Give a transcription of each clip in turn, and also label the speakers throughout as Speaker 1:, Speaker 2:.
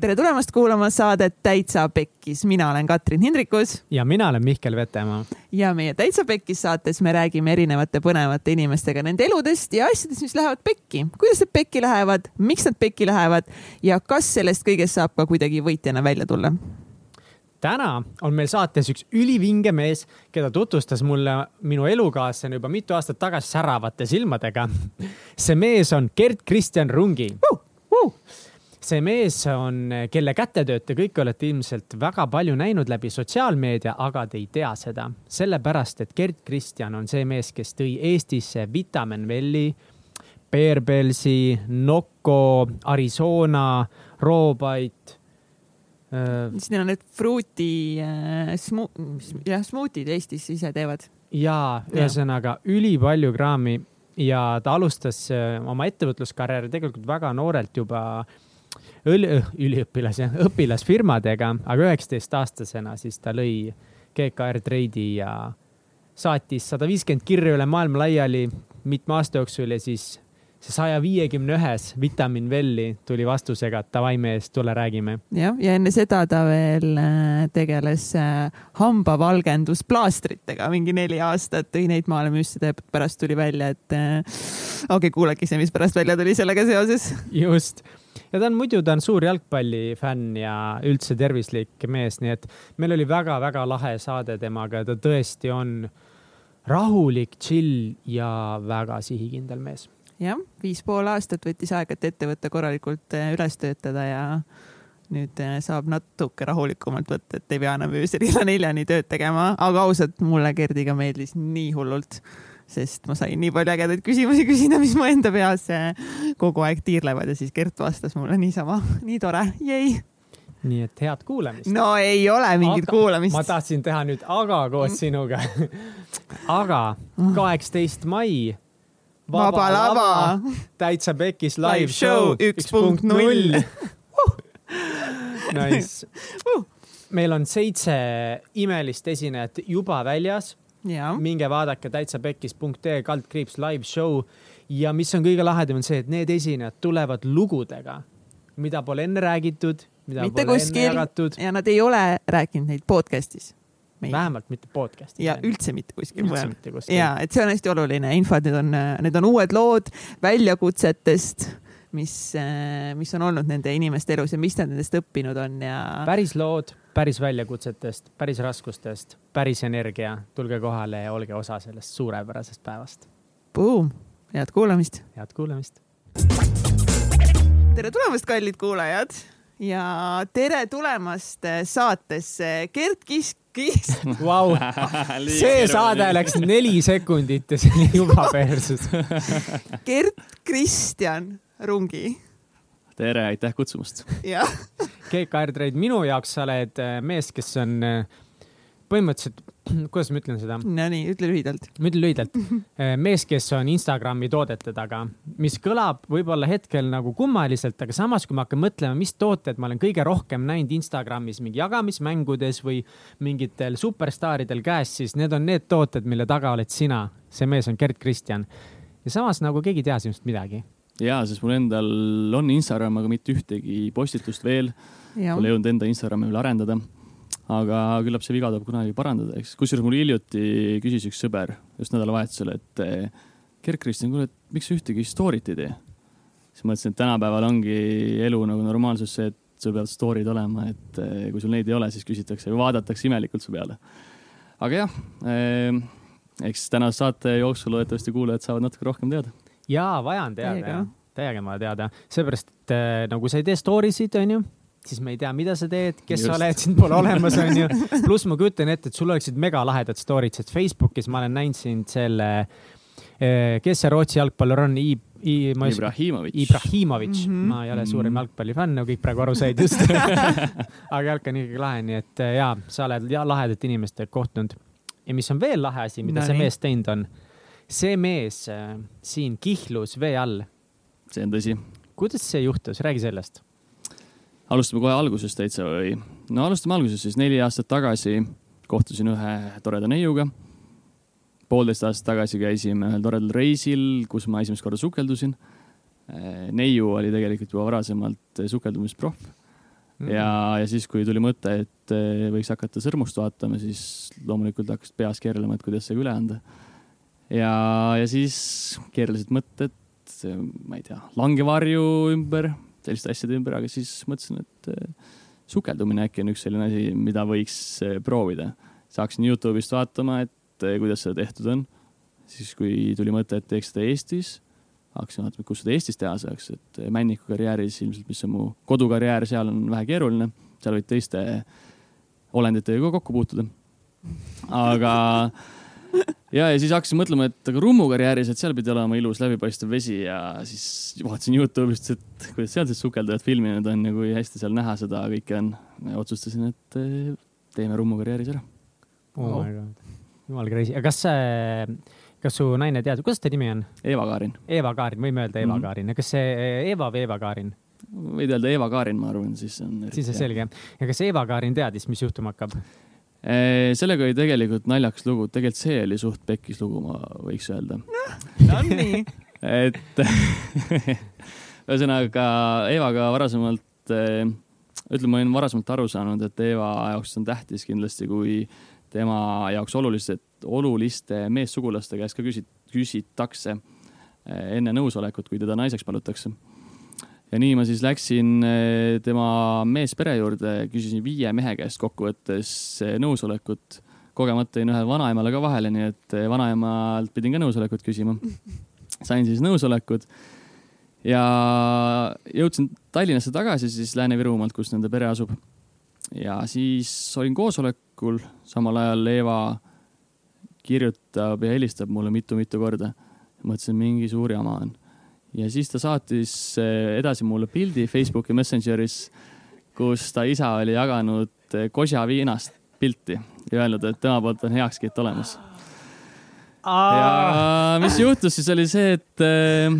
Speaker 1: tere tulemast kuulama saadet Täitsa Pekkis, mina olen Katrin Hindrikus.
Speaker 2: ja mina olen Mihkel Vetemaa.
Speaker 1: ja meie Täitsa Pekkis saates me räägime erinevate põnevate inimestega nende eludest ja asjadest, mis lähevad pekki. kuidas need pekki lähevad, miks nad pekki lähevad ja kas sellest kõigest saab ka kuidagi võitjana välja tulla
Speaker 2: täna on meil saates üks ülivinge mees, keda tutvustas mulle minu elukaaslane juba mitu aastat tagasi säravate silmadega. see mees on Gerd Kristjan Rungi uh,. Uh. See mees on, kelle kätetööd te kõik olete ilmselt väga palju näinud läbi sotsiaalmeedia, aga te ei tea seda. sellepärast, et Gerd Kristjan on see mees, kes tõi Eestisse Vitamin Welli, Bearbellsi, Nocco, Arizona, Roobait
Speaker 1: Äh, siis neil on need fruuti äh, smu-, jah, smuutid Eestis ise teevad.
Speaker 2: ja ühesõnaga ülipalju kraami ja ta alustas äh, oma ettevõtluskarjääri tegelikult väga noorelt juba õli, üliõpilas jah, õpilasfirmadega, aga üheksateistaastasena siis ta lõi GKR Trade'i ja saatis sada viiskümmend kirja üle maailma laiali mitme aasta jooksul ja siis see saja viiekümne ühes Vitamin Welli tuli vastusega, et davai mees, tule räägime.
Speaker 1: jah, ja enne seda ta veel äh, tegeles äh, hambavalgendusplaastritega mingi neli aastat, tõi neid maale müstida ja pärast tuli välja, et äh, okei okay,, kuulake ise, mis pärast välja tuli sellega seoses.
Speaker 2: just ja ta on muidu, ta on suur jalgpallifänn ja üldse tervislik mees, nii et meil oli väga-väga lahe saade temaga. Ja ta tõesti on rahulik, chill ja väga sihikindel mees.
Speaker 1: Jah, viis pool aastat võttis aega, et ettevõte korralikult äh, üles töötada ja nüüd äh, saab natuke rahulikumalt võtta, et ei pea enam öösel kella neljani tööd tegema, aga ausalt, mulle Gerdiga meeldis nii hullult, sest ma sain nii palju ägedaid küsimusi küsida, mis mu enda peas äh, kogu aeg tiirlevad ja siis Gert vastas mulle niisama, nii tore, jäi
Speaker 2: nii et head kuulamist.
Speaker 1: no ei ole mingit aga, kuulamist.
Speaker 2: ma tahtsin teha nüüd aga koos mm. sinuga aga kaheksateist mai
Speaker 1: Vaba, Vaba Lava,
Speaker 2: täitsa pekis live show üks punkt null. Nice uh.. meil on seitse imelist esinejat juba väljas. Minge vaadake täitsa pekis.ee kaldkriips live show ja mis on kõige lahedam, on see, et need esinejad tulevad lugudega, mida pole enne räägitud, mida
Speaker 1: Mitte
Speaker 2: pole
Speaker 1: kuskil
Speaker 2: enne jagatud.
Speaker 1: ja nad ei ole rääkinud neid podcast'is
Speaker 2: Meil. vähemalt mitte podcast'i.
Speaker 1: ja üldse mitte kuskil mujal. ja, et see on hästi oluline info, et need on, need on uued lood väljakutsetest, mis, mis on olnud nende inimeste elus ja mis nad nendest õppinud on ja.
Speaker 2: päris lood, päris väljakutsetest, päris raskustest, päris energia, tulge kohale ja olge osa sellest suurepärasest päevast.
Speaker 1: Boom, head kuulamist.
Speaker 2: head kuulamist.
Speaker 1: tere tulemast, kallid kuulajad ja tere tulemast saatesse Gert Kisk
Speaker 2: kiis wow. see saade läks neli sekundit ja see oli juba persus
Speaker 1: Gert Kristjan Rungi.
Speaker 3: Tere, aitäh kutsumast.
Speaker 2: GKR Trade, minu jaoks sa oled äh, mees, kes on äh, põhimõtteliselt kuidas ma ütlen seda?
Speaker 1: Nonii, ütle lühidalt.
Speaker 2: ma ütlen lühidalt. Äh, mees, kes on Instagrami toodete taga, mis kõlab võib-olla hetkel nagu kummaliselt, aga samas, kui ma hakkan mõtlema, mis tooted ma olen kõige rohkem näinud Instagramis mingi jagamismängudes või mingitel superstaaridel käes, siis need on need tooted, mille taga oled sina. see mees on Gerd Kristjan. ja samas nagu keegi ei tea sinust midagi.
Speaker 3: Ja, sest mul endal on Instagram, aga mitte ühtegi postitust veel. Pole jõudnud enda Instagrami veel arendada aga küllap see viga tuleb kunagi parandada, eks. kusjuures mul hiljuti küsis üks sõber just nädalavahetusel, et eh, Gerd-Kristjan, kuule, et miks sa ühtegi story't ei tee? siis mõtlesin, et tänapäeval ongi elu nagu normaalsus see, et sul peavad story'd olema, et eh, kui sul neid ei ole, siis küsitakse vaadatakse imelikult su peale. aga jah eh,, eks tänase saate jooksul loodetavasti kuulajad saavad natuke rohkem teada.
Speaker 2: Jaa, vaja on teada, jah. täiega on vaja teada, seepärast et eh, nagu sa ei tee story sid, onju siis me ei tea, mida sa teed, kes Just. sa oled, sind pole olemas, onju. pluss ma kujutan ette, et sul oleksid megalahedad story'd, sest Facebookis ma olen näinud sind selle, eh, kes see Rootsi jalgpallur on I,?
Speaker 3: I, Ibrahimovic.
Speaker 2: Ibrahimovic mm, -hmm. ma ei ole suurim mhm. jalgpallifänn, nagu kõik praegu aru said just aga jalg on ikkagi lahe, nii et eh, jaa, sa oled ja, lahedate inimestega kohtunud. ja mis on veel lahe asi, mida no, see mees teinud on, see mees äh, siin kihlus vee all.
Speaker 3: see on tõsi.
Speaker 2: kuidas see juhtus, räägi sellest
Speaker 3: alustame kohe algusest täitsa või? no alustame algusest siis. neli aastat tagasi kohtusin ühe toreda neiuga. poolteist aastat tagasi käisime ühel toredal reisil, kus ma esimest korda sukeldusin. neiu oli tegelikult juba varasemalt sukeldumisproff. mm. ja, ja siis, kui tuli mõte, et eh, võiks hakata sõrmust vaatama, siis loomulikult hakkasid peas keerlema, et kuidas see üle anda. Ja, ja siis keerlesid mõtted, ma ei tea, langevarju ümber, selliste asjade ümber, aga siis mõtlesin, et eh, sukeldumine äkki on üks selline asi, mida võiks eh, proovida. saaksin Youtube'ist vaatama, et kuidas seda tehtud on. siis, kui tuli mõte, et teeks seda Eestis hakkasin vaatama, kus seda Eestis teha saaks, et Männiku karjääris ilmselt, mis on mu kodukarjäär, seal on vähe keeruline, seal võid teiste olenditega kokku puutuda. aga ja, ja siis hakkasin mõtlema, et aga Rummu karjääris, et seal pidi olema ilus läbipaistev vesi ja siis vaatasin Youtube'ist, et kuidas sealsed sukeldajad filminud on ja kui hästi seal näha seda kõike on. otsustasin, et eh, teeme Rummu karjääris ära
Speaker 2: oh. oh. jumal crazy, aga kas see kas su naine teab, kuidas ta nimi on?
Speaker 3: Eva-Kaarin.
Speaker 2: Eva-Kaarin, võime öelda Eva-Kaarin mm -hmm., kas see Eva või Eva-Kaarin?
Speaker 3: võid öelda Eva-Kaarin, ma arvan, siis on.
Speaker 2: siis on selge. ja kas Eva-Kaarin teadis, mis juhtuma hakkab?
Speaker 3: Sellega oli tegelikult naljakas lugu, tegelikult see oli suht pekkis lugu, ma võiks öelda.
Speaker 1: on nii?
Speaker 3: et ühesõnaga Evaga varasemalt, ütleme, ma olin varasemalt aru saanud, et Eva jaoks on tähtis kindlasti, kui tema jaoks olulised, oluliste meessugulaste käest ka küsit-, küsitakse eh, enne nõusolekut, kui teda naiseks palutakse. Ja nii ma siis läksin eh, tema meespere juurde, küsisin viie mehe käest kokkuvõttes eh, nõusolekut. kogemata jäin ühele vanaemale ka vahele, nii et vanaemalt pidin ka nõusolekut küsima. sain siis nõusolekud ja jõudsin Tallinnasse tagasi siis Lääne-Virumaalt, kus nende pere asub ja siis olin koosolekul, samal ajal Eeva kirjutab ja helistab mulle mitu-mitu korda. mõtlesin, mingi suur jama on. Ja siis ta saatis eh, edasi mulle pildi Facebooki Messengeris, kus ta isa oli jaganud eh, Kosja viinast pilti ja öelnud, et tema poolt on heakskiit olemas. ja mis juhtus siis oli see, et äh,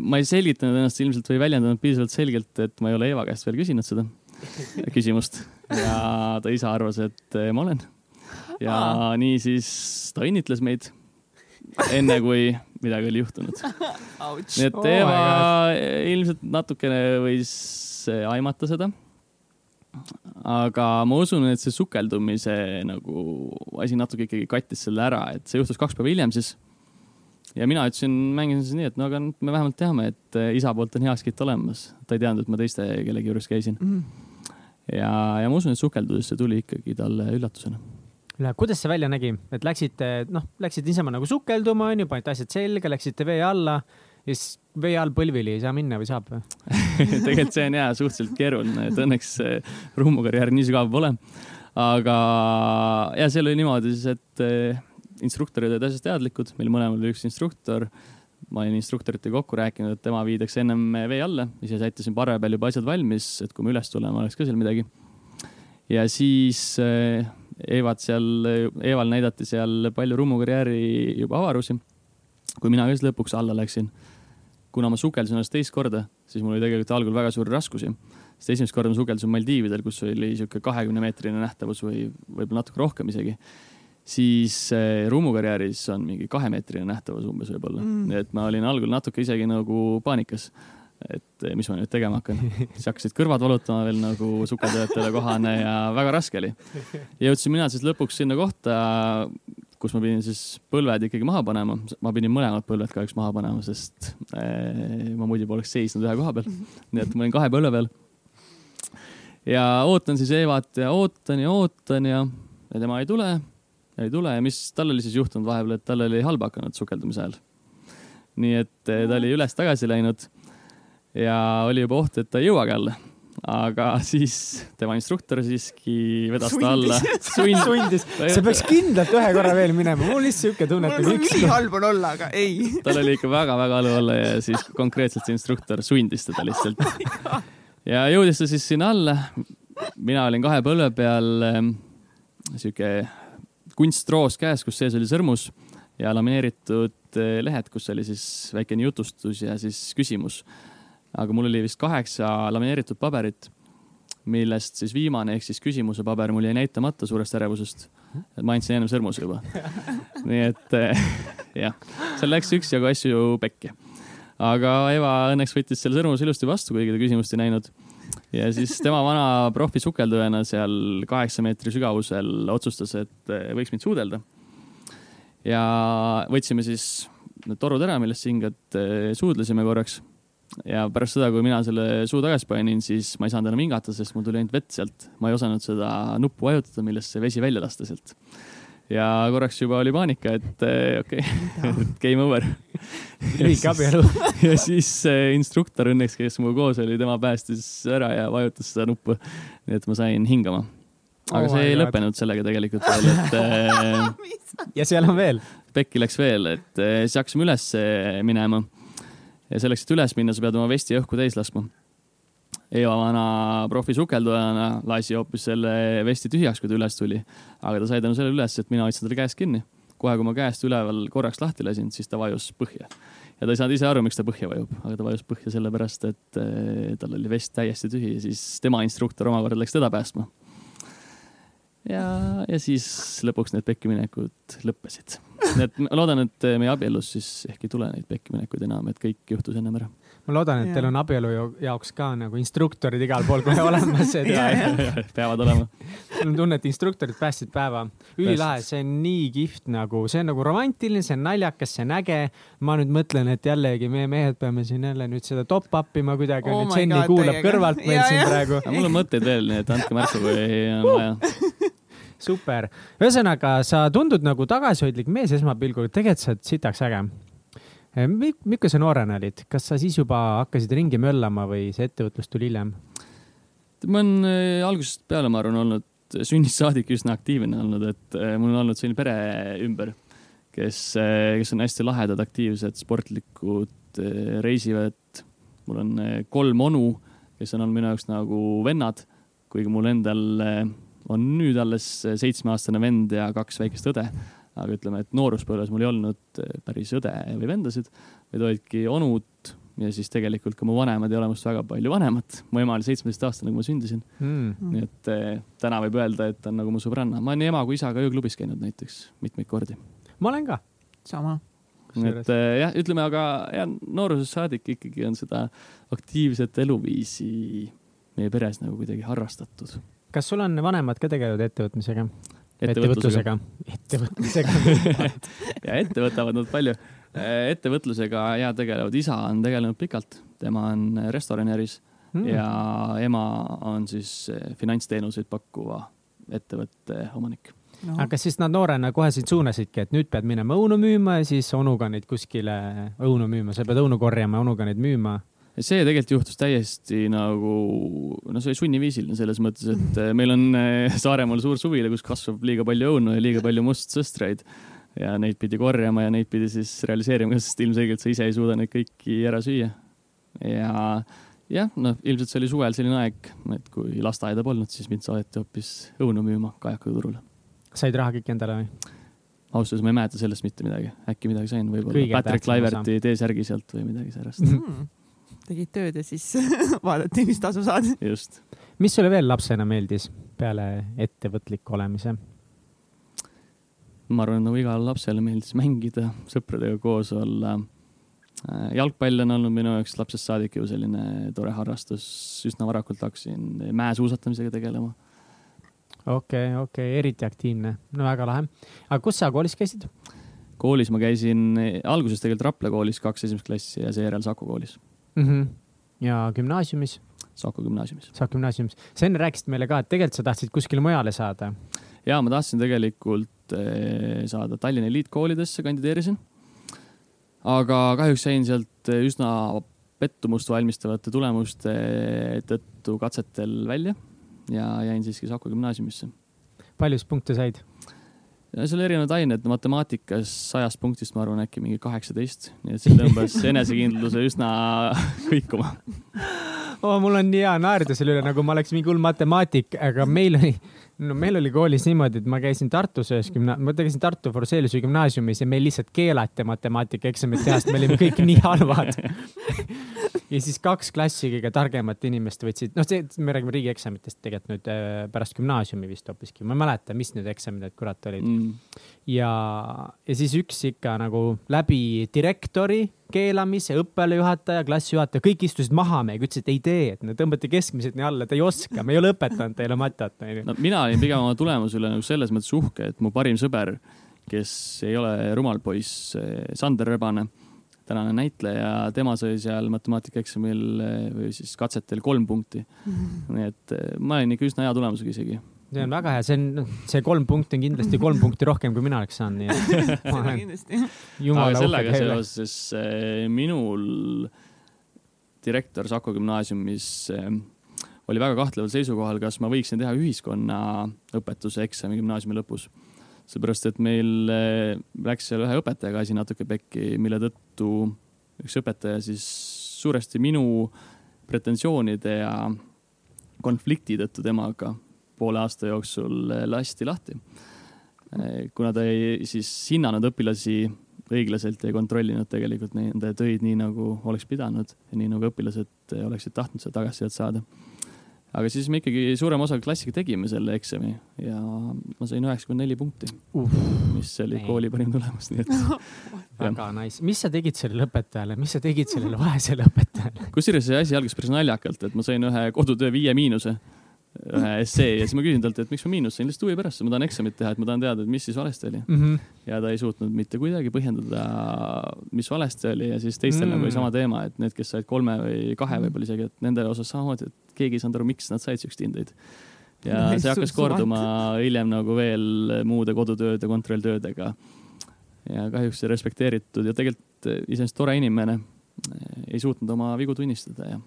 Speaker 3: ma ei selgitanud ennast ilmselt või väljendanud piisavalt selgelt, et ma ei ole Eeva käest veel küsinud seda küsimust ja ta isa arvas, et eh, ma olen. ja nii siis ta õnnitles meid enne kui midagi oli juhtunud. nii et Eeva oh ilmselt natukene võis eh, aimata seda. aga ma usun, et see sukeldumise nagu asi natuke ikkagi kattis selle ära, et see juhtus kaks päeva hiljem siis. ja mina ütlesin, mängisin siis nii, et no aga me vähemalt teame, et eh, isa poolt on heakskiit olemas. ta ei teadnud, et ma teiste kellegi juures käisin mm. -hmm ja, ja ma usun, et sukeldudes see tuli ikkagi talle üllatusena.
Speaker 2: Kuidas see välja nägi, et läksite, noh, läksite niisama nagu sukelduma, onju, panite asjad selga, läksite vee alla ja siis vee all põlvili ei saa minna või saab või
Speaker 3: tegelikult see on jaa suhteliselt keeruline, et õnneks Rummu karjäär nii sügav pole. aga ja seal oli niimoodi siis, et eh, instruktorid olid asjast teadlikud, meil mõlemal oli üks instruktor ma olin instruktoritega kokku rääkinud, et tema viidaks ennem vee alla, ise sättisin parve peal juba asjad valmis, et kui me üles tuleme, oleks ka seal midagi. ja siis eh, Eevat seal, Eeval näidati seal palju Rummu karjääri juba avarusi. kui mina ka siis lõpuks alla läksin, kuna ma sukeldusin ennast teist korda, siis mul oli tegelikult algul väga suuri raskusi. sest esimest korda ma sukeldusin Maldiividel, kus oli sihuke kahekümne meetrine nähtavus või võib-olla natuke rohkem isegi siis äh, Rummu karjääris on mingi kahemeetrine nähtavus umbes võib-olla mm., et ma olin algul natuke isegi nagu paanikas, et mis ma nüüd tegema hakkan. siis hakkasid kõrvad valutama veel nagu sukeldajatele kohane ja väga raske oli. ja jõudsin mina siis lõpuks sinna kohta, kus ma pidin siis põlved ikkagi maha panema. ma pidin mõlemad põlved kahjuks maha panema, sest äh, ma muidu poleks seisnud ühe koha peal. nii et ma olin kahe põlve peal. ja ootan siis Evat ja ootan ja ootan ja, ja tema ei tule ei tule ja mis tal oli siis juhtunud vahepeal, et tal oli halb hakanud sukeldumise ajal. nii et eh, ta oli üles-tagasi läinud ja oli juba oht, et ta ei jõuagi alla. aga siis tema instruktor siiski vedas ta alla.
Speaker 2: sundis, sundis., sa peaks kindlalt ühe korra veel minema, mul lihtsalt siuke tunne, et
Speaker 1: mul ülihalb on olla, aga ei.
Speaker 3: tal oli ikka väga-väga halb olla ja siis konkreetselt see instruktor sundis teda lihtsalt oh. ja jõudis ta siis sinna alla. mina olin kahe põlve peal ehm, sihuke kunstroos käes, kus sees oli sõrmus ja lamineeritud eh, lehed, kus oli siis väikene jutustus ja siis küsimus. Aga mul oli vist kaheksa lamineeritud paberit, millest siis viimane ehk siis küsimuse paber mul jäi näitamata suurest ärevusest. ma andsin ennem sõrmuse juba. nii et eh, jah, seal läks üksjagu asju pekki. aga Eva õnneks võttis selle sõrmuse ilusti vastu, kuigi ta küsimust ei näinud ja siis tema vana profi sukeldujana seal kaheksa meetri sügavusel otsustas, et eh, võiks mind suudelda. ja võtsime siis need torud ära, millest hingad eh, suudlesime korraks. Ja pärast seda, kui mina selle suu tagasi panin, siis ma ei saanud enam hingata, sest mul tuli ainult vett sealt. ma ei osanud seda nuppu vajutada, millest see vesi välja lasta sealt ja korraks juba oli paanika, et eh, okei okay, game over.
Speaker 2: lühike abielu
Speaker 3: ja siis instruktor õnneks, kes minuga koos oli, tema päästis ära ja vajutas seda nuppu. nii et ma sain hingama. aga oh see ei God. lõppenud sellega tegelikult veel, et
Speaker 2: eh, ja seal on veel?
Speaker 3: pekki läks veel, et eh, siis hakkasime üles minema. Ja selleks, et üles minna, sa pead oma vesti õhku täis laskma Eva vana profi sukeldujana lasi hoopis selle vesti tühjaks, kui ta üles tuli. aga ta sai tänu sellele üles, et mina hoidsin talle käest kinni. kohe, kui ma käest üleval korraks lahti lasin, siis ta vajus põhja. ja ta ei saanud ise aru, miks ta põhja vajub, aga ta vajus põhja sellepärast, et eh, tal oli vest täiesti tühi ja siis tema instruktor omakorda läks teda päästma. Ja, ja siis lõpuks need pekkiminekud lõppesid. nii et ma loodan, et meie abielus siis ehk ei tule neid pekkiminekuid enam, et kõik juhtus ennem ära
Speaker 2: ma loodan, et ja. teil on abielu jaoks ka nagu instruktorid igal pool kohe olemas
Speaker 3: peavad olema.
Speaker 2: mul on tunne, et instruktorid päästsid päeva. ülilahe, see on nii kihvt nagu, see on nagu romantiline, see on naljakas, see on äge. ma nüüd mõtlen, et jällegi meie mehed peame siin jälle nüüd seda top-up ima kuidagi oh, Jenny kuulab täiega. kõrvalt meil ja, siin ja. praegu.
Speaker 3: mul on mõtteid veel, nii et andke märku, kui on vaja
Speaker 2: super, ühesõnaga sa tundud nagu tagasihoidlik mees esmapilgul, tegelikult sa oled sitaks äge Eh, milline sa noorena olid, kas sa siis juba hakkasid ringi möllama või see ettevõtlus tuli hiljem?
Speaker 3: ma olen eh, algusest peale, ma arvan, olnud sünnist saadik üsna aktiivne olnud, et eh, mul on olnud selline pere ümber, kes, kes on hästi lahedad, aktiivsed, sportlikud, reisivad. mul on kolm onu, kes on olnud minu jaoks nagu vennad, kuigi mul endal on nüüd alles seitsmeaastane vend ja kaks väikest õde aga ütleme, et nooruspõlves mul ei olnud eh, päris õde või vendasid, vaid olidki onud ja siis tegelikult ka mu vanemad ei ole minust väga palju vanemad. mu ema oli seitsmeteistaastane, kui ma sündisin mm.. nii et eh, täna võib öelda, et ta on nagu mu sõbranna. ma olen nii ema kui isaga ööklubis käinud näiteks mitmeid kordi.
Speaker 2: ma olen ka.
Speaker 1: sama.
Speaker 3: et eh, jah, ütleme, aga jah, noorusest saadik ikkagi on seda aktiivset eluviisi meie peres nagu kuidagi harrastatud.
Speaker 2: Kas sul on vanemad ka tegelenud ettevõtmisega?
Speaker 3: ettevõtlusega.
Speaker 2: ettevõtlusega
Speaker 3: ja ette võtavad nad palju. Äh, ettevõtlusega ja tegelevad, isa on tegelenud pikalt, tema on restoranäris mm. ja ema on siis äh, finantsteenuseid pakkuva ettevõtte omanik
Speaker 2: no.. aga kas siis nad noorena kohe sind suunasidki, et nüüd pead minema õunu müüma ja siis onuga neid kuskile õunu müüma, sa pead õunu korjama, onuga neid müüma
Speaker 3: see tegelikult juhtus täiesti nagu, no see oli sunniviisiline selles mõttes, et eh, meil on eh, Saaremaal suur suvila, kus kasvab liiga palju õunu ja liiga palju mustsõstreid ja neid pidi korjama ja neid pidi siis realiseerima, sest ilmselgelt sa ise ei suuda neid kõiki ära süüa. ja jah, noh, ilmselt see oli suvel selline aeg, et kui lasteaeda polnud, siis mind saadeti hoopis õunu müüma Kajaka turule.
Speaker 2: said raha kõik endale või?
Speaker 3: ausalt öeldes ma ei mäleta sellest mitte midagi, äkki midagi sain, võib-olla Patrick Laiverti T-särgi sealt või midagi säärast mm
Speaker 1: tegid tööd ja siis vaadati, mis tasu saad.
Speaker 3: just.
Speaker 2: mis sulle veel lapsena meeldis peale ettevõtliku olemise?
Speaker 3: ma arvan, nagu igale lapsele meeldis mängida, sõpradega koos olla. Äh, jalgpall on olnud minu jaoks lapsest saadik ju selline tore harrastus, üsna varakult hakkasin mäesuusatamisega tegelema.
Speaker 2: okei okay,, okei okay., eriti aktiivne, no väga lahe. aga kus sa koolis käisid?
Speaker 3: koolis ma käisin alguses tegelikult Rapla koolis kaks esimest klassi ja seejärel Saku koolis
Speaker 2: mm. -hmm. ja gümnaasiumis?
Speaker 3: Saku gümnaasiumis.
Speaker 2: Saku gümnaasiumis. sa enne rääkisid meile ka, et tegelikult sa tahtsid kuskile mujale saada.
Speaker 3: ja ma tahtsin tegelikult eh, saada Tallinna eliitkoolidesse, kandideerisin. aga kahjuks jäin sealt eh, üsna pettumust valmistavate tulemuste tõttu katsetel välja ja jäin siiski Saku gümnaasiumisse.
Speaker 2: palju sa punkte said?
Speaker 3: Seal erinevad ained, matemaatikas sajast punktist ma arvan äkki mingi kaheksateist, nii et see tõmbas enesekindluse üsna kõikuma
Speaker 2: oh,. mul on nii hea naerda selle üle, nagu ma oleks mingi hull matemaatik, aga meil oli, no meil oli koolis niimoodi, et ma käisin Tartus ühes gümna-, ma käisin Tartu Forseliuse gümnaasiumis ja meil lihtsalt keelati matemaatikaeksamit teha, sest me olime kõik nii halvad ja siis kaks klassi kõige targemat inimest võtsid, noh, see, me räägime riigieksamitest tegelikult nüüd äh, pärast gümnaasiumi vist hoopiski, ma ei mäleta, mis need eksamid need kurat olid. Mm.. ja, ja siis üks ikka nagu läbi direktori keelamise, õppealajuhataja, klassijuhataja, kõik istusid maha meiega, ütlesid, ei tee, et no tõmbate keskmised nii alla, te ei oska, me ei ole õpetanud teile matat, onju.
Speaker 3: no mina olin pigem oma tulemuse üle nagu selles mõttes uhke, et mu parim sõber, kes ei ole rumal poiss, Sander Rebane tänane näitleja, tema sai seal matemaatikaeksamil eh, või siis katsetel kolm punkti. -hmm. nii et eh, ma olin ikka üsna hea tulemusega isegi.
Speaker 2: see on väga hea, see on, noh, see kolm punkti on kindlasti kolm punkti rohkem, kui mina oleks saanud, nii et.
Speaker 3: aga sellega seoses eh, minul direktor Saku gümnaasiumis oli väga kahtleval seisukohal, kas ma võiksin teha ühiskonnaõpetuse eksami gümnaasiumi lõpus seepärast, et meil eh, läks seal ühe õpetajaga asi natuke pekki, mille tõttu üks õpetaja siis suuresti minu pretensioonide ja konflikti tõttu temaga poole aasta jooksul eh, lasti lahti. Eh, kuna ta ei siis hinnanud õpilasi õiglaselt ja kontrollinud tegelikult nende töid nii, nagu oleks pidanud ja nii nagu õpilased oleksid tahtnud seda tagasisidet saada aga siis me ikkagi suurema osa klassiga tegime selle eksami ja ma sain üheksakümmend neli punkti uh,, mis oli ei. kooli parim tulemus, nii et
Speaker 2: väga nice. mis sa tegid sellele õpetajale, mis sa tegid sellele vaesele õpetajale?
Speaker 3: kusjuures see asi algas päris naljakalt, et ma sain ühe kodutöö viie miinuse ühe essee ja siis ma küsin talt, et miks ma miinus sain, lihtsalt huvi pärast, ma tahan eksamit teha, et ma tahan teada, et mis siis valesti oli mm. -hmm. ja ta ei suutnud mitte kuidagi põhjendada, mis valesti oli ja siis teistel mm -hmm. nagu oli sama teema, et need, kes said kolme või kahe võib-olla isegi, et nende osas samamoodi, et keegi ei saanud aru, miks nad said siukseid hindeid. ja no, see hakkas korduma hiljem nagu veel muude kodutööde, kontrolltöödega. ja kahjuks ei respekteeritud ja tegelikult iseenesest tore inimene ei suutnud oma vigu tunnistada ja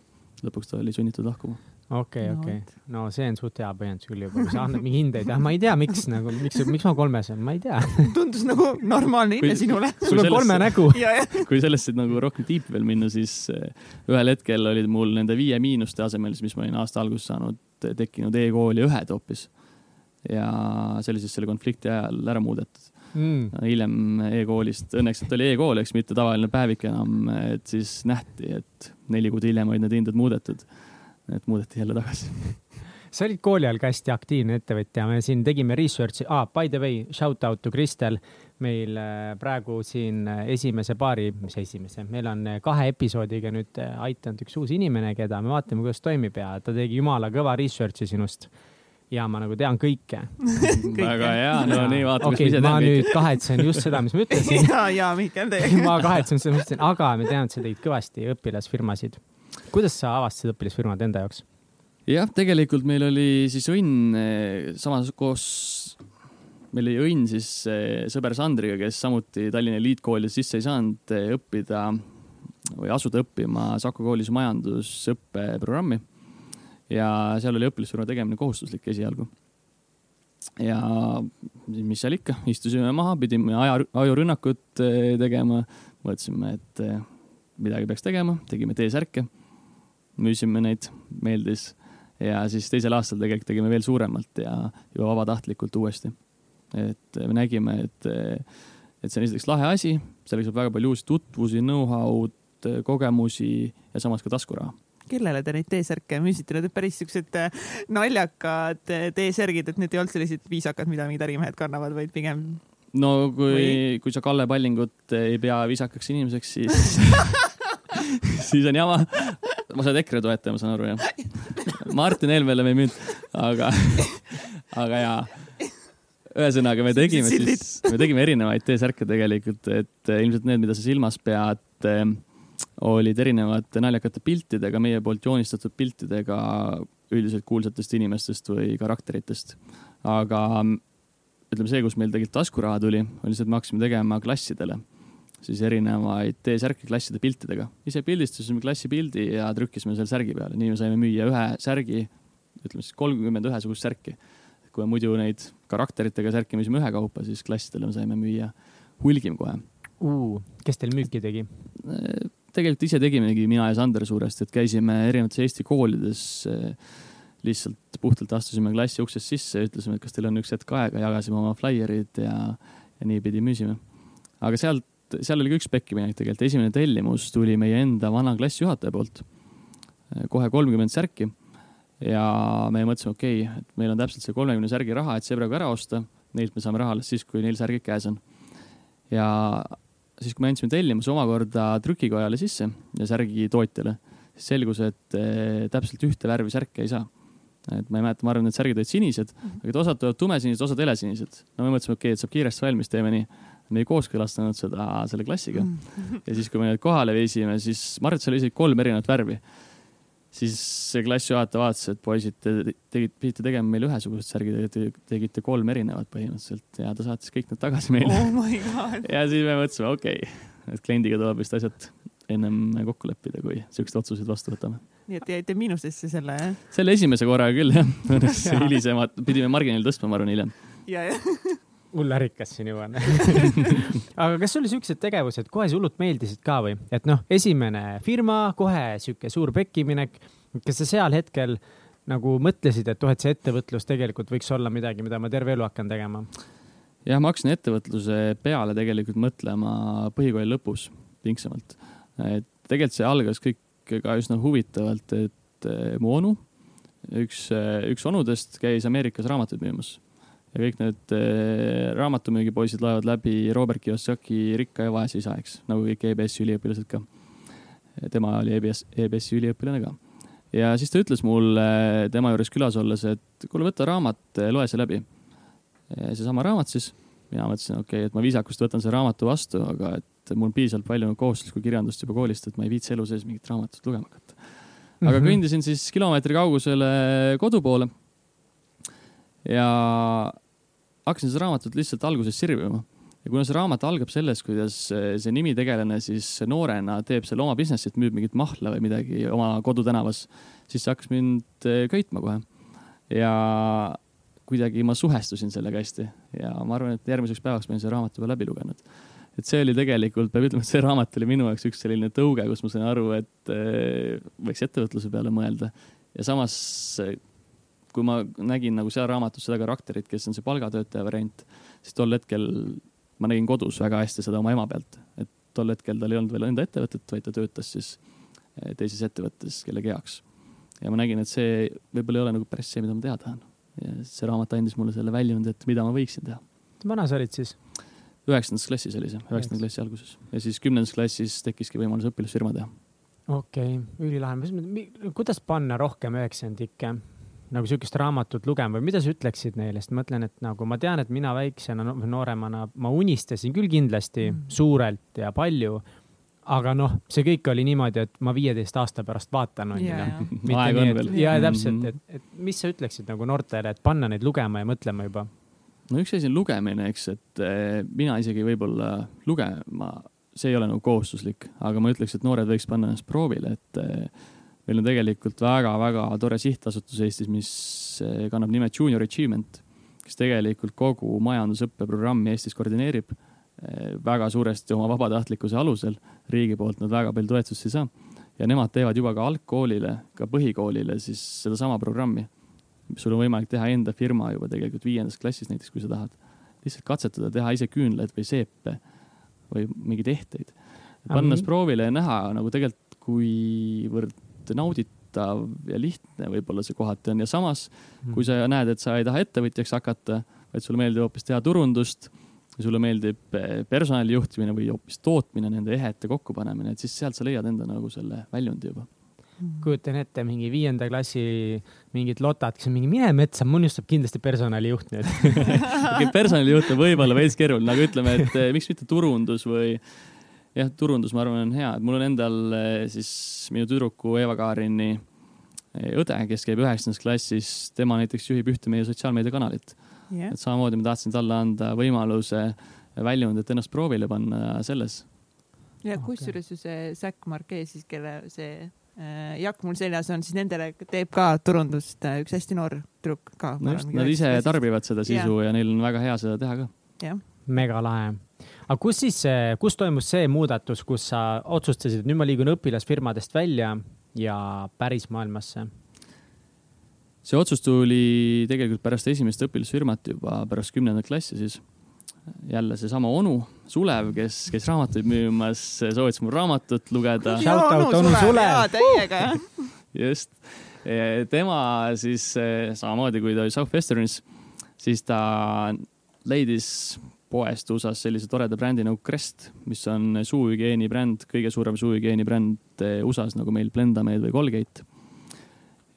Speaker 3: lõpuks ta oli sunnitud lahkuma
Speaker 2: okei okei. no see on suht hea põhjendus küll juba, kui sa annad mingi hindeid, jah, ma ei tea, miks nagu, miks, miks ma kolmes olen, ma ei tea.
Speaker 1: Tundus nagu normaalne hinne sinule.
Speaker 2: sul on kolme nägu.
Speaker 3: Kui sellesse nagu rohkem tiip veel minna, siis eh, ühel hetkel olid mul nende viie miinuste asemel, siis mis ma olin aasta alguses saanud, tekkinud e-kooli ühed hoopis. ja see oli siis selle konflikti ajal ära muudetud. Mm.. hiljem e-koolist, õnneks, et oli e-kool, eks mitte tavaline päevik enam, et siis nähti, et neli kuud hiljem olid need hinded muudetud et muudeti jälle tagasi.
Speaker 2: Sa olid kooli ajal ka hästi aktiivne ettevõtja, me siin tegime research'i. Ah,, by the way, shout out to Kristel. meil äh, praegu siin äh, esimese paari, mis esimese, meil on äh, kahe episoodiga nüüd aidanud üks uus inimene, keda me vaatame, kuidas toimib ja ta tegi jumala kõva research'i sinust. Ja ma nagu tean kõike.
Speaker 3: Väga hea, no nii vaatame
Speaker 2: okay,, mis sa tead. ma nüüd kahetsen just seda, mis ma ütlesin.
Speaker 1: Ja, ja Mihkel teiega
Speaker 2: ma kahetsen seda, mis ma ütlesin, aga me teame, et sa tegid kõvasti õpilasfirmasid kuidas sa avastasid õpilasfirmad enda jaoks?
Speaker 3: jah, tegelikult meil oli siis õnn eh, samas koos, meil oli õnn siis eh, sõber Sandriga, kes samuti Tallinna Eliitkooli sisse ei saanud eh, õppida või asuda õppima Saku koolis majandusõppeprogrammi. ja seal oli õpilasfirma tegemine kohustuslik esialgu. ja mis seal ikka, istusime maha, pidime aja, ajurünnakut tegema, mõtlesime, et midagi peaks tegema, tegime T-särke müüsime neid, meeldis. ja siis teisel aastal tegelikult tegime veel suuremalt ja juba vabatahtlikult uuesti. et me nägime, et, et see on esiteks lahe asi, sellega saab väga palju uusi tutvusi, know-how'd, kogemusi ja samas ka taskuraha
Speaker 1: kellele te neid T-särke müüsite, need olid päris siuksed naljakad T-särgid, et need ei olnud sellised viisakad, mida mingid ärimehed kannavad, vaid pigem.
Speaker 3: no kui Või..., kui sa Kalle Pallingut ei pea viisakaks inimeseks, siis siis on jama ma saan EKRE toetaja, ma saan aru, jah. Martin Helmele me ei müünud, aga, aga jaa. ühesõnaga, me tegime siis, me tegime erinevaid T-särke tegelikult, et ilmselt need, mida sa silmas pead, olid erinevate naljakate piltidega, meie poolt joonistatud piltidega üldiselt kuulsatest inimestest või karakteritest. aga ütleme, see, kus meil tegelikult taskuraha tuli, oli see, et me hakkasime tegema klassidele siis erinevaid T-särke klasside piltidega. ise pildistasime klassi pildi ja trükkisime selle särgi peale, nii me saime müüa ühe särgi, ütleme siis kolmkümmend ühesugust särki. kui me muidu neid karakteritega särke müüsime ühekaupa, siis klassidele me saime müüa hulgim kohe
Speaker 2: uh,. kes teil müüki tegi?
Speaker 3: tegelikult ise tegimegi, mina ja Sander suuresti, et käisime erinevates Eesti koolides lihtsalt puhtalt astusime klassi uksest sisse ja ütlesime, et kas teil on üks hetk aega, jagasime oma flaierid ja, ja niipidi müüsime. aga sealt seal oli ka üks pekkiminek tegelikult, esimene tellimus tuli meie enda vana klassijuhataja poolt, kohe kolmkümmend särki. ja me mõtlesime, okei okay,, et meil on täpselt see kolmekümne särgi raha, et see praegu ära osta. Neilt me saame raha alles siis, kui neil särgid käes on. ja siis, kui me andsime tellimuse omakorda trükikojale sisse ja särgitootjale, siis selgus, et eh, täpselt ühte värvi särke ei saa. et ma ei mäleta, ma arvan, et särgid olid sinised, mhm. aga osad tulevad tumesinised, osad helesinised. no me mõtlesime, okei okay,, et saab kiiresti valmis, teeme nii me ei kooskõlastanud seda selle klassiga. Mhm. ja siis, kui me need kohale viisime, siis ma arvan, et seal oli isegi kolm erinevat värvi. siis see klassijuhataja vaatas, et poisid, te tegite, pidite tegema meile ühesugused särgid, te tegite kolm erinevat põhimõtteliselt ja ta saatis kõik need tagasi meile
Speaker 1: oh.
Speaker 3: ja siis me mõtlesime, okei okay,, et kliendiga tuleb vist asjad ennem kokku leppida, kui siukseid otsuseid vastu võtame.
Speaker 1: nii et jäite miinusesse selle, jah?
Speaker 3: selle esimese korraga küll jah, hilisemad pidime marginaali tõstma, ma arvan, hiljem.
Speaker 1: ja, jah
Speaker 2: hull ärikas siin juba aga kas sulle siuksed tegevused kohe hullult meeldisid ka või, et noh, esimene firma, kohe sihuke suur pekkiminek. kas sa seal hetkel nagu mõtlesid, et oh, et see ettevõtlus tegelikult võiks olla midagi, mida ma terve elu hakkan tegema?
Speaker 3: jah, ma hakkasin ettevõtluse peale tegelikult mõtlema põhikooli lõpus pingsamalt. et tegelikult see algas kõik ka üsna huvitavalt, et eh, mu onu, üks, eh, üks onudest käis Ameerikas raamatuid müümas ja kõik need äh, raamatumüügipoisid loevad läbi Robert Kiyosaki Rikka ja vaese isa, eks, nagu kõik EBS-i üliõpilased ka. tema oli EBS, EBS-i üliõpilane ka. ja siis ta ütles mulle tema juures külas olles, et kuule, võta raamat, loe see läbi. seesama raamat siis, mina mõtlesin, okei okay,, et ma viisakust võtan selle raamatu vastu, aga et mul piisavalt palju kohustuslikku kirjandust juba koolist, et ma ei viitsi elu sees mingit raamatut lugema hakata. aga mm -hmm. kõndisin siis kilomeetri kaugusele kodu poole ja hakkasin seda raamatut lihtsalt alguses sirvima. ja kuna see raamat algab sellest, kuidas see nimitegelane siis noorena teeb selle oma business'it, müüb mingit mahla või midagi oma kodutänavas, siis see hakkas mind eh, köitma kohe. ja kuidagi ma suhestusin sellega hästi ja ma arvan, et järgmiseks päevaks ma olin selle raamatu juba läbi lugenud. et see oli tegelikult, peab ütlema, et see raamat oli minu jaoks üks selline tõuge, kus ma sain aru, et eh, võiks ettevõtluse peale mõelda ja samas kui ma nägin nagu seal raamatus seda karakterit, kes on see palgatöötaja variant, siis tol hetkel ma nägin kodus väga hästi seda oma ema pealt, et tol hetkel tal ei olnud veel enda ettevõtet, vaid ta töötas siis eh, teises ettevõttes kellegi heaks. ja ma nägin, et see võib-olla ei ole nagu päris see, mida ma teha tahan. ja see raamat andis mulle selle väljundi, et mida ma võiksin teha.
Speaker 2: vana sa olid siis?
Speaker 3: üheksandas klassis oli see, üheksanda klassi alguses ja siis kümnendas klassis tekkiski võimalus õpilasfirma teha.
Speaker 2: okei okay,, ülilahe. kuidas panna rohkem üheksandikke nagu sihukest raamatut lugema või mida sa ütleksid neile, sest ma mõtlen, et nagu ma tean, et mina väiksena no,, nooremana, ma unistasin küll kindlasti mm. suurelt ja palju. aga noh, see kõik oli niimoodi, et ma viieteist aasta pärast vaatan, on ju.
Speaker 3: aeg on veel.
Speaker 2: ja täpselt, et, et mis sa ütleksid nagu noortele, et panna neid lugema ja mõtlema juba?
Speaker 3: no üks asi on lugemine, eks, et eh, mina isegi võib-olla lugema, see ei ole nagu kohustuslik, aga ma ütleks, et noored võiks panna ennast proovile, et eh, meil on tegelikult väga-väga tore sihtasutus Eestis, mis eh, kannab nime Junior Achievement, kes tegelikult kogu majandusõppeprogrammi Eestis koordineerib eh, väga suuresti oma vabatahtlikkuse alusel. riigi poolt nad väga palju toetust ei saa ja nemad teevad juba ka algkoolile, ka põhikoolile siis sedasama programmi. sul on võimalik teha enda firma juba tegelikult viiendas klassis näiteks, kui sa tahad. lihtsalt katsetada, teha ise küünlaid või seepe või mingeid ehteid. panna ennast proovile ja näha nagu tegelikult, kuivõrd nauditav ja lihtne võib-olla see kohati on ja samas mm., kui sa näed, et sa ei taha ettevõtjaks hakata, vaid sulle meeldib hoopis teha turundust, sulle meeldib eh, personali juhtimine või hoopis tootmine, nende ehete kokkupanemine, et siis sealt sa leiad enda nagu selle väljundi juba
Speaker 2: mm. kujutan ette mingi viienda klassi mingit lotat, kes on mingi mine metsa, minust saab kindlasti personalijuht nüüd
Speaker 3: personalijuht on võib-olla veits keeruline, aga ütleme, et eh, miks mitte turundus või jah, turundus, ma arvan, on hea, et mul on endal eh, siis minu tüdruku Eva-Karini eh, õde, kes käib üheksandas klassis, tema näiteks juhib ühte meie sotsiaalmeediakanalit yeah.. et samamoodi ma tahtsin talle anda võimaluse väljund, et ennast proovile panna selles.
Speaker 1: ja kusjuures ju see Zack Marquet siis, kelle see äh, jakk mul seljas on, siis nendele teeb ka turundust üks hästi noor tüdruk ka.
Speaker 3: nad ise tarbivad seda sisu yeah. ja neil on väga hea seda teha ka.
Speaker 1: jah yeah
Speaker 2: mega lahe. Aga kus siis, kus toimus see muudatus, kus sa otsustasid, et nüüd ma liigun õpilasfirmadest välja ja päris maailmasse?
Speaker 3: see otsus tuli tegelikult pärast esimest õpilasfirmat juba pärast kümnendat klassi siis. jälle seesama onu, Sulev, kes käis raamatuid müümas, soovitas mul raamatut lugeda. Just, tema siis samamoodi, kui ta oli Southwesternis, siis ta leidis poest USA-s sellise toreda brändi nagu Crest, mis on suuhügieeni bränd, kõige suurem suuhügieeni bränd USA-s nagu meil Blendamed või Colgate.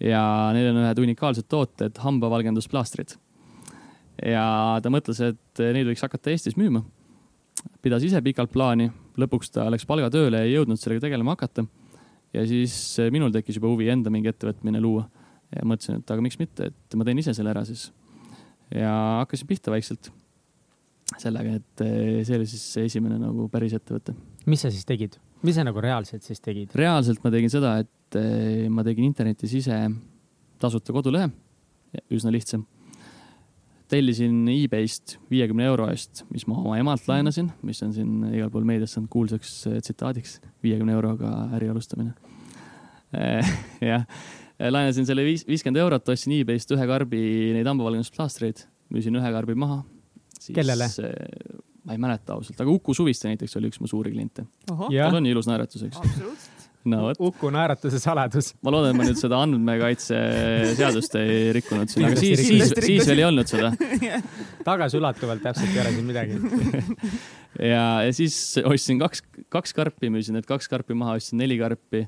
Speaker 3: ja neil on ühed unikaalsed tooted, hambavalgendusplaastrid. ja ta mõtles, et neid võiks hakata Eestis müüma. pidas ise pikalt plaani, lõpuks ta läks palgatööle ja ei jõudnud sellega tegelema hakata. ja siis minul tekkis juba huvi enda mingi ettevõtmine luua ja mõtlesin, et aga miks mitte, et ma teen ise selle ära siis. ja hakkasin pihta vaikselt sellega, et eh, see oli siis esimene nagu päris ettevõte.
Speaker 2: mis sa siis tegid, mis sa nagu reaalselt siis tegid?
Speaker 3: reaalselt ma tegin seda, et eh, ma tegin internetis ise tasuta kodulehe, üsna lihtsam. tellisin e-base'ist viiekümne euro eest, mis ma oma emalt laenasin, mis on siin igal pool meedias saanud kuulsaks eh, tsitaadiks, viiekümne euroga äri alustamine jah, laenasin selle viis, viiskümmend eurot, ostsin e-base'ist ühe karbi neid hambavalgendusplaastreid, müüsin ühe karbi maha.
Speaker 2: Kellele?
Speaker 3: ma ei mäleta ausalt, aga Uku Suviste näiteks oli üks mu suuri kliente. tal on ilus naeratus, eks.
Speaker 2: no vot. Uku naeratuse saladus.
Speaker 3: ma loodan, et ma nüüd seda andmekaitse seadust ei rikkunud siin, aga siis, siis, siis veel ei olnud seda
Speaker 2: tagasiulatuvalt täpselt ei ole siin midagi
Speaker 3: ja, ja siis ostsin kaks, kaks karpi, müüsin need kaks karpi maha, ostsin neli karpi.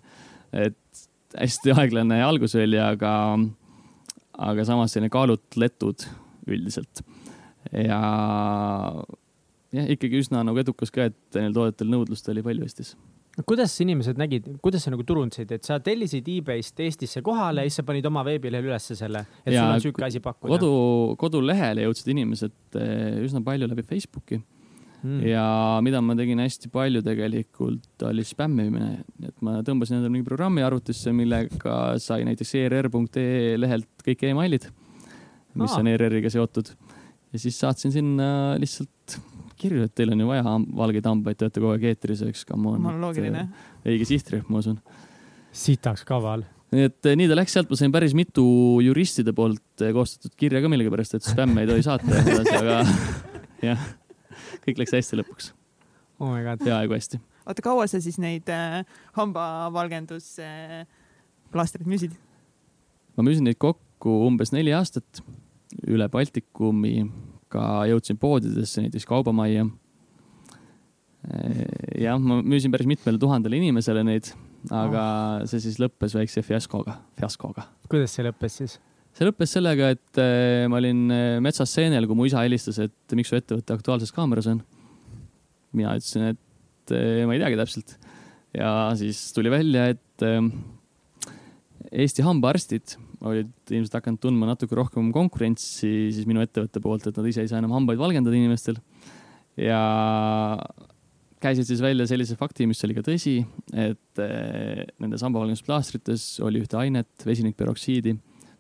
Speaker 3: et hästi aeglane algus oli, aga, aga samas selline kaalutletud üldiselt ja jah, ikkagi üsna nagu edukas ka, et neil toodetel nõudlust oli palju Eestis
Speaker 2: kuidas inimesed nägid, kuidas sa nagu turundasid, et sa tellisid e-base'ist Eestisse kohale ja siis sa panid oma veebilehel ülesse selle, et ja sul on sihuke asi pakkuda?
Speaker 3: kodu, kodulehele jõudsid inimesed eh, üsna palju läbi Facebooki mm. ja mida ma tegin hästi palju tegelikult, oli spämmimine, et ma tõmbasin endale mingi programmi arvutisse, millega sai näiteks err.ee lehelt kõik emailid, mis Aa. on ERR-iga seotud ja siis saatsin sinna lihtsalt kirju, et teil on ju vaja valgeid hambaid, te olete kogu aeg eetris, eks, come on.
Speaker 1: loogiline.
Speaker 3: õige sihtrühm, ma usun.
Speaker 2: sitaks kaval.
Speaker 3: nii et nii ta läks, sealt ma sain päris mitu juristide poolt koostatud kirja ka millegipärast, et spämme ei tohi saata ja nii edasi, aga jah, kõik läks hästi lõpuks
Speaker 2: oh.
Speaker 3: peaaegu hästi.
Speaker 1: oota, kaua sa siis neid äh, hambavalgendusplaastreid äh, müüsid?
Speaker 3: ma müüsin neid kokku umbes neli aastat üle Baltikumi, ka jõudsin poodidesse, näiteks Kaubamajja. jah, ma müüsin päris mitmele tuhandele inimesele neid, aga oh. see siis lõppes väikse fiaskoga, fiaskoga.
Speaker 2: kuidas see lõppes siis?
Speaker 3: see lõppes sellega, et eh, ma olin eh, metsas seenel, kui mu isa helistas, et miks su ettevõte Aktuaalses Kaameras on. mina ütlesin, et eh, ma ei teagi täpselt. ja siis tuli välja, et Eesti hambaarstid olid ilmselt hakanud tundma natuke rohkem konkurentsi siis minu ettevõtte poolt, et nad ise ei saa enam hambaid valgendada inimestel. ja käisid siis välja sellise fakti, mis oli ka tõsi, et eh, nendes hambavalgendusplaastrites oli ühte ainet, vesinikperoksiidi,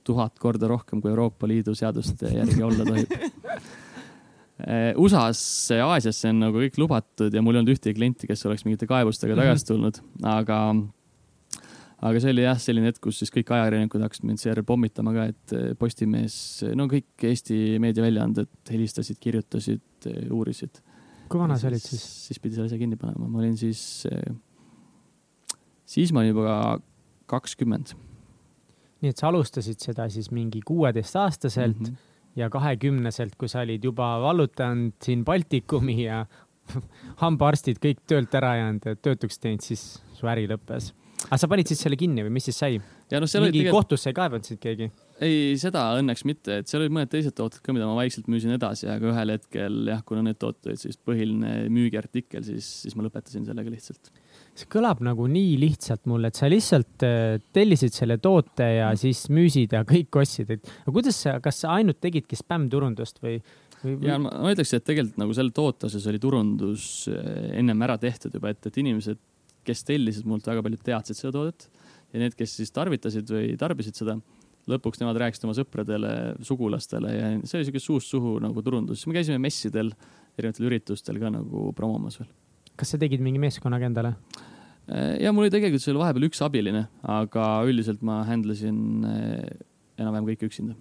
Speaker 3: tuhat korda rohkem, kui Euroopa Liidu seaduste järgi olla tohib eh, USA-s, Aasiasse on nagu kõik lubatud ja mul ei olnud ühtegi klienti, kes oleks mingite kaebustega tagasi tulnud, aga aga see oli jah, selline hetk, kus siis kõik ajakirjanikud hakkasid mind seejärel pommitama ka, et eh, Postimees, no kõik Eesti meediaväljaanded helistasid, kirjutasid, eh, uurisid.
Speaker 2: kui vana sa olid siis?
Speaker 3: siis pidi selle asja kinni panema, ma olin siis, eh, siis ma olin juba kakskümmend.
Speaker 2: nii et sa alustasid seda siis mingi kuueteistaastaselt mm -hmm. ja kahekümneselt, kui sa olid juba vallutanud siin Baltikumi ja hambaarstid kõik töölt ära jäänud ja töötuks teinud, siis su äri lõppes aga sa panid siis selle kinni või mis siis sai? No, mingi tegel... kohtusse ei kaevanud sind keegi?
Speaker 3: ei, seda õnneks mitte, et seal olid mõned teised tooted ka, mida ma vaikselt müüsin edasi, aga ühel hetkel jah, kuna need tooted olid siis põhiline müügiartikkel, siis, siis ma lõpetasin sellega lihtsalt.
Speaker 2: see kõlab nagu nii lihtsalt mulle, et sa lihtsalt äh, tellisid selle toote ja mm. siis müüsid ja kõik ostsid, et aga kuidas sa, kas sa ainult tegidki spämmturundust või,
Speaker 3: või...? ja ma, ma ütleks, et tegelikult nagu selle toote osas oli turundus äh, ennem ära tehtud juba, et, et inimesed kes tellisid mult, väga paljud teadsid seda toodet ja need, kes siis tarvitasid või tarbisid seda, lõpuks nemad rääkisid oma sõpradele, sugulastele ja see oli siuke suust suhu nagu turundus. me käisime messidel, erinevatel üritustel ka nagu promomas veel.
Speaker 2: kas sa tegid mingi meeskonnaga endale?
Speaker 3: ja mul oli tegelikult seal vahepeal üks abiline, aga üldiselt ma handle isin eh, enam-vähem kõike üksinda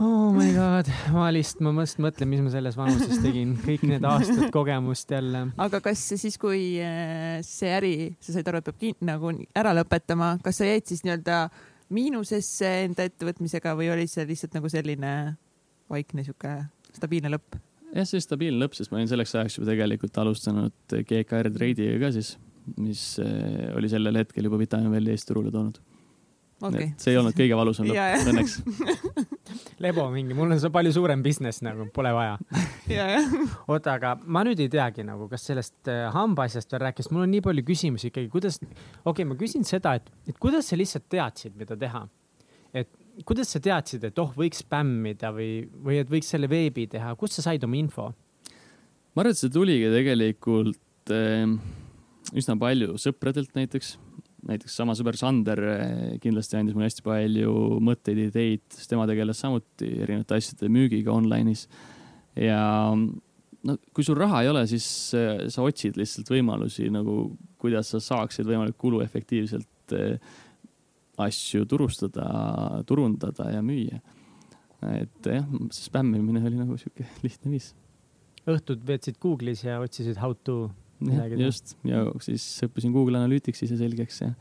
Speaker 2: oh my god, ma lihtsalt, ma mõtlen, mõtlen, mis ma selles vanuses tegin, kõik need aastad kogemust jälle.
Speaker 1: aga kas siis, kui äh, see äri, sa said aru, et peab nagu ära lõpetama, kas sa jäid siis nii-öelda miinusesse enda ettevõtmisega või oli see lihtsalt nagu selline vaikne sihuke stabiilne lõpp?
Speaker 3: jah, see stabiilne lõpp, sest ma olin selleks ajaks juba tegelikult alustanud GKR Trade'iga ka siis, mis äh, oli sellel hetkel juba Vitamin Valley Eesti turule toonud okay.. see ei olnud kõige valusam lõpp, õnneks.
Speaker 2: Lebo mingi, mul on see palju suurem business nagu, pole vaja. Oota, aga ma nüüd ei teagi nagu, kas sellest äh, hambaasjast veel rääkis, mul on nii palju küsimusi ikkagi, kuidas, okei okay,, ma küsin seda, et, et kuidas sa lihtsalt teadsid, mida teha? et kuidas sa teadsid, et oh, võiks spämmida või, või et võiks selle veebi teha, kust sa said oma info?
Speaker 3: ma arvan, et see tuligi tegelikult äh, üsna palju sõpradelt näiteks näiteks sama sõber Sander eh, kindlasti andis mulle hästi palju mõtteid, ideid, sest tema tegeles samuti erinevate asjade müügiga online'is. ja no kui sul raha ei ole, siis eh, sa otsid lihtsalt võimalusi nagu, kuidas sa saaksid võimalikult kuluefektiivselt eh, asju turustada, turundada ja müüa. et jah, spämmimine oli nagu sihuke lihtne viis.
Speaker 2: õhtud veetsid Google'is ja otsisid how to
Speaker 3: just ja siis õppisin Google Analyticsi see selgeks ja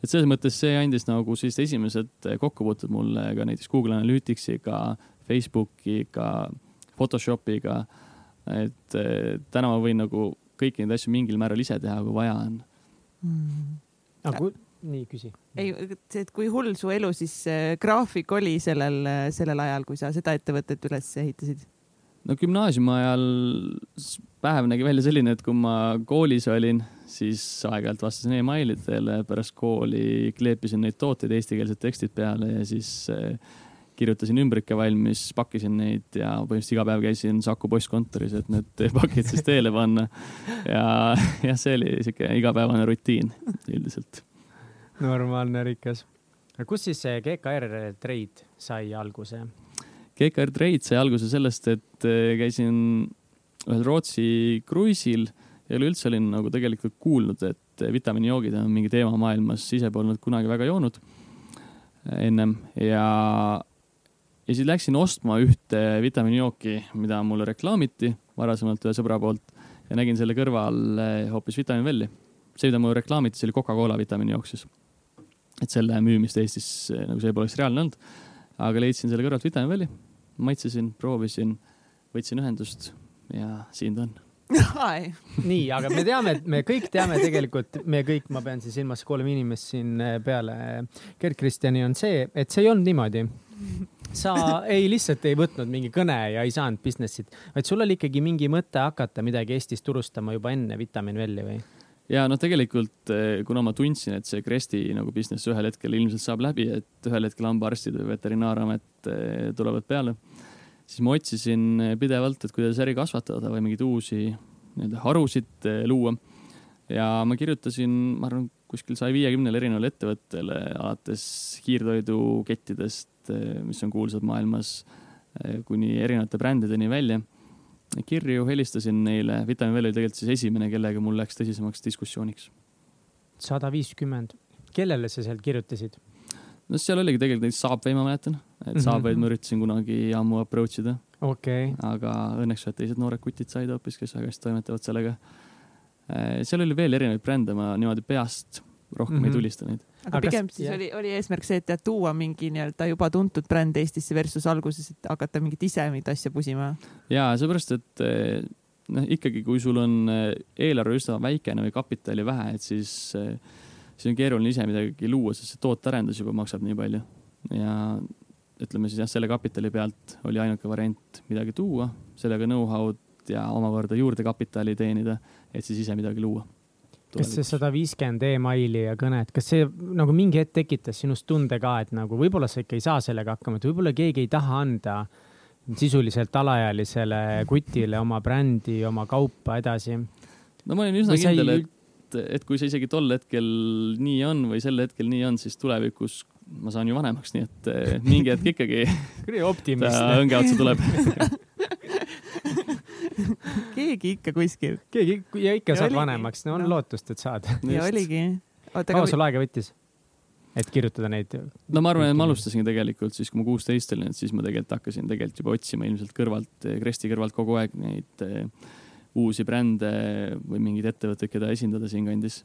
Speaker 3: et selles mõttes see andis nagu sellised esimesed kokkupuuted mulle ka näiteks Google Analyticsiga, Facebookiga, Photoshopiga. et täna ma võin nagu kõiki neid asju mingil määral ise teha, kui vaja on
Speaker 2: mm.. aga kui, nii küsi.
Speaker 1: ei, et kui hull su elu siis äh, graafik oli sellel, sellel ajal, kui sa seda ettevõtet üles ehitasid?
Speaker 3: no gümnaasiumi ajal päev nägi välja selline, et kui ma koolis olin, siis aeg-ajalt vastasin emailidele, pärast kooli kleepisin neid tooteid, eestikeelsed tekstid peale ja siis eh, kirjutasin ümbrike valmis, pakkisin neid ja põhimõtteliselt iga päev käisin Saku postkontoris, et need pakid siis teele panna. ja jah, see oli sihuke igapäevane rutiin üldiselt.
Speaker 2: normaalne, rikas. aga kus siis see GKR Trade sai alguse?
Speaker 3: GKR Trade sai alguse sellest, et eh, käisin ühel Rootsi kruiisil ja üleüldse olin nagu tegelikult kuulnud, et vitamiinijoogid on mingi teema maailmas, ise polnud kunagi väga joonud ennem ja, ja siis läksin ostma ühte vitamiinijooki, mida mulle reklaamiti varasemalt ühe sõbra poolt ja nägin selle kõrval eh, hoopis Vitamin Welli. see, mida mulle reklaamiti, see oli Coca-Cola vitamiinijook siis. et selle müümist Eestis eh, nagu see poleks reaalne olnud. aga leidsin selle kõrvalt Vitamin Welli maitsesin, proovisin, võtsin ühendust ja siin ta on
Speaker 2: nii, aga me teame, et me kõik teame tegelikult, me kõik, ma pean siis silmas kolm inimest siin eh, peale Gerd Kristjani on see, et see ei olnud niimoodi. sa ei lihtsalt ei võtnud mingi kõne ja ei saanud business'it, vaid sul oli ikkagi mingi mõte hakata midagi Eestis turustama juba enne Vitamin Welli või?
Speaker 3: ja noh, tegelikult eh, kuna ma tundsin, et see Cresti nagu business ühel hetkel ilmselt saab läbi, et ühel hetkel hambaarstid või veterinaaramet eh, tulevad peale, siis ma otsisin eh, pidevalt, et kuidas äri kasvatada või mingeid uusi nii-öelda harusid luua. ja ma kirjutasin, ma arvan, kuskil saja viiekümnele erinevale ettevõttele, alates kiirtoidukettidest, mis on kuulsad maailmas, kuni erinevate brändideni välja kirju, helistasin neile, Vitamin Well oli tegelikult siis esimene, kellega mul läks tõsisemaks diskussiooniks.
Speaker 2: sada viiskümmend, kellele sa sealt kirjutasid?
Speaker 3: no seal oligi tegelikult neid Saabveid, ma mäletan, et mhm. Saabveid ma üritasin kunagi ammu approach ida
Speaker 2: okay..
Speaker 3: aga õnneks ühed teised noored kutid said hoopis, kes väga hästi toimetavad sellega. Äh, seal oli veel erinevaid brände, ma niimoodi peast rohkem mm -hmm. ei mhm. tulista neid
Speaker 1: aga, pigem kas, siis jah. oli, oli eesmärk see, et tead, tuua mingi nii-öelda juba tuntud bränd Eestisse versus alguses, et hakata mingit ise mingit asja pusima?
Speaker 3: ja seepärast, et eh, noh, ikkagi, kui sul on eh, eelarve üsna väikene või kapitali vähe, et siis, eh, siis on keeruline ise midagi luua, sest see tootearendus juba maksab nii palju. ja ütleme siis jah, selle kapitali pealt oli ainuke variant midagi tuua, sellega know-how'd ja omakorda juurde kapitali teenida, et siis ise midagi luua
Speaker 2: kas see sada viiskümmend emaili ja kõnet, kas see nagu mingi hetk tekitas sinust tunde ka, et nagu võib-olla sa ikka ei saa sellega hakkama, et võib-olla keegi ei taha anda sisuliselt alaealisele kutile oma brändi, oma kaupa edasi?
Speaker 3: no ma olin üsna kindel, et, et kui see isegi tol hetkel nii on või sel hetkel nii on, siis tulevikus ma saan ju vanemaks, nii et eh, mingi hetk ikkagi.
Speaker 2: kuradi optimist.
Speaker 3: õnge otsa tuleb
Speaker 1: keegi ikka kuskil.
Speaker 2: keegi ja ikka ja saad oligi. vanemaks, no on no. lootust, et saad.
Speaker 1: ja oligi.
Speaker 2: kaua sul aega võttis? et kirjutada neid?
Speaker 3: no ma arvan, et ma alustasingi tegelikult siis, kui ma kuusteist olin, et siis ma tegelikult hakkasin tegelikult juba otsima ilmselt kõrvalt, Kresti kõrvalt kogu aeg neid eh, uusi brände või mingeid ettevõtteid, keda esindada siinkandis.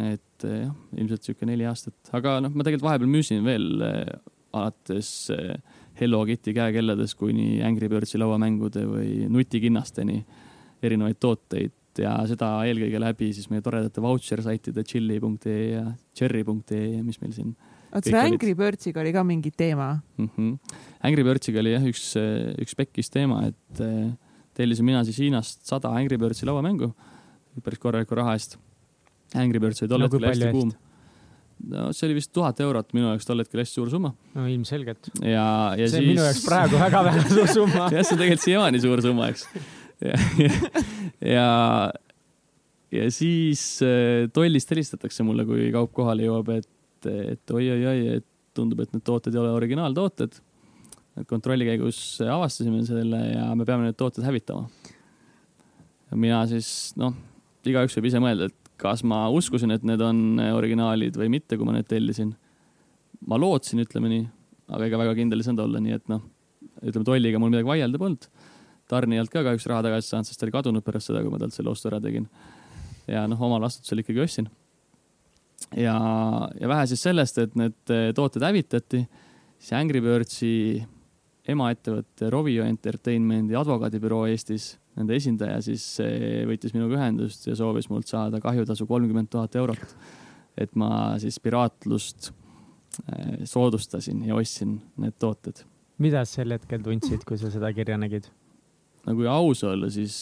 Speaker 3: Et eh, jah, ilmselt sihuke neli aastat, aga noh, ma tegelikult vahepeal müüsin veel eh, alates Hello Kitty käekelladest kuni Angry Birdsi lauamängude või nutikinnasteni erinevaid tooteid ja seda eelkõige läbi siis meie toredate vautšer saitide chilli.ee ja cherry.ee ja mis meil siin.
Speaker 1: oot, selle Angry Birdsiga oli ka mingi teema
Speaker 3: mm? -hmm. Angry Birdsiga oli jah üks, üks pekkis teema, et eh, tellisin mina siis Hiinast sada Angry Birdsi lauamängu päris korraliku raha eest. Angry Birds oli tol hetkel no, hästi kuum no see oli vist tuhat eurot minu jaoks tol hetkel hästi suur summa.
Speaker 2: no ilmselgelt.
Speaker 3: ja, ja
Speaker 2: see
Speaker 3: siis.
Speaker 2: minu jaoks praegu väga väga suur summa
Speaker 3: jah, see on tegelikult siiamaani suur summa, eks ja, ja, ja siis äh, tollist helistatakse mulle, kui kaup kohale jõuab, et, et oi-oi-oi, et tundub, et need tooted ei ole originaaltooted. kontrolli käigus avastasime selle ja me peame need tooted hävitama. ja mina siis, noh, igaüks võib ise mõelda, et kas ma uskusin, et need on originaalid või mitte, kui ma need tellisin. ma lootsin, ütleme nii, aga ega väga kindel ei saanud olla, nii et noh, ütleme tolliga mul midagi vaielda polnud tarnijalt ka kahjuks raha tagasi saanud, sest ta oli kadunud pärast seda, kui ma talt selle ostu ära tegin. ja noh, omal vastutusel ikkagi ostsin. ja, ja vähe siis sellest, et need eh, tooted hävitati, siis Angry Birdsi emaettevõtte Rovio Entertainmendi advokaadibüroo Eestis, nende esindaja siis võttis minuga ühendust ja soovis mult saada kahjutasu kolmkümmend tuhat eurot. et ma siis piraatlust eh, soodustasin ja ostsin need tooted.
Speaker 2: mida sel hetkel tundsid, kui sa seda kirja nägid?
Speaker 3: no kui aus olla, siis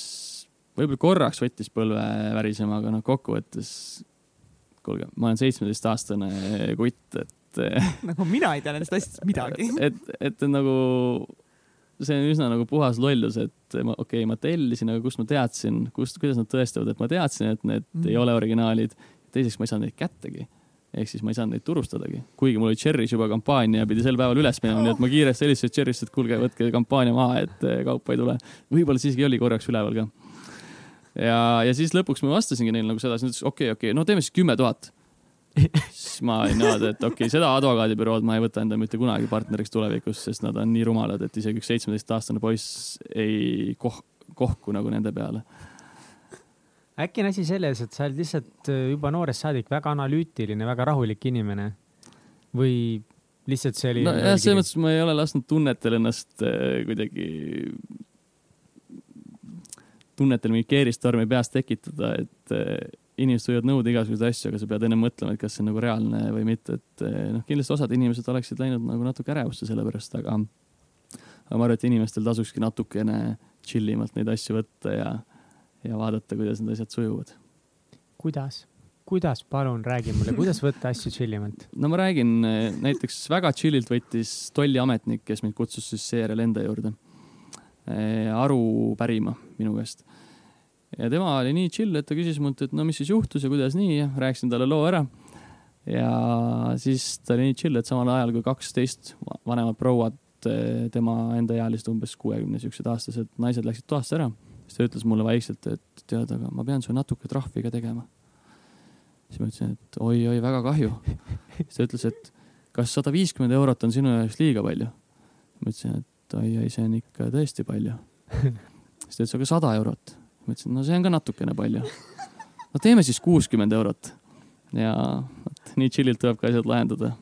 Speaker 3: võib-olla korraks võttis põlve värisema, aga noh, kokkuvõttes kuulge, ma olen seitsmeteistaastane kutt, et
Speaker 1: nagu mina ei tea nendest asjadest midagi.
Speaker 3: et, et, et nagu see on üsna nagu puhas lollus, et ma, okei okay,, ma tellisin, aga kust ma teadsin, kust, kuidas nad tõestavad, et ma teadsin, et need mm. ei ole originaalid. teiseks, ma ei saanud neid kättegi ehk siis ma ei saanud neid turustadagi, kuigi mul oli Cherry's juba kampaania, pidi sel päeval üles minema oh., nii et ma kiiresti helistasin Cherry'sse, et kuulge, võtke kampaania maha, et eh, kaupa ei tule. võib-olla siiski oli korraks üleval ka. ja, ja siis lõpuks ma vastasingi neile nagu sedasi, nad ütlesid okei okay,, okei okay,, no teeme siis kümme tuhat. Siis ma olin niimoodi, et okei okay,, seda advokaadibürood ma ei võta endale mitte kunagi partneriks tulevikus, sest nad on nii rumalad, et isegi üks seitsmeteistaastane poiss ei koh-, kohku nagu nende peale
Speaker 2: äkki on asi selles, et sa oled lihtsalt äh, juba noorest saadik väga analüütiline, väga rahulik inimene või lihtsalt see oli?
Speaker 3: nojah, selles mõttes ma ei ole lasknud tunnetel ennast äh, kuidagi, tunnetel mingit keeristormi peas tekitada, et äh, inimesed võivad nõuda igasuguseid asju, aga sa pead enne mõtlema, et kas see on nagu reaalne või mitte, et äh, noh, kindlasti osad inimesed oleksid läinud nagu natuke ärevusse selle pärast, aga aga ma arvan, et inimestel tasukski natukene chill imalt neid asju võtta ja ja vaadata, kuidas need asjad sujuvad.
Speaker 2: kuidas, kuidas, palun räägi mulle, kuidas võtta asju chillimalt?
Speaker 3: no ma räägin, näiteks väga chillilt võttis tolliametnik, kes mind kutsus siis seejärel enda juurde eh, aru pärima minu käest. Ja tema oli nii chill, et ta küsis mult, et no mis siis juhtus ja kuidas nii ja rääkisin talle loo ära. ja siis ta oli nii chill, et samal ajal kui kaksteist vanemad prouad, eh, tema enda ealised umbes kuuekümne siuksed aastased naised läksid toast ära siis ta ütles mulle vaikselt, et tead, aga ma pean sulle natuke trahvi ka tegema. siis ma ütlesin, et oi-oi, väga kahju. siis ta ütles, et kas sada viiskümmend eurot on sinu jaoks liiga palju? ma ütlesin, et oi-oi, see on ikka tõesti palju. siis ta ütles, aga sada eurot. Ma ütlesin, no see on ka natukene palju. no teeme siis kuuskümmend eurot. ja vot nii chill'ilt tulebki asjad lahendada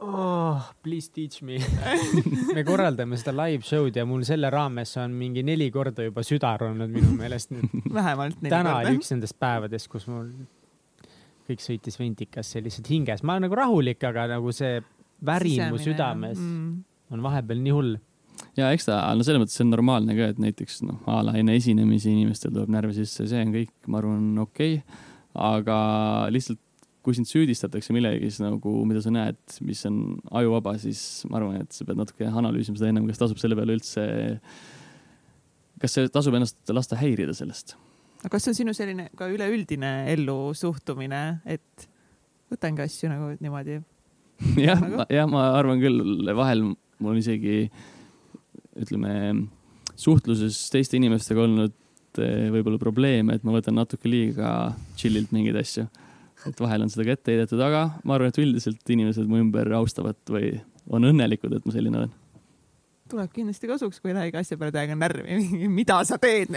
Speaker 2: oh,. Please teach me me korraldame seda live show'd ja mul selle raames on mingi neli korda juba südar olnud minu meelest
Speaker 1: vähemalt neli
Speaker 2: täna
Speaker 1: korda.
Speaker 2: oli üks nendest päevadest, kus mul kõik sõitis ventikasse lihtsalt hinges. ma olen nagu rahulik, aga nagu see värin mu südames mm. on vahepeal nii hull
Speaker 3: ja eks ta, no selles mõttes see on normaalne ka, et näiteks noh, a la enne esinemisi inimestel tuleb närve sisse, see on kõik, ma arvan, okei okay.. aga lihtsalt kui sind süüdistatakse millegiga, siis nagu, mida sa näed, mis on ajuvaba, siis ma arvan, et sa pead natuke analüüsima seda ennem, kas tasub selle peale üldse, kas see tasub ennast lasta häirida sellest.
Speaker 1: aga kas see on sinu selline ka üleüldine ellu suhtumine, et võtangi asju nagu niimoodi?
Speaker 3: jah nagu?, jah, ma arvan küll, vahel mul on isegi ütleme suhtluses teiste inimestega olnud eh, võib-olla probleeme, et ma võtan natuke liiga chill'ilt mingeid asju et vahel on seda ka ette heidetud, aga ma arvan, et üldiselt inimesed mu ümber austavad või on õnnelikud, et ma selline olen.
Speaker 1: tuleb kindlasti kasuks, kui lähegi asja peale täiega närvi, mida sa teed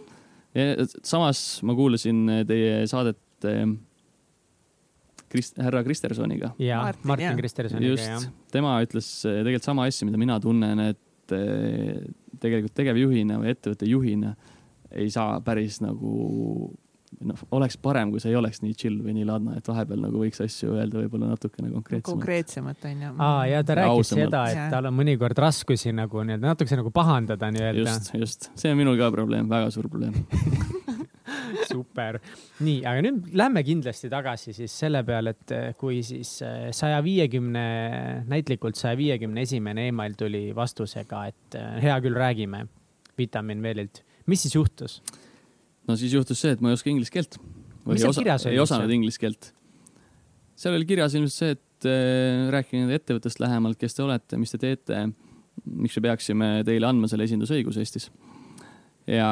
Speaker 3: ja samas ma kuulasin teie saadet eh, Krist-, härra Kristersoniga.
Speaker 2: jaa, Martin Kristersoniga,
Speaker 3: jah. tema ütles eh, tegelikult sama asja, mida mina tunnen, et eh, tegelikult tegevjuhina või ettevõtte juhina ei saa päris nagu noh, oleks parem, kui see ei oleks nii chill või nii ladna, et vahepeal nagu võiks asju öelda võib-olla natukene konkreetsemalt.
Speaker 1: konkreetsemalt on ju.
Speaker 2: aa, ja ta rääkis seda, et tal on mõnikord raskusi nagu nii-öelda natukese nagu pahandada nii-öelda.
Speaker 3: just, just, see on minul ka probleem, väga suur probleem
Speaker 2: super, nii, aga nüüd lähme kindlasti tagasi siis selle peale, et eh, kui siis eh, saja viiekümne, näitlikult saja viiekümne esimene email tuli vastusega, et eh, hea küll, räägime Vitamin Veelilt, mis siis juhtus?
Speaker 3: no siis juhtus see, et ma ei oska inglise keelt.
Speaker 2: mis seal kirjas
Speaker 3: oli? ei osanud inglise keelt. seal oli kirjas ilmselt see, et äh, rääkige nende ettevõttest lähemalt, kes te olete, mis te teete, miks me peaksime teile andma selle esindusõiguse Eestis. Ja,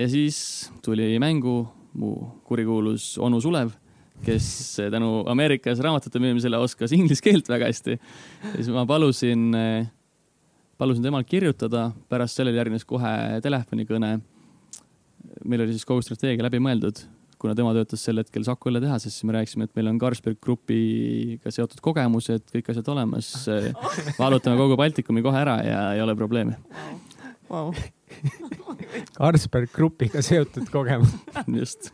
Speaker 3: ja siis tuli mängu mu kurikuulus onu Sulev, kes tänu Ameerikas raamatute müümisele oskas inglise keelt väga hästi. ja siis ma palusin, palusin temal kirjutada, pärast sellele järgnes kohe telefonikõne meil oli siis kogu strateegia läbi mõeldud, kuna tema töötas sel hetkel Saku õlletehases, siis me rääkisime, et meil on Carlsberg Grupiga seotud kogemused, kõik asjad olemas. valutame kogu Baltikumi kohe ära ja ei ole probleemi
Speaker 1: wow.
Speaker 2: Carlsberg Grupiga seotud kogemus
Speaker 3: just.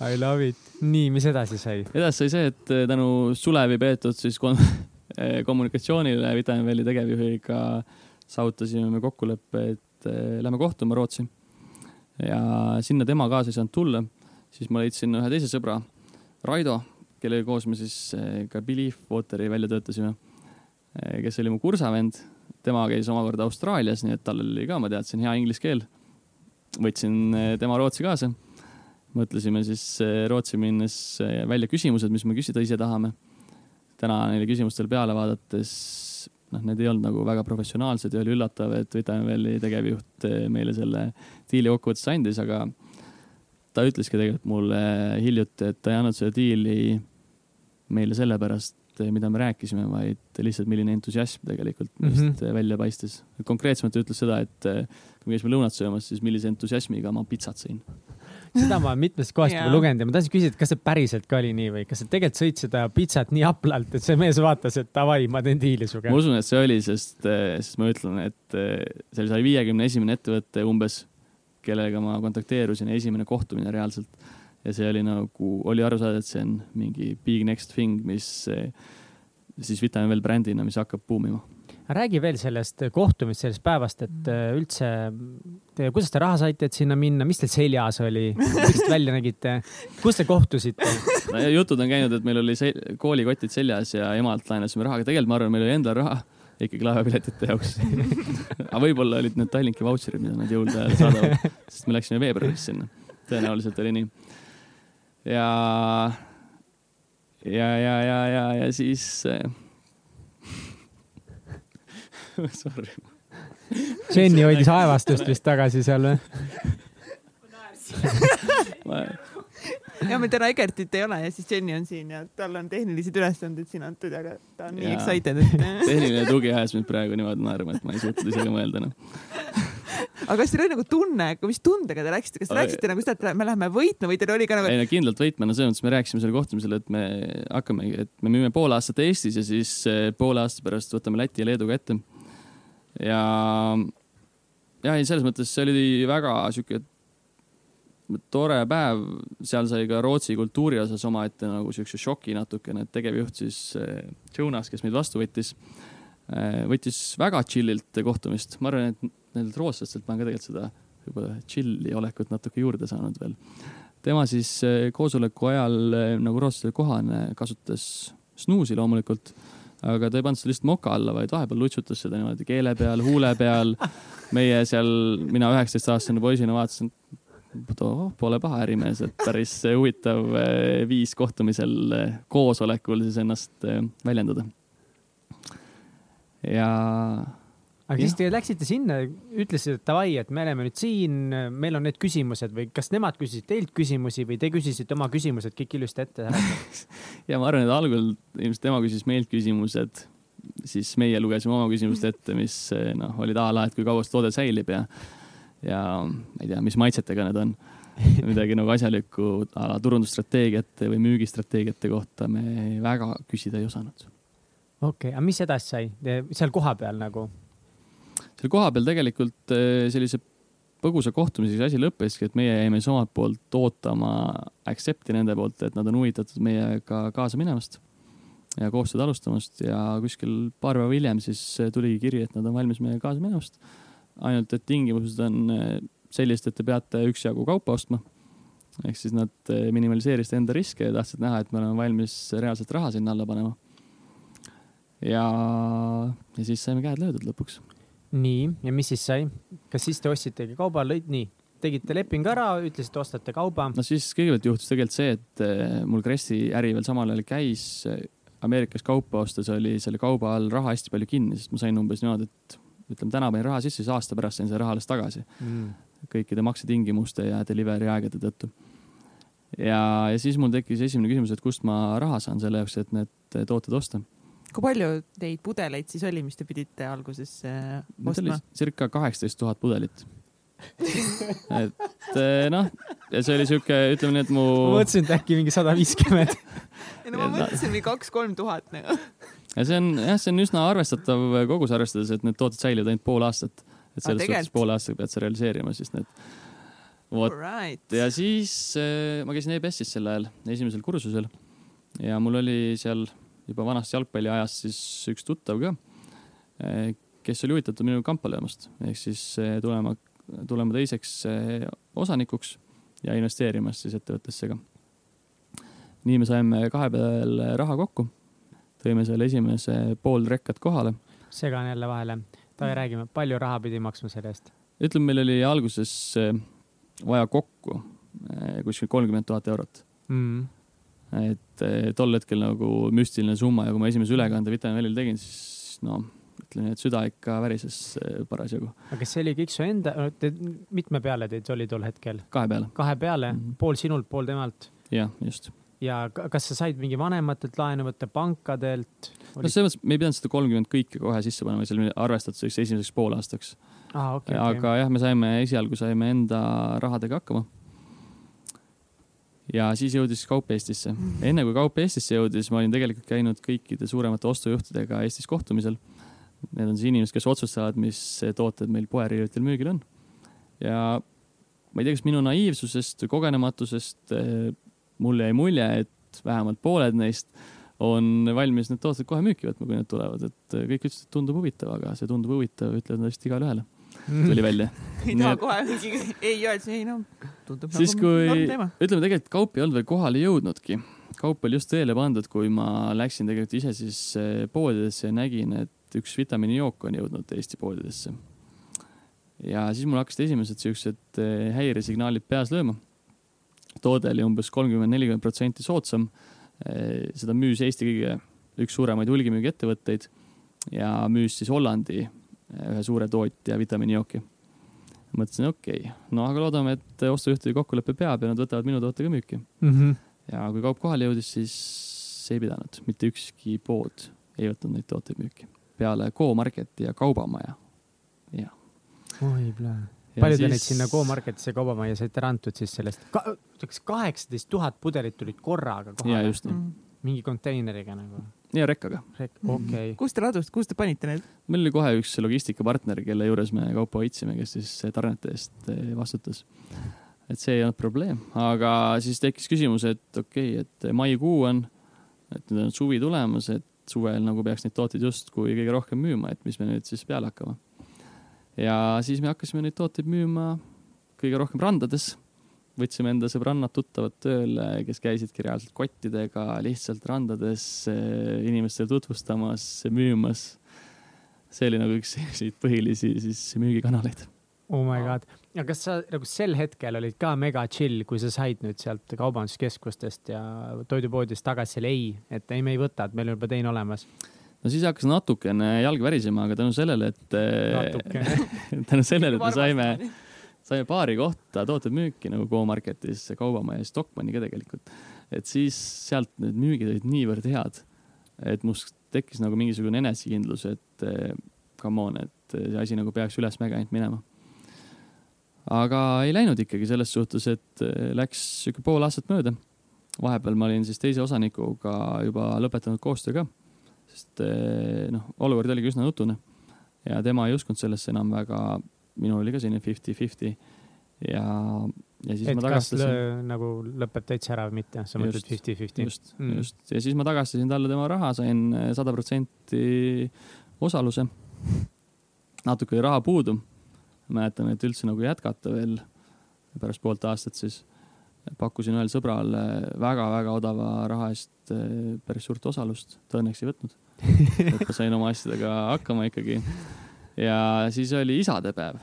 Speaker 2: I love it. nii, mis edasi sai?
Speaker 3: edasi sai see, et tänu Sulevi peetud siis kommunikatsioonile Vitamin-Veli tegevjuhiga saavutasime me kokkuleppe, et eh, lähme kohtuma Rootsi ja sinna tema kaasa ei saanud tulla, siis ma leidsin ühe teise sõbra, Raido, kellega koos me siis eh, ka Belief Wateri välja töötasime, eh, kes oli mu kursavend. Tema käis omakorda Austraalias, nii et tal oli ka, ma teadsin, hea inglise keel. võtsin eh, tema Rootsi kaasa. mõtlesime siis Rootsi minnes välja küsimused, mis me küsida ise tahame. täna neile küsimustele peale vaadates noh, need ei olnud nagu väga professionaalsed ja oli üllatav, et Vitaminvelli tegevjuht eh, meile selle diili kokkuvõttes andis, aga ta ütleski tegelikult mulle hiljuti, et ta ei andnud seda diili meile sellepärast, eh, mida me rääkisime, vaid lihtsalt milline entusiasm tegelikult meist mm -hmm. välja paistis. konkreetsemalt ütles seda, et eh, kui me käisime lõunat söömas, siis millise entusiasmiga ma pitsat sõin
Speaker 2: seda ma mitmest kohast juba lugenud ja ma tahtsin küsida, et kas see päriselt ka oli nii või kas sa tegelikult sõid seda pitsat nii haplalt, et see mees vaatas, et davai, ma teen diili sinuga?
Speaker 3: ma usun, et see oli, sest, sest ma ütlen, et see oli saja viiekümne esimene ettevõte umbes, kellega ma kontakteerusin, esimene kohtumine reaalselt. Ja see oli nagu, oli aru saada, et see on mingi big next thing, mis siis Vitamin veel brändina, mis hakkab buumima
Speaker 2: räägi veel sellest kohtumist, sellest päevast, et mm. äh, üldse, kuidas te raha saite, et sinna minna, mis teil seljas oli, kuidas te välja nägite, kus te kohtusite
Speaker 3: no,? jutud on käinud, et meil oli se koolikotid seljas ja emalt laenasime raha, aga tegelikult ma arvan, meil oli endal raha ikkagi laevapiletite jaoks aga võib-olla olid need Tallinki vautšerid, mida nad jõulude ajal saadavad, sest me läksime veebruaris sinna. tõenäoliselt oli nii. Ja, ja, ja, ja, ja, ja siis äh, Sorry.
Speaker 2: Jenny hoidis aevastust vist tagasi seal või?
Speaker 1: ja meil täna Egertit ei ole ja siis Jenny on siin ja tal on tehnilised ülesanded siin antud, aga ta on nii excited, et.
Speaker 3: tehniline tugi ajas mind praegu niimoodi naerma, et ma ei suutnud isegi mõelda enam
Speaker 1: aga kas teil oli nagu tunne, mis tundega te läksite, kas te rääkisite nagu seda, et me läheme võitma või teil oli ka nagu?
Speaker 3: ei no kindlalt võitma, no selles mõttes me rääkisime sellel kohtumisel, et me hakkame, et me müüme pool aastat Eestis ja siis eh, poole aasta pärast võtame Läti ja Leeduga ette ja, ja ei, selles mõttes see oli väga sihuke tore päev, seal sai ka Rootsi kultuuri osas omaette nagu siukse šoki natukene, et tegevjuht siis eh, Jonas, kes meid vastu võttis, eh, võttis väga chill'ilt kohtumist. ma arvan, et nendelt rootslastelt ma olen ka tegelikult seda võib-olla chill'i olekut natuke juurde saanud veel. tema siis eh, koosoleku ajal, nagu rootslastele kohane, kasutas snuusi loomulikult aga ta ei pannud seda lihtsalt moka alla, vaid vahepeal lutsutas seda niimoodi keele peal, huule peal. meie seal, mina üheksateistaastane poisina vaatasin, oh, pole paha ärimees, et päris huvitav eh, viis kohtumisel, eh, koosolekul siis ennast eh, väljendada. ja
Speaker 2: aga siis te läksite sinna, ütlesite, et davai, et me oleme nüüd siin, meil on need küsimused või kas nemad küsisid teilt küsimusi või te küsisite oma küsimused kõik ilusti ette
Speaker 3: ja ma arvan, et algul ilmselt tema küsis meilt küsimused, siis meie lugesime oma küsimused ette, mis noh, olid a la, et kui kaua see toode säilib ja, ja ma ei tea, mis maitsetega need on midagi nagu asjalikku a la turundusstrateegiate või müügistrateegiate kohta me väga küsida ei osanud.
Speaker 2: okei okay,, aga mis edasi sai seal kohapeal nagu?
Speaker 3: Seal kohapeal tegelikult eh, sellise põgusa kohtumisega asi lõppeski, et meie jäime siis omalt poolt ootama accept'i nende poolt, et nad on huvitatud meiega kaasa minemast ja koostööd alustamast ja kuskil paar päeva hiljem siis tuligi kiri, et nad on valmis meiega kaasa minemast. ainult, et tingimused on eh, sellised, et te peate üksjagu kaupa ostma. ehk siis nad eh, minimaliseerisid enda riske ja tahtsid näha, et me oleme valmis reaalselt raha sinna alla panema. ja, ja siis saime käed löödud lõpuks
Speaker 2: nii, ja mis siis sai? kas siis te ostitegi kauba, lõid nii? tegite lepingu ära, ütlesite, ostate kauba?
Speaker 3: no siis kõigepealt juhtus tegelikult see, et eh, mul Kressi äri veel samal ajal käis. Ameerikas kaupa ostes oli selle kauba all raha hästi palju kinni, sest ma sain umbes niimoodi, et ütleme, täna panin raha sisse, siis aasta pärast sain selle raha alles tagasi mm.. kõikide maksetingimuste ja delivery aegade tõttu. ja, ja siis mul tekkis esimene küsimus, et kust ma raha saan selle jaoks, et need tooted osta
Speaker 1: kui palju neid pudeleid siis oli, mis te pidite alguses äh, ostma?
Speaker 3: circa kaheksateist tuhat pudelit et äh, noh, ja see oli sihuke, ütleme nii, et mu.
Speaker 2: ma mõtlesin, et äkki mingi sada viiskümmend.
Speaker 1: ei no ma mõtlesin mingi kaks-kolm tuhat nagu.
Speaker 3: ja see on jah, see on üsna arvestatav kogus, arvestades, et need tooted säilivad ainult pool aastat. et selles ah, suhtes poole aastaga pead sa realiseerima siis need. vot right. ja siis äh, ma käisin EBS-is sel ajal esimesel kursusel ja mul oli seal juba vanast jalgpalliajast siis üks tuttav ka, eh, kes oli huvitatud minu kampa löömast ehk siis eh, tulema, tulema teiseks eh, osanikuks ja investeerimas siis ettevõttesse ka. nii me saime kahe peal raha kokku, tõime selle esimese pool rekkat kohale.
Speaker 2: segan jälle vahele, davai räägime, palju raha pidi maksma selle eest?
Speaker 3: ütleme, meil oli alguses vaja kokku kuskil kolmkümmend tuhat eurot mm et tol hetkel nagu müstiline summa ja kui ma esimese ülekande Vitamin Välil tegin, siis no ütleme et süda ikka värises eh, parasjagu.
Speaker 2: aga kas see oli kõik su enda, mitme peale teid oli tol hetkel?
Speaker 3: kahe peale.
Speaker 2: kahe peale mm, -hmm. pool sinult, pool temalt?
Speaker 3: jah, just.
Speaker 2: ja kas sa said mingi vanematelt laenu võtta, pankadelt?
Speaker 3: no selles mõttes me ei pidanud seda kolmkümmend kõike kohe sisse panema, see oli arvestatud esimeseks poolaastaks
Speaker 2: ah,. Okay,
Speaker 3: aga okay. jah, me saime esialgu saime enda rahadega hakkama ja siis jõudis kaup Eestisse. enne kui kaup Eestisse jõudis, ma olin tegelikult käinud kõikide suuremate ostujuhtidega Eestis kohtumisel. Need on siis inimesed, kes otsustavad, mis tooted meil poeriiulitel müügil on. ja ma ei tea, kas minu naiivsusest või kogenematusest eh, mulle jäi mulje, et vähemalt pooled neist on valmis need tooted kohe müüki võtma, kui need tulevad, et kõik ütlesid, et tundub huvitav, aga see tundub huvitav, ütlevad nad vist igale ühele tuli välja.
Speaker 1: ei taha kohe mingi ei öelda, ei no
Speaker 3: tundub siis nagu kui, ütleme tegelikult kaup ei olnud veel kohale jõudnudki. kaup oli just teele pandud, kui ma läksin tegelikult ise siis eh, poodidesse ja nägin, et üks vitamiinijook on jõudnud Eesti poodidesse. ja siis mul hakkasid esimesed siuksed eh, häiresignaalid peas lööma. toode oli umbes kolmkümmend, nelikümmend protsenti soodsam. Eh, seda müüs Eesti kõige, üks suuremaid hulgimüügiettevõtteid ja müüs siis Hollandi ühe suure tootja vitamiinijooki. mõtlesin, okei okay., no aga loodame, et ostujuhtide kokkulepe peab ja nad võtavad minu toote ka müüki mm. -hmm. ja kui kaup kohale jõudis, siis ei pidanud, mitte ükski pood ei võtnud neid tooteid müüki peale Go-Marketi ja Kaubamaja. jah.
Speaker 2: oi plee palju te siis... neid sinna Go-Marketisse ja Kaubamajja saite antud siis sellest Ka? kaheksateist tuhat pudelit tulid korraga kohale.
Speaker 3: ja mm.
Speaker 2: mingi konteineriga nagu
Speaker 3: ja rekkaga
Speaker 2: Rek. okei okay..
Speaker 1: kust te ladusite, kust te panite need?
Speaker 3: meil oli kohe üks logistikapartner, kelle juures me kaupa hoidsime, kes siis tarnete eest eh, vastutas. et see ei olnud probleem, aga siis tekkis küsimus, et okei okay,, et maikuu on, et nüüd on suvi tulemas, et suvel nagu peaks neid tooteid justkui kõige rohkem müüma, et mis me nüüd siis peale hakkame. ja siis me hakkasime neid tooteid müüma kõige rohkem randades võtsime enda sõbrannad-tuttavad tööle, kes käisidki reaalselt kottidega lihtsalt randades eh, inimestele tutvustamas, müümas. see oli nagu üks selliseid põhilisi siis müügikanaleid.
Speaker 2: Oh my god, aga kas sa nagu sel hetkel olid ka mega chill, kui sa said nüüd sealt kaubanduskeskustest ja toidupoodidest tagasi selle ei, et ei, me ei võta, et meil on juba teine olemas?
Speaker 3: no siis hakkas natukene jalg värisema, aga tänu sellele, et tänu sellele, et me saime, saime paari kohta tooted müüki nagu Go-Marketis, Kaubamaja ja Stockmanni ka tegelikult. et siis sealt need müügid olid niivõrd head, et must tekkis nagu mingisugune enesekindlus, et eh, come on, et see asi nagu peaks ülesmäge ainult minema. aga ei läinud ikkagi selles suhtes, et eh, läks sihuke pool aastat mööda. vahepeal ma olin siis teise osanikuga juba lõpetanud koostöö ka sest eh, noh, olukord oligi üsna nutune ja tema ei uskunud sellesse enam väga. Minul oli ka selline fifty-fifty ja, ja siis
Speaker 2: et
Speaker 3: ma tagastasin.
Speaker 2: nagu lõpeb täitsa ära või mitte, sa mõtled fifty-fifty?
Speaker 3: just mm., just ja siis ma tagastasin talle tema raha, sain eh, sada protsenti osaluse. natuke oli raha puudu. mäletan, et üldse nagu jätkata veel pärast poolt aastat siis pakkusin ühele sõbrale väga-väga odava raha eest eh, päris suurt osalust, ta õnneks ei võtnud. et ma sain oma asjadega hakkama ikkagi. Ja siis oli isadepäev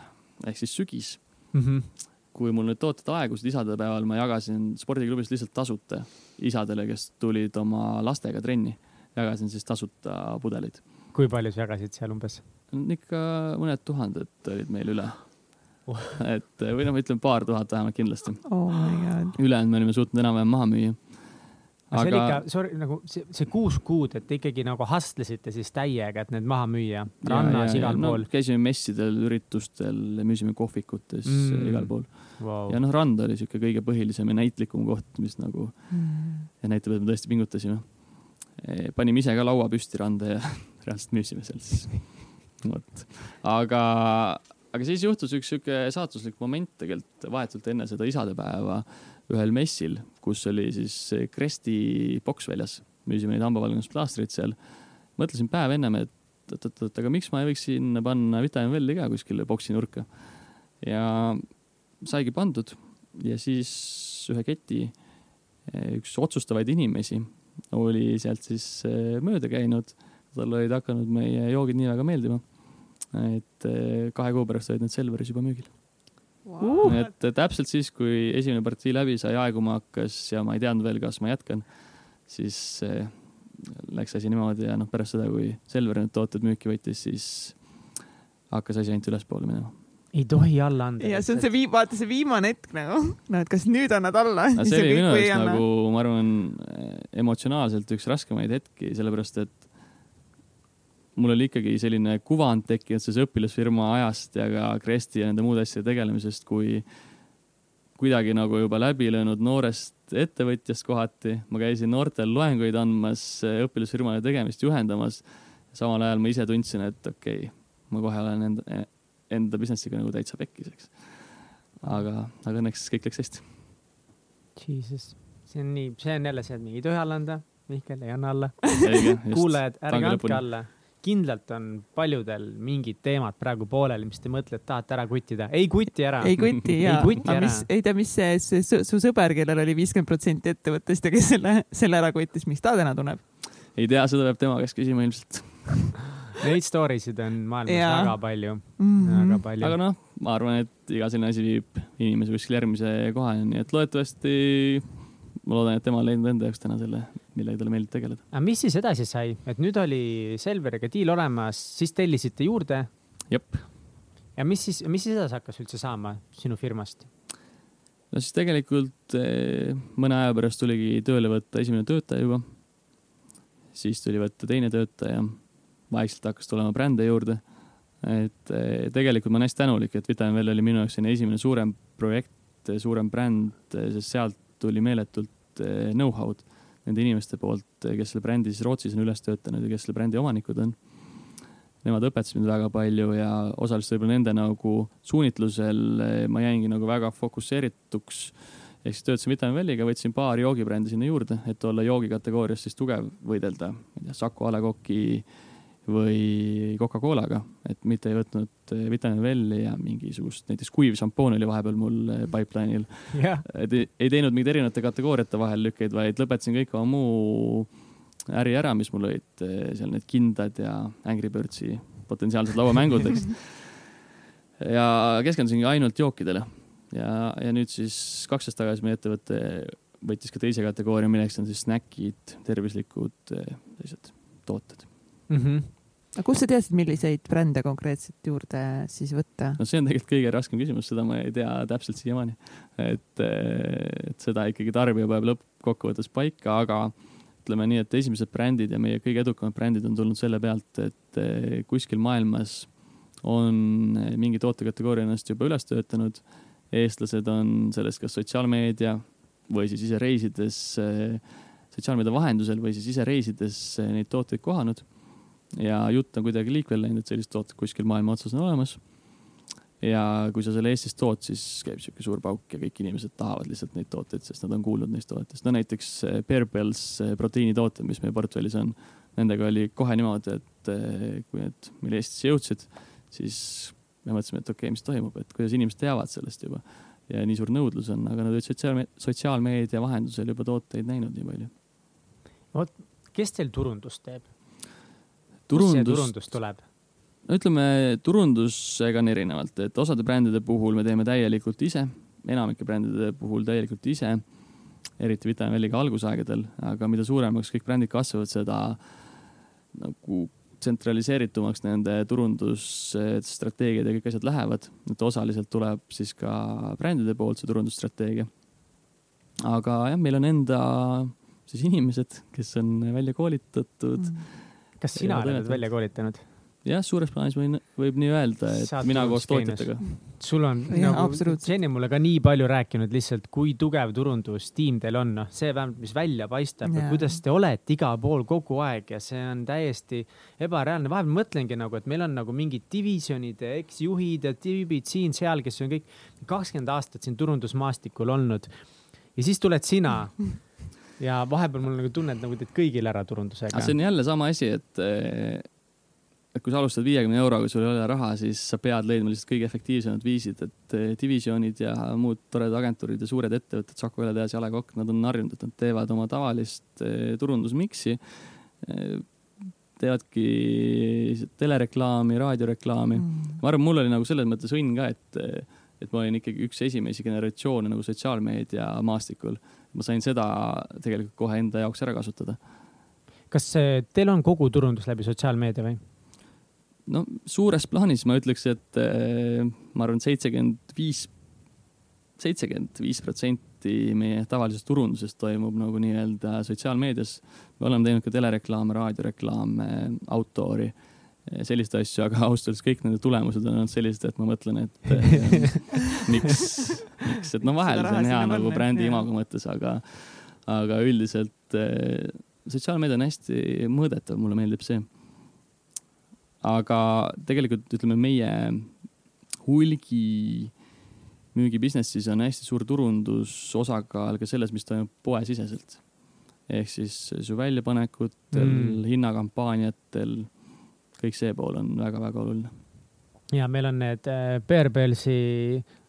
Speaker 3: ehk siis sügis mm. -hmm. kui mul need tooted aegusid isadepäeval, ma jagasin spordiklubis lihtsalt tasuta isadele, kes tulid oma lastega trenni. jagasin siis tasuta pudeleid.
Speaker 2: kui palju sa jagasid seal umbes?
Speaker 3: ikka mõned tuhanded olid meil üle et või noh, ma ütlen paar tuhat vähemalt kindlasti
Speaker 1: oh.
Speaker 3: ülejäänud me olime suutnud enam-vähem maha müüa.
Speaker 2: Aga see oli ikka, sorry, nagu see, see kuus kuud, et ikkagi nagu hustlesite siis täiega, et need maha müüa rannas igal
Speaker 3: no,
Speaker 2: pool.
Speaker 3: käisime messidel, üritustel, müüsime kohvikutes mm. igal pool wow.. ja noh, rand oli sihuke kõige põhilisem ja näitlikum koht, mis nagu mm. ja näitab, et me tõesti pingutasime. E, panime ise ka laua püsti randa ja reaalselt müüsime seal siis vot, aga, aga siis juhtus üks sihuke saatuslik moment tegelikult vahetult enne seda isadepäeva ühel messil, kus oli siis Kresti boks väljas, müüsime neid hambavalgusplaastreid seal. mõtlesin päev ennem, et oot-oot-oot, aga miks ma ei võiks sinna panna Vitamin Welli ka kuskile boksi nurka. ja saigi pandud ja siis ühe keti üks otsustavaid inimesi oli sealt siis eh, mööda käinud. talle olid hakanud meie joogid nii väga meeldima et eh, kahe kuu pärast olid need Selveris juba müügil wow.. et täpselt siis, kui esimene partii läbi sai, aeguma hakkas ja ma ei teadnud veel, kas ma jätkan, siis eh, läks asi niimoodi ja noh, pärast seda, kui Selver need tooted müüki võttis, siis hakkas asi ainult ülespoole minema
Speaker 2: ei tohi alla anda.
Speaker 1: ja see on see viim-, vaata see viimane hetk nagu, noh, et kas nüüd annad alla
Speaker 3: no,. see oli minu jaoks nagu, ma arvan, emotsionaalselt üks raskemaid hetki, sellepärast et mul oli ikkagi selline kuvand tekkinud selles õpilasfirma ajast ja ka Cresti ja nende muude asjade tegelemisest, kui kuidagi nagu juba läbi löönud noorest ettevõtjast kohati. ma käisin noortel loenguid andmas, õpilasfirmale tegemist juhendamas. samal ajal ma ise tundsin, et okei okay,, ma kohe olen enda, enda business'iga nagu täitsa pekkis, eks. aga, aga õnneks kõik läks hästi.
Speaker 2: Jesus, see on nii, see on jälle see, et mingi ei tohi alla anda. Mihkel, ei anna alla.
Speaker 3: kuulajad,
Speaker 2: ärge andke alla kindlalt on paljudel mingid teemad praegu pooleli, mis te mõtlete, tahate ära kuttida. ei kuti ära.
Speaker 1: ei kuti ja, aga mis, ei tea, mis see, see su, su sõber, kellel oli viiskümmend protsenti ettevõttest ja kes selle, selle ära kuttis, mis ta täna tunneb?
Speaker 3: ei tea, seda peab tema käest küsima ilmselt
Speaker 2: Neid story sid on maailmas ja. väga palju mm, -hmm. väga palju.
Speaker 3: aga noh, ma arvan, et iga selline asi viib inimese kuskile järgmise kohani, nii et loodetavasti ma loodan, et tema on leidnud enda jaoks täna selle, millega talle meeldib tegeleda.
Speaker 2: aga mis siis edasi sai, et nüüd oli Selveriga diil olemas, siis tellisite juurde?
Speaker 3: jep.
Speaker 2: ja mis siis, mis siis edasi hakkas üldse saama sinu firmast?
Speaker 3: no siis tegelikult eh, mõne aja pärast tuligi tööle võtta esimene töötaja juba. siis tuli võtta teine töötaja. vaikselt hakkas tulema brände juurde. et eh, tegelikult ma olen hästi tänulik, et Vitamin Well oli minu jaoks selline esimene suurem projekt, suurem bränd, sest sealt tuli meeletult eh, know-how'd nende inimeste poolt, kes selle brändi siis Rootsis on üles töötanud ja kes selle brändi omanikud on. Nemad õpetasid mind väga palju ja osaliselt võib-olla nende nagu suunitlusel eh, ma jäingi nagu väga fokusseerituks. ehk siis töötasin Vitamin Welliga, võtsin paar joogibrändi sinna juurde, et olla joogikategoorias siis tugev, võidelda, ma ei tea, Saku A Le Coq'i või Coca-Colaga, et mitte ei võtnud eh, Vitamin Welli ja mingisugust, näiteks kuiv šampoon oli vahepeal mul eh, pipeline'il
Speaker 2: yeah..
Speaker 3: et ei, ei teinud mingeid erinevate kategooriate vahel lükkeid, vaid lõpetasin kõik oma muu äri ära, mis mul olid eh, seal need kindad ja Angry Birdsi potentsiaalsed lauamängud, eks. ja keskendusingi ainult jookidele ja, ja nüüd siis kaks aastat tagasi meie ettevõte võttis ka teise kategooria, milleks on siis snäkid, tervislikud sellised tooted
Speaker 1: mm. -hmm aga kust sa teadsid, milliseid brände konkreetselt juurde siis võtta?
Speaker 3: no see on tegelikult kõige raskem küsimus, seda ma ei tea täpselt siiamaani. et, et seda ikkagi tarbija peab lõppkokkuvõttes paika, aga ütleme nii, et esimesed brändid ja meie kõige edukamad brändid on tulnud selle pealt, et eh, kuskil maailmas on mingi tootekategooria ennast juba üles töötanud. eestlased on sellest kas sotsiaalmeedia või siis ise reisides, eh, sotsiaalmeedia vahendusel või siis ise reisides eh, neid tooteid kohanud. Ja jutt on kuidagi liikvele läinud, et sellised tooted kuskil maailma otsas on olemas ja kui sa selle Eestis tood, siis käib sihuke suur pauk ja kõik inimesed tahavad lihtsalt neid tooteid, sest nad on kuulnud neist tootest. no näiteks Bearbells eh, proteiinitooted, mis meie portfellis on, nendega oli kohe niimoodi, et eh, kui need meile Eestisse jõudsid, siis me mõtlesime, et okei okay,, mis toimub, et kuidas inimesed teavad sellest juba ja nii suur nõudlus on, aga nad olid sotsiaalme sotsiaalmeedia vahendusel juba tooteid näinud nii palju.
Speaker 2: vot, kes teil turundust teeb? See turundus tuleb?
Speaker 3: no ütleme, turundusega on erinevalt, et osade brändide puhul me teeme täielikult ise, enamike brändide puhul täielikult ise, eriti Vitamin Välliga algusaegadel, aga mida suuremaks kõik brändid kasvavad, seda nagu tsentraliseeritumaks nende turundusstrateegiad ja kõik asjad lähevad, et osaliselt tuleb siis ka brändide poolt see turundusstrateegia. aga jah, meil on enda siis inimesed, kes on välja koolitatud mm..
Speaker 2: Kas sina oled välja koolitanud?
Speaker 3: jah, suures plaanis võin, võib nii öelda, et Saad mina koos tootjatega.
Speaker 2: sul on ja, nagu, Jenny mulle ka nii palju rääkinud lihtsalt, kui tugev turundustiim teil on, noh, see vähemalt, mis välja paistab ja kuidas te olete igal pool kogu aeg ja see on täiesti ebareaalne. vahepeal mõtlengi nagu, et meil on nagu mingid divisjonide eksjuhid ja tüübid siin-seal, kes on kõik kakskümmend aastat siin turundusmaastikul olnud. ja siis tuled sina ja vahepeal mul nagu tunne, et nagu teed kõigile ära turundusega.
Speaker 3: see on jälle sama asi, et et kui sa alustad viiekümne euroga, sul ei ole raha, siis sa pead leidma lihtsalt kõige efektiivsemad viisid, et eh, divisjonid ja muud toredad agentuurid ja suured ettevõtted, Saku Õletehas ja A Le Coq, nad on harjunud, et nad teevad oma tavalist eh, turundusmiksi. Eh, teevadki telereklaami, raadioreklaami mm.. ma arvan, mul oli nagu selles mõttes õnn ka, et, et ma olin ikkagi üks esimesi generatsioone nagu sotsiaalmeedia maastikul. Ma sain seda tegelikult kohe enda jaoks ära kasutada.
Speaker 2: kas teil on kogu turundus läbi sotsiaalmeedia või?
Speaker 3: no suures plaanis ma ütleks, et äh, ma arvan, seitsekümmend viis, seitsekümmend viis protsenti meie tavalisest turundusest toimub nagu nii-öelda sotsiaalmeedias. me oleme teinud ka telereklaame, raadioreklaame, outdoor'i, selliseid asju, aga ausalt öeldes kõik nende tulemused on olnud sellised, et ma mõtlen, et äh, miks, miks, et no vahel see on hea nagu brändi imago mõttes, aga, aga üldiselt äh, sotsiaalmeedia on hästi mõõdetav, mulle meeldib see aga tegelikult ütleme, meie hulgi müügi business'is on hästi suur turundusosakaal ka selles, mis toimub poesiseselt. ehk siis su väljapanekutel mm., hinnakampaaniatel, kõik see pool on väga-väga oluline.
Speaker 2: ja meil on need äh, Bearbellsi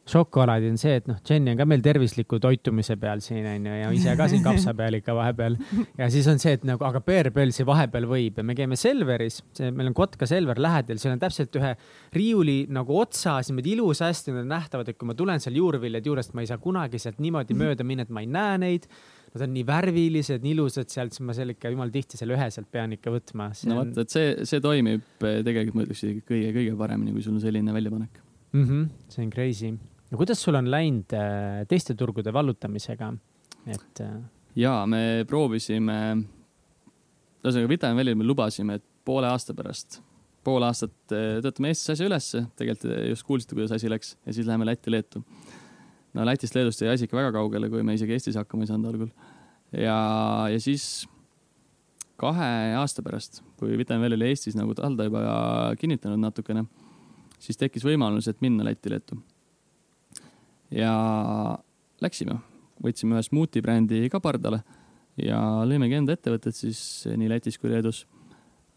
Speaker 2: šokolaadi on see, et noh, Jenny on ka meil tervisliku toitumise peal siin onju ja ise ka siin kapsa peal ikka vahepeal. ja siis on see, et nagu, aga Bearbellsi vahepeal võib ja me käime Selveris, meil on Kotka Selver lähedal, seal on täpselt ühe riiuli nagu otsas niimoodi ilusasti, nähtavad, et kui ma tulen seal juurviljade juurest, ma ei saa kunagi sealt niimoodi mööda minna, et ma ei näe neid. Nad on nii värvilised, nii ilusad sealt, siis ma seal ikka jumal tihti selle ühe sealt pean ikka võtma.
Speaker 3: no vot, et see, see toimib eh, tegelikult ma ütleks kõige-kõige paremini, kui sul on selline väljapanek
Speaker 2: mm. -hmm, see on crazy no kuidas sul on läinud äh, teiste turgude vallutamisega, et? Äh,
Speaker 3: ja me proovisime, ühesõnaga Vitamin Valley me lubasime, et poole aasta pärast, pool aastat töötame Eestis asja ülesse, tegelikult just kuulsite, kuidas asi läks ja siis läheme Lätti-Leetu. No Lätist, Leedust jäi asi ikka väga kaugele, kui me isegi Eestis hakkama ei saanud algul. ja, ja siis kahe aasta pärast, kui Vitamin oli Eestis nagu talda juba kinnitanud natukene, siis tekkis võimalus, et minna Lätti-Leetu ja läksime, võtsime ühe smuuti brändi ka pardale ja lõimegi enda ettevõtted siis nii Lätis kui Leedus.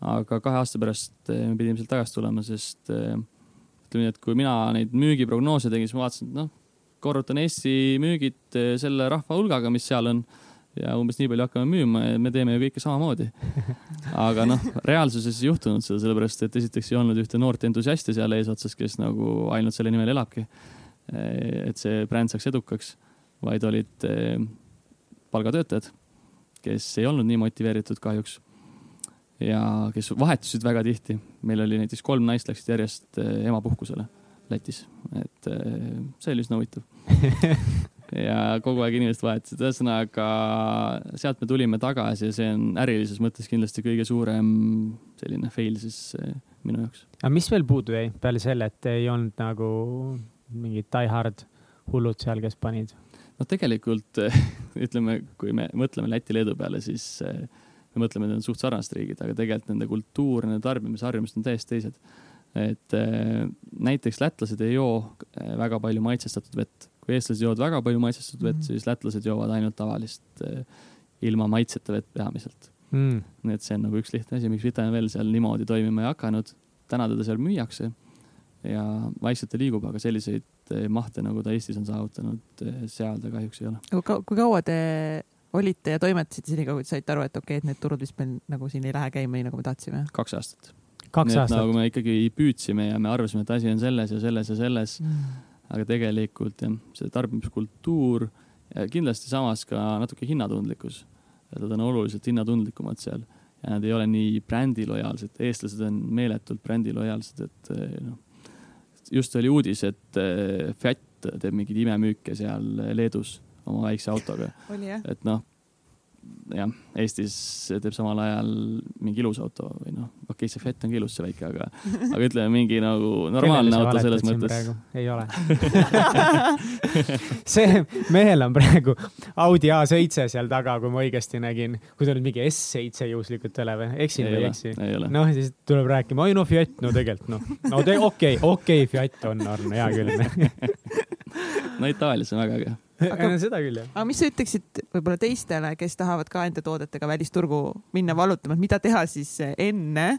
Speaker 3: aga kahe aasta pärast eh, me pidime sealt tagasi tulema, sest eh, ütleme nii, et kui mina neid müügiprognoose tegin, siis ma vaatasin, et noh, korrutan Eesti müügid eh, selle rahva hulgaga, mis seal on ja umbes nii palju hakkame müüma ja me teeme ju kõike samamoodi. aga noh, reaalsuses ei juhtunud seda, sellepärast et esiteks ei olnud ühte noort entusiasti seal eesotsas, kes nagu ainult selle nimel elabki Eh, et see bränd saaks edukaks, vaid olid eh, palgatöötajad, kes ei olnud nii motiveeritud kahjuks. ja kes vahetusid väga tihti. meil oli näiteks kolm naist läksid järjest emapuhkusele Lätis, et eh, see oli üsna huvitav ja kogu aeg inimesed vahetasid, ühesõnaga sealt me tulime tagasi ja see on ärilises mõttes kindlasti kõige suurem selline fail siis eh, minu jaoks.
Speaker 2: aga mis veel puudu jäi peale selle, et ei olnud nagu mingid die hard hullud seal, kes panid?
Speaker 3: noh, tegelikult ütleme, kui me mõtleme Läti-Leedu peale, siis me mõtleme, et need on suht sarnased riigid, aga tegelikult nende kultuur, nende tarbimisharjumused on täiesti teised. Et näiteks lätlased ei joo väga palju maitsestatud vett kui eestlased joovad väga palju maitsestatud vett mm, -hmm. siis lätlased joovad ainult tavalist eh, ilma maitseta vett peamiselt mm.. nii et see on nagu üks lihtne asi, miks Vitamin veel seal niimoodi toimima ei hakanud. täna teda seal müüakse ja vaikselt ta liigub, aga selliseid mahte, nagu ta Eestis on saavutanud, seal ta kahjuks ei ole.
Speaker 1: kui kaua te olite ja toimetasite senikaua, kui te saite aru, et okei okay,, et need turud vist meil nagu siin ei lähe käima nii, nagu me tahtsime?
Speaker 3: kaks aastat.
Speaker 2: Kaks aastat?
Speaker 3: nagu me ikkagi püüdsime ja me arvasime, et asi on selles ja selles ja selles mm aga tegelikult jah, see tarbimiskultuur ja kindlasti samas ka natuke hinnatundlikkus. Nad on oluliselt hinnatundlikumad seal ja nad ei ole nii brändilojaalsed, eestlased on meeletult brändilojaalsed, et eh, noh. just oli uudis, et eh, Fiat teeb mingeid imemüüke seal Leedus oma väikse autoga. et noh jah, Eestis teeb samal ajal mingi ilus auto või noh, okei okay,, see Fiat on ka ilus, see väike, aga, aga ütleme mingi nagu normaalne auto selles mõttes.
Speaker 2: ei ole. See mehel on praegu Audi A7 seal taga, kui ma õigesti nägin, kui ta nüüd mingi S7 juhuslikult ei ole või, eksin või ei eksi? noh, siis tuleb rääkima, oi no Fiat, no tegelikult noh, no okei, okei Fiat on, on hea küll.
Speaker 3: No Itaalias on väga äge
Speaker 2: aga seda küll, jah.
Speaker 1: aga mis sa ütleksid võib-olla teistele, kes tahavad ka enda toodetega välisturgu minna vallutama, et mida teha siis enne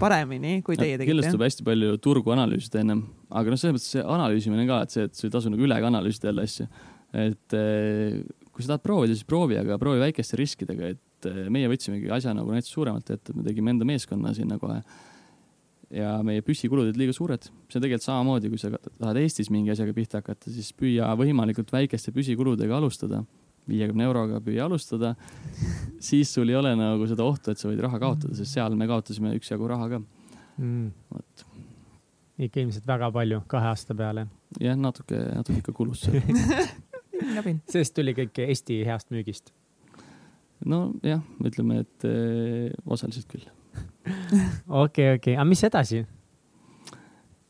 Speaker 1: paremini, kui teie tegite?
Speaker 3: kindlasti tuleb hästi palju turgu analüüsida ennem, aga noh, selles mõttes see analüüsimine ka, et see, et sul ei tasu nagu üle ka analüüsida jälle asju. et eh, kui sa tahad proovida, siis proovi, aga proovi väikeste riskidega, et eh, meie võtsimegi asja nagu näiteks suuremalt ette, et me tegime enda meeskonna sinna kohe ja meie püssikulud olid liiga suured. see on tegelikult samamoodi, kui sa tahad Eestis mingi asjaga pihta hakata, siis püüa võimalikult väikeste püsikuludega alustada. viiekümne euroga püüa alustada. siis sul ei ole nagu seda ohtu, et sa võid raha kaotada, sest seal me kaotasime üksjagu raha ka mm.. vot.
Speaker 2: ikka ilmselt väga palju kahe aasta peale.
Speaker 3: jah, natuke, natuke ikka kulus seal
Speaker 2: sellest tuli kõik Eesti heast müügist?
Speaker 3: nojah, ütleme, et eh, osaliselt küll
Speaker 2: okei, okei, aga mis edasi?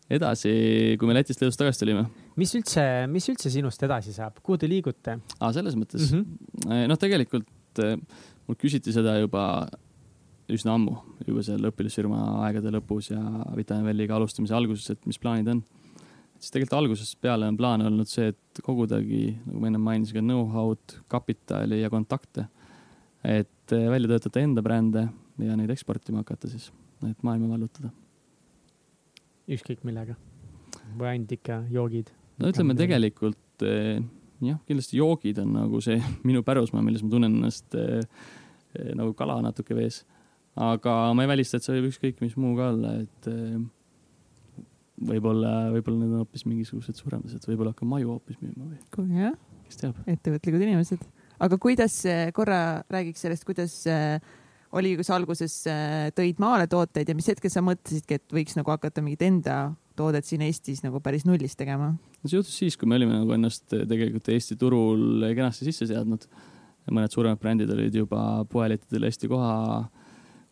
Speaker 3: edasi, kui me Lätist Leedust tagasi tulime.
Speaker 2: mis üldse, mis üldse sinust edasi saab, kuhu te liigute?
Speaker 3: aa, selles mõttes mm -hmm., noh, tegelikult eh, mul küsiti seda juba üsna ammu, juba seal õpilasfirma aegade lõpus ja Vitamin-Velliga alustamise alguses, et mis plaanid on. siis tegelikult algusest peale on plaan olnud see, et kogudagi, nagu ma enne mainisin, ka know-how'd, kapitali ja kontakte. et eh, välja töötada enda brände ja neid eksportima hakata siis, et maailma vallutada.
Speaker 2: ükskõik millega või ainult ikka joogid?
Speaker 3: no ütleme tegelikult eh, jah, kindlasti joogid on nagu see minu pärusmaa, milles ma tunnen ennast eh, eh, nagu kala natuke vees. aga ma ei välista, et see võib ükskõik mis muu ka olla, et võib-olla, võib-olla need on hoopis mingisugused suuremad asjad, võib-olla hakkan maju hoopis müüma või.
Speaker 1: jah,
Speaker 3: kes teab.
Speaker 1: ettevõtlikud inimesed. aga kuidas, korra räägiks sellest, kuidas äh, oli, kui sa alguses äh, tõid maale tooteid ja mis hetkel sa mõtlesidki, et võiks nagu hakata mingit enda toodet siin Eestis nagu päris nullist tegema?
Speaker 3: no see juhtus siis, kui me olime nagu ennast äh, tegelikult Eesti turul kenasti sisse seadnud. mõned suuremad brändid olid juba poelettidel hästi koha,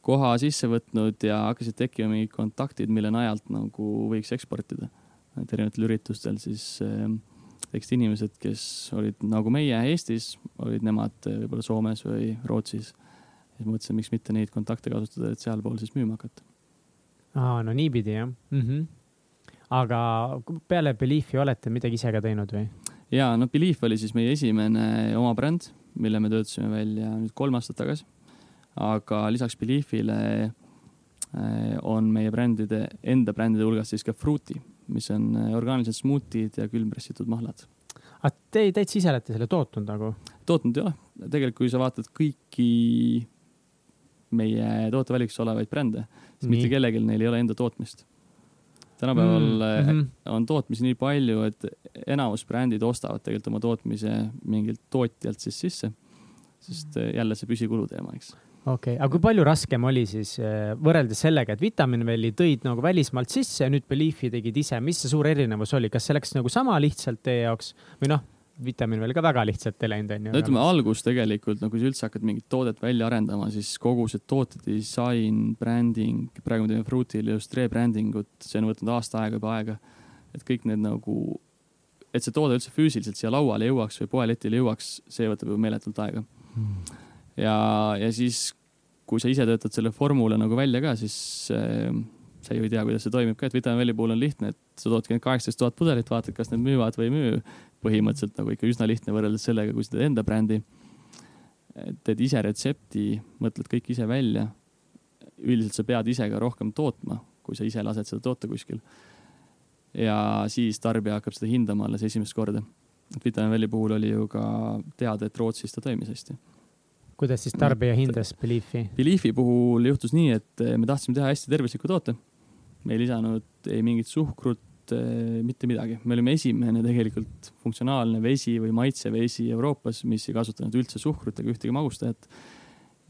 Speaker 3: koha sisse võtnud ja hakkasid tekkima mingid kontaktid, mille najalt nagu võiks eksportida. et erinevatel üritustel siis äh, tekkisid inimesed, kes olid nagu meie Eestis, olid nemad võib-olla Soomes või Rootsis siis mõtlesin, miks mitte neid kontakte kasutada, et sealpool siis müüma hakata.
Speaker 2: aa, no niipidi jah mm. -hmm. aga peale Beliefi olete midagi ise ka teinud või?
Speaker 3: ja, no Belief oli siis meie esimene oma bränd, mille me töötasime välja nüüd kolm aastat tagasi. aga lisaks Beliefile eh, on meie brändide, enda brändide hulgas siis ka Fruity, mis on eh, orgaanilised smuutid ja külmpressitud mahlad.
Speaker 2: aga te täitsa ise olete selle tootnud nagu?
Speaker 3: tootnud ei ole, tegelikult kui sa vaatad kõiki meie tootevalikusse olevaid brände, nii. mitte kellelgi neil ei ole enda tootmist. tänapäeval mm -hmm. on tootmisi nii palju, et enamus brändid ostavad tegelikult oma tootmise mingilt tootjalt siis sisse. sest äh, jälle see püsikulu teema, eks
Speaker 2: okei okay., aga kui palju raskem oli siis äh, võrreldes sellega, et Vitaminwelli tõid nagu välismaalt sisse ja nüüd Beliefi tegid ise, mis see suur erinevus oli, kas see läks nagu sama lihtsalt teie jaoks või noh, Vitaminwell ka väga lihtsalt ei läinud, onju.
Speaker 3: no ütleme algus tegelikult, no kui sa üldse hakkad mingit toodet välja arendama, siis kogu see tootedisain, bränding, praegu me teeme Fruitil just rebranding ut, see on võtnud aasta aega juba aega. et kõik need nagu, et see toode üldse füüsiliselt siia lauale jõuaks või poeletile jõuaks, see võtab ju meeletult aega hmm ja, ja siis, kui sa ise töötad selle formula nagu välja ka, siis äh, sa ju ei tea, kuidas see toimib ka, et Vitamin puhul on lihtne, et sa toodki need kaheksateist tuhat pudelit, vaatad, kas need müüvad või ei müü. Põhimõtteliselt nagu ikka üsna lihtne võrreldes sellega, kui sa teed enda brändi. teed ise retsepti, mõtled kõik ise välja. üldiselt sa pead ise ka rohkem tootma, kui sa ise lased seda toota kuskil. ja siis tarbija hakkab seda hindama alles esimest korda. et Vitamin puhul oli ju ka teada, et Rootsis ta toimis hästi
Speaker 2: kuidas siis tarbija hindas Beliefi?
Speaker 3: Beliefi puhul juhtus nii, et me tahtsime teha hästi tervisliku toote. me ei lisanud ei mingit suhkrut, eh, mitte midagi. me olime esimene tegelikult funktsionaalne vesi või maitsevesi Euroopas, mis ei kasutanud üldse suhkrut ega ühtegi magustajat.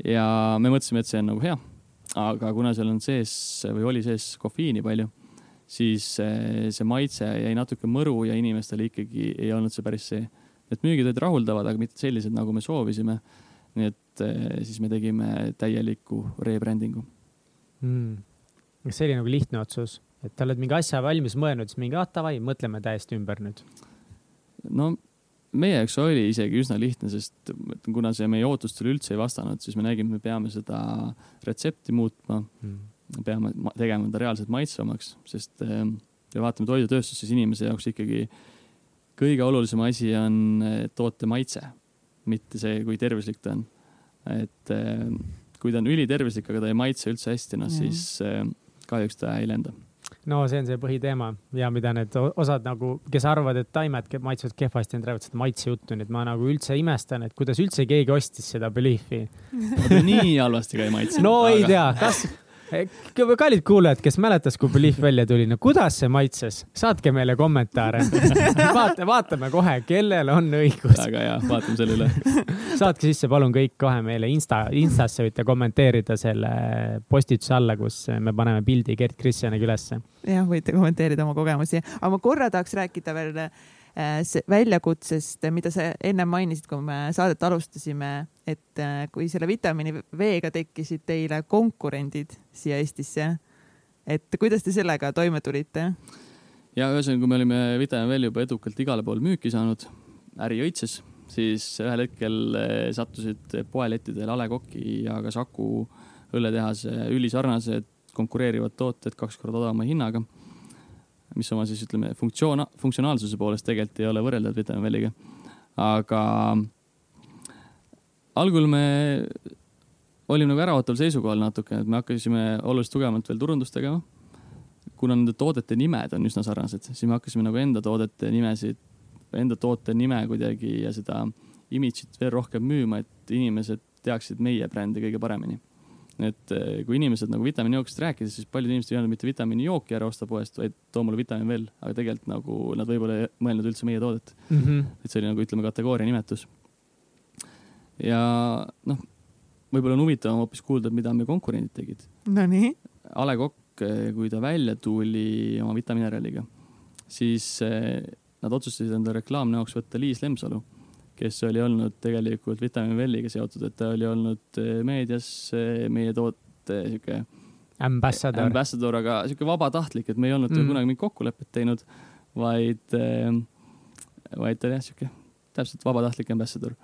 Speaker 3: ja me mõtlesime, et see on nagu hea. aga kuna seal on sees või oli sees kofeiini palju, siis eh, see maitse jäi natuke mõru ja inimestele ikkagi ei olnud see päris see. et müügid olid rahuldavad, aga mitte sellised, nagu me soovisime nii et eh, siis me tegime täieliku rebranding'u
Speaker 2: mm.. kas see oli nagu lihtne otsus, et oled mingi asja valmis mõelnud, siis mingi ah davai, mõtleme täiesti ümber nüüd?
Speaker 3: no meie jaoks oli isegi üsna lihtne, sest kuna see meie ootustele üldse ei vastanud, siis me nägime, et me peame seda retsepti muutma mm.. peame tegema ta reaalselt maitsvamaks, sest eh, kui vaatame toidutööstust, siis inimese jaoks ikkagi kõige olulisem asi on eh, toote maitse mitte see, kui tervislik ta on. et eh, kui ta on ülitervislik, aga ta ei maitse üldse hästi, noh siis eh, kahjuks ta ei lenda
Speaker 2: no see on see põhiteema ja mida need osad nagu, kes arvavad, et taimed maitsevad kehvasti, nad räägivad seda maitsejuttu, nii et ma nagu üldse imestan, et kuidas üldse keegi ostis seda Beliefi.
Speaker 3: nii halvasti ka ei maitse.
Speaker 2: no aga... ei tea, kas kallid kuulajad, kes mäletas, kui Belief välja tuli, no kuidas see maitses, saatke meile kommentaare vaata, vaatame kohe, kellel on õigus.
Speaker 3: väga hea, vaatame selle üle
Speaker 2: saatke sisse palun kõik kohe meile Insta, Instasse võite kommenteerida selle postituse alla, kus me paneme pildi Gerd Kristjaniga ülesse.
Speaker 1: jah, võite kommenteerida oma kogemusi, aga ma korra tahaks rääkida veel väljakutsest, mida sa ennem mainisid, kui me saadet alustasime, et äh, kui selle vitamiini V-ga tekkisid teile konkurendid siia Eestisse, et kuidas te sellega toime tulite?
Speaker 3: ja ühesõnaga, kui me olime Vitamin V-l juba edukalt igale poole müüki saanud, äri õitses, siis ühel hetkel äh, sattusid poelettidel A Le Coq'i ja ka Saku õlletehase ülisarnased konkureerivad tooted kaks korda odavama hinnaga mis oma siis ütleme funktsioon, funktsionaalsuse poolest tegelikult ei ole võrreldav Vitamin Welliga. aga algul me olime nagu äraootaval seisukohal natuke, et me hakkasime oluliselt tugevamalt veel turundust tegema. kuna nende toodete nimed on üsna sarnased, siis me hakkasime nagu enda toodete nimesid, enda toote nime kuidagi ja seda imidžit veel rohkem müüma, et inimesed teaksid meie brändi kõige paremini et kui inimesed nagu vitamiinijookist rääkides, siis paljud inimesed ei öelnud mitte vitamiinijooki ära osta poest, vaid too mulle vitamiin veel, aga tegelikult nagu nad võib-olla ei mõelnud üldse meie toodet mm. -hmm. et see oli nagu ütleme kategooria nimetus. ja noh, võib-olla on huvitavam hoopis kuulda, mida meie konkurendid tegid.
Speaker 1: Nonii.
Speaker 3: A Le Coq, kui ta välja tuli oma vitamiinäreliga, siis eh, nad otsustasid enda reklaamnäoks võtta Liis Lemsalu kes oli olnud tegelikult Vitamin Welliga seotud, et ta oli olnud eh, meedias eh, meie toote sihuke.
Speaker 2: Ambassador.
Speaker 3: Ambassador, aga sihuke vabatahtlik, et me ei olnud mm. kunagi mingit kokkulepet teinud, vaid, eh, vaid ta oli jah, sihuke täpselt vabatahtlik ambassador.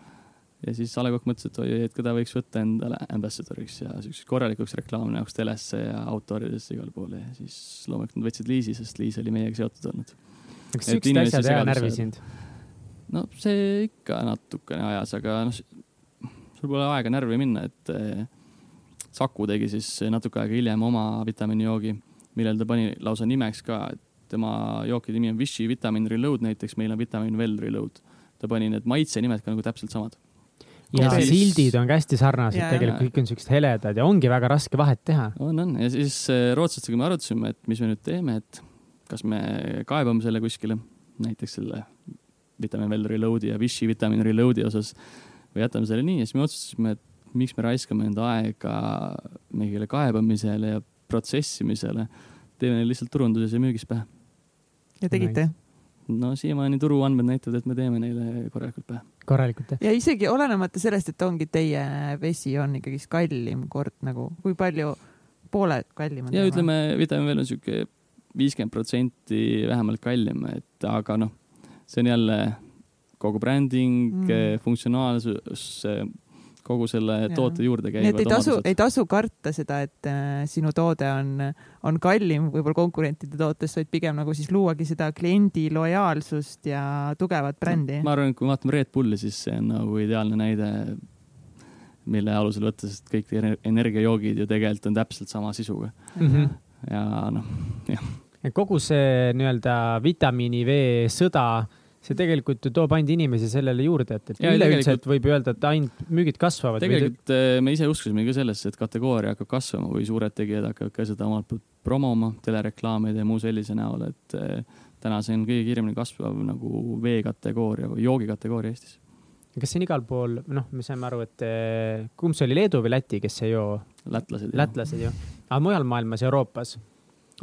Speaker 3: ja siis A Le Coq mõtles, et oi, et keda võiks võtta endale ambassadoriks ja siukseks korralikuks reklaamnäoks telesse ja autoridesse igale poole ja siis loomulikult nad võtsid Liisi, sest Liis oli meiega seotud olnud.
Speaker 2: kas siuksed asjad ei närvi sind?
Speaker 3: No see ikka natukene ajas, aga noh, sul pole aega närvi minna, et eh, Saku tegi siis natuke aega hiljem oma vitamiinijoogi, millel ta pani lausa nimeks ka, et tema jooki nimi on Vichy Vitamin Reload näiteks, meil on Vitamin Well Reload. ta pani need maitsenimed ka nagu täpselt samad.
Speaker 2: ja siis... sildid on ka hästi sarnased yeah., tegelikult kõik on siuksed heledad ja ongi väga raske vahet teha.
Speaker 3: on, on ja siis eh, rootslastega me arutasime, et mis me nüüd teeme, et kas me kaebame selle kuskile, näiteks selle Vitamin Well Reload'i ja Vichy Vitamin Reload'i osas. või jätame selle nii ja siis me otsustasime, et miks me raiskame enda aega mingile kaebamisele ja protsessimisele. teeme neile lihtsalt turunduses ja müügis pähe.
Speaker 1: ja tegite?
Speaker 3: no siiamaani turuandmed näitavad, et me teeme neile korralikult pähe.
Speaker 2: korralikult jah?
Speaker 1: ja isegi olenemata sellest, et ongi teie vesi on ikkagist kallim kord nagu, kui palju, pooled kallimad?
Speaker 3: ja ütleme, Vitamin veel on sihuke viiskümmend protsenti vähemalt kallim, et aga noh, see on jälle kogu bränding mm., funktsionaalsus, kogu selle ja. toote juurde käivad.
Speaker 1: nii et ei tasu, ei tasu karta seda, et äh, sinu toode on, on kallim võib-olla konkurentide tootest, vaid pigem nagu siis luuagi seda kliendi lojaalsust ja tugevat brändi
Speaker 3: ma arvan, et kui me vaatame Red Bulli, siis see on nagu ideaalne näide, mille alusel võtta, sest kõik energiajoogid ju tegelikult on täpselt sama sisuga mm. -hmm. ja noh, jah.
Speaker 2: kogu see nii-öelda vitamiini V sõda see tegelikult ju toob ainult inimesi sellele juurde, et, et üleüldse, et võib öelda, et ainult müügid kasvavad.
Speaker 3: tegelikult või... Äh, me ise uskusime ka sellesse, et kategooria hakkab kasvama või suured tegijad hakkavad ka seda omalt poolt promoma telereklaamide ja muu sellise näol, et äh, täna see on kõige kiiremini kasvav nagu veekategooria või joogikategooria Eestis.
Speaker 2: kas see on igal pool, noh, me saime aru, et äh, kumb see oli, Leedu või Läti, kes ei joo?
Speaker 3: lätlased.
Speaker 2: lätlased ju, aga mujal maailmas, Euroopas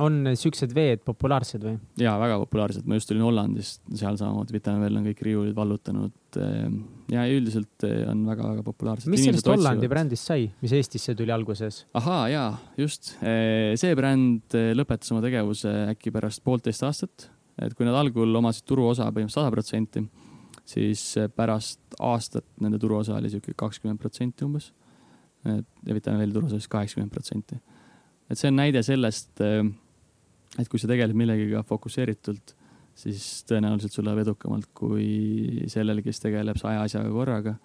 Speaker 2: on siuksed veed populaarsed või?
Speaker 3: ja väga populaarsed, ma just tulin Hollandist, seal samamoodi Vitamin Well on kõik riiulid vallutanud. Ehm, ja üldiselt eh, on väga-väga populaarsed.
Speaker 2: mis sellest Hollandi brändist sai, mis Eestisse tuli alguses?
Speaker 3: ahaa, ja just, eh, see bränd eh, lõpetas oma tegevuse äkki pärast poolteist aastat, et kui nad algul omasid turuosa põhimõtteliselt sada protsenti, siis pärast aastat nende turuosa oli sihuke kakskümmend protsenti umbes. ja Vitamin Well turuosa siis kaheksakümmend protsenti. et see on näide sellest et kui sa tegeled millegagi fokusseeritult, siis tõenäoliselt sul läheb edukamalt kui sellel, kes tegeleb saja asjaga korraga.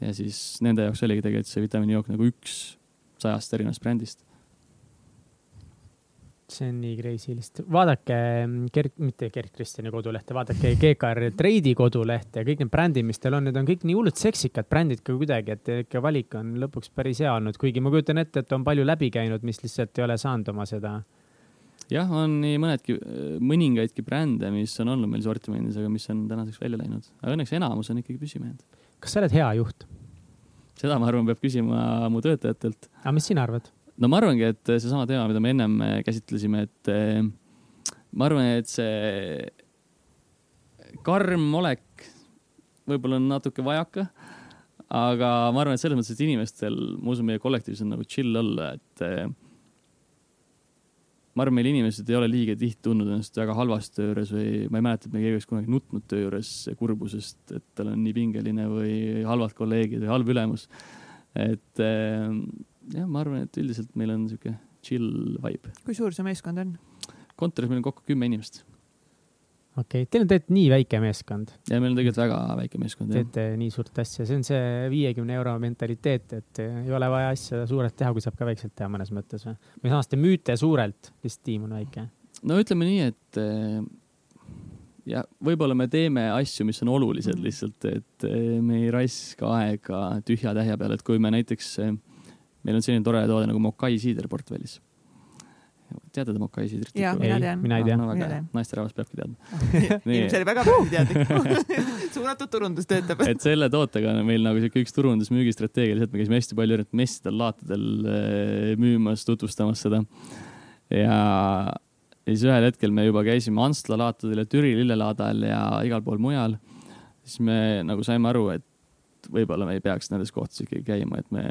Speaker 3: ja siis nende jaoks oligi tegelikult see vitamiinijook nagu üks sajast erinevast brändist.
Speaker 2: see on nii crazy lihtsalt. vaadake Gert, mitte Gert Kristjani kodulehte, vaadake GKR Treidi kodulehte ja kõik need brändid, mis teil on, need on kõik nii hullult seksikad brändid ka kuidagi, et ikka valik on lõpuks päris hea olnud, kuigi ma kujutan ette, et on palju läbi käinud, mis lihtsalt ei ole saanud oma seda
Speaker 3: jah, on nii mõnedki, mõningaidki brände, mis on olnud meil sortimendis, aga mis on tänaseks välja läinud. aga õnneks enamus on ikkagi püsima jäänud.
Speaker 2: kas sa oled hea juht?
Speaker 3: seda, ma arvan, peab küsima mu töötajatelt.
Speaker 2: aga mis sina arvad?
Speaker 3: no ma arvangi, et seesama teema, mida me ennem käsitlesime, et eh, ma arvan, et see karm olek võib-olla on natuke vajaka aga ma arvan, et selles mõttes, et inimestel, ma usun, meie kollektiivis on nagu chill olla, et ma arvan, meil inimesed ei ole liiga tihti tundnud ennast väga halvasti töö juures või ma ei mäleta, et me keegi oleks kunagi nutnud töö juures kurbusest, et tal on nii pingeline või halvad kolleegid või halb ülemus. et eh, jah, ma arvan, et üldiselt meil on sihuke chill vibe.
Speaker 1: kui suur see meeskond on?
Speaker 3: kontoris meil on kokku kümme inimest
Speaker 2: okei okay., teil on tegelikult nii väike meeskond.
Speaker 3: ja meil on tegelikult väga väike meeskond.
Speaker 2: teete nii suurt asja, see on see viiekümne euro mentaliteet, et ei ole vaja asja suurelt teha, kui saab ka väikselt teha mõnes mõttes või? või samas te müüte suurelt, lihtsalt tiim on väike.
Speaker 3: no ütleme nii, et eh, ja võib-olla me teeme asju, mis on olulised mm. lihtsalt, et eh, me ei raiska aega tühja tähja peale, et kui me näiteks, eh, meil on selline tore toode nagu Mokai siider portfellis teate Mokai siidrit?
Speaker 1: jaa, mina tean.
Speaker 2: mina ei tea
Speaker 3: no,. väga hea, naisterahvas peabki teadma
Speaker 1: inimesel väga bränditeadlik suunatud turundus töötab.
Speaker 3: et selle tootega on meil nagu sihuke üks turundusmüügistrateegia, lihtsalt me käisime hästi palju erinevatel messidel, laatadel eh, müümas, tutvustamas seda. ja, ja siis ühel hetkel me juba käisime Antsla laatadel ja Türi lillelaadal ja igal pool mujal. siis me nagu saime aru, et võib-olla me ei peaks nendes kohtades ikkagi käima, et me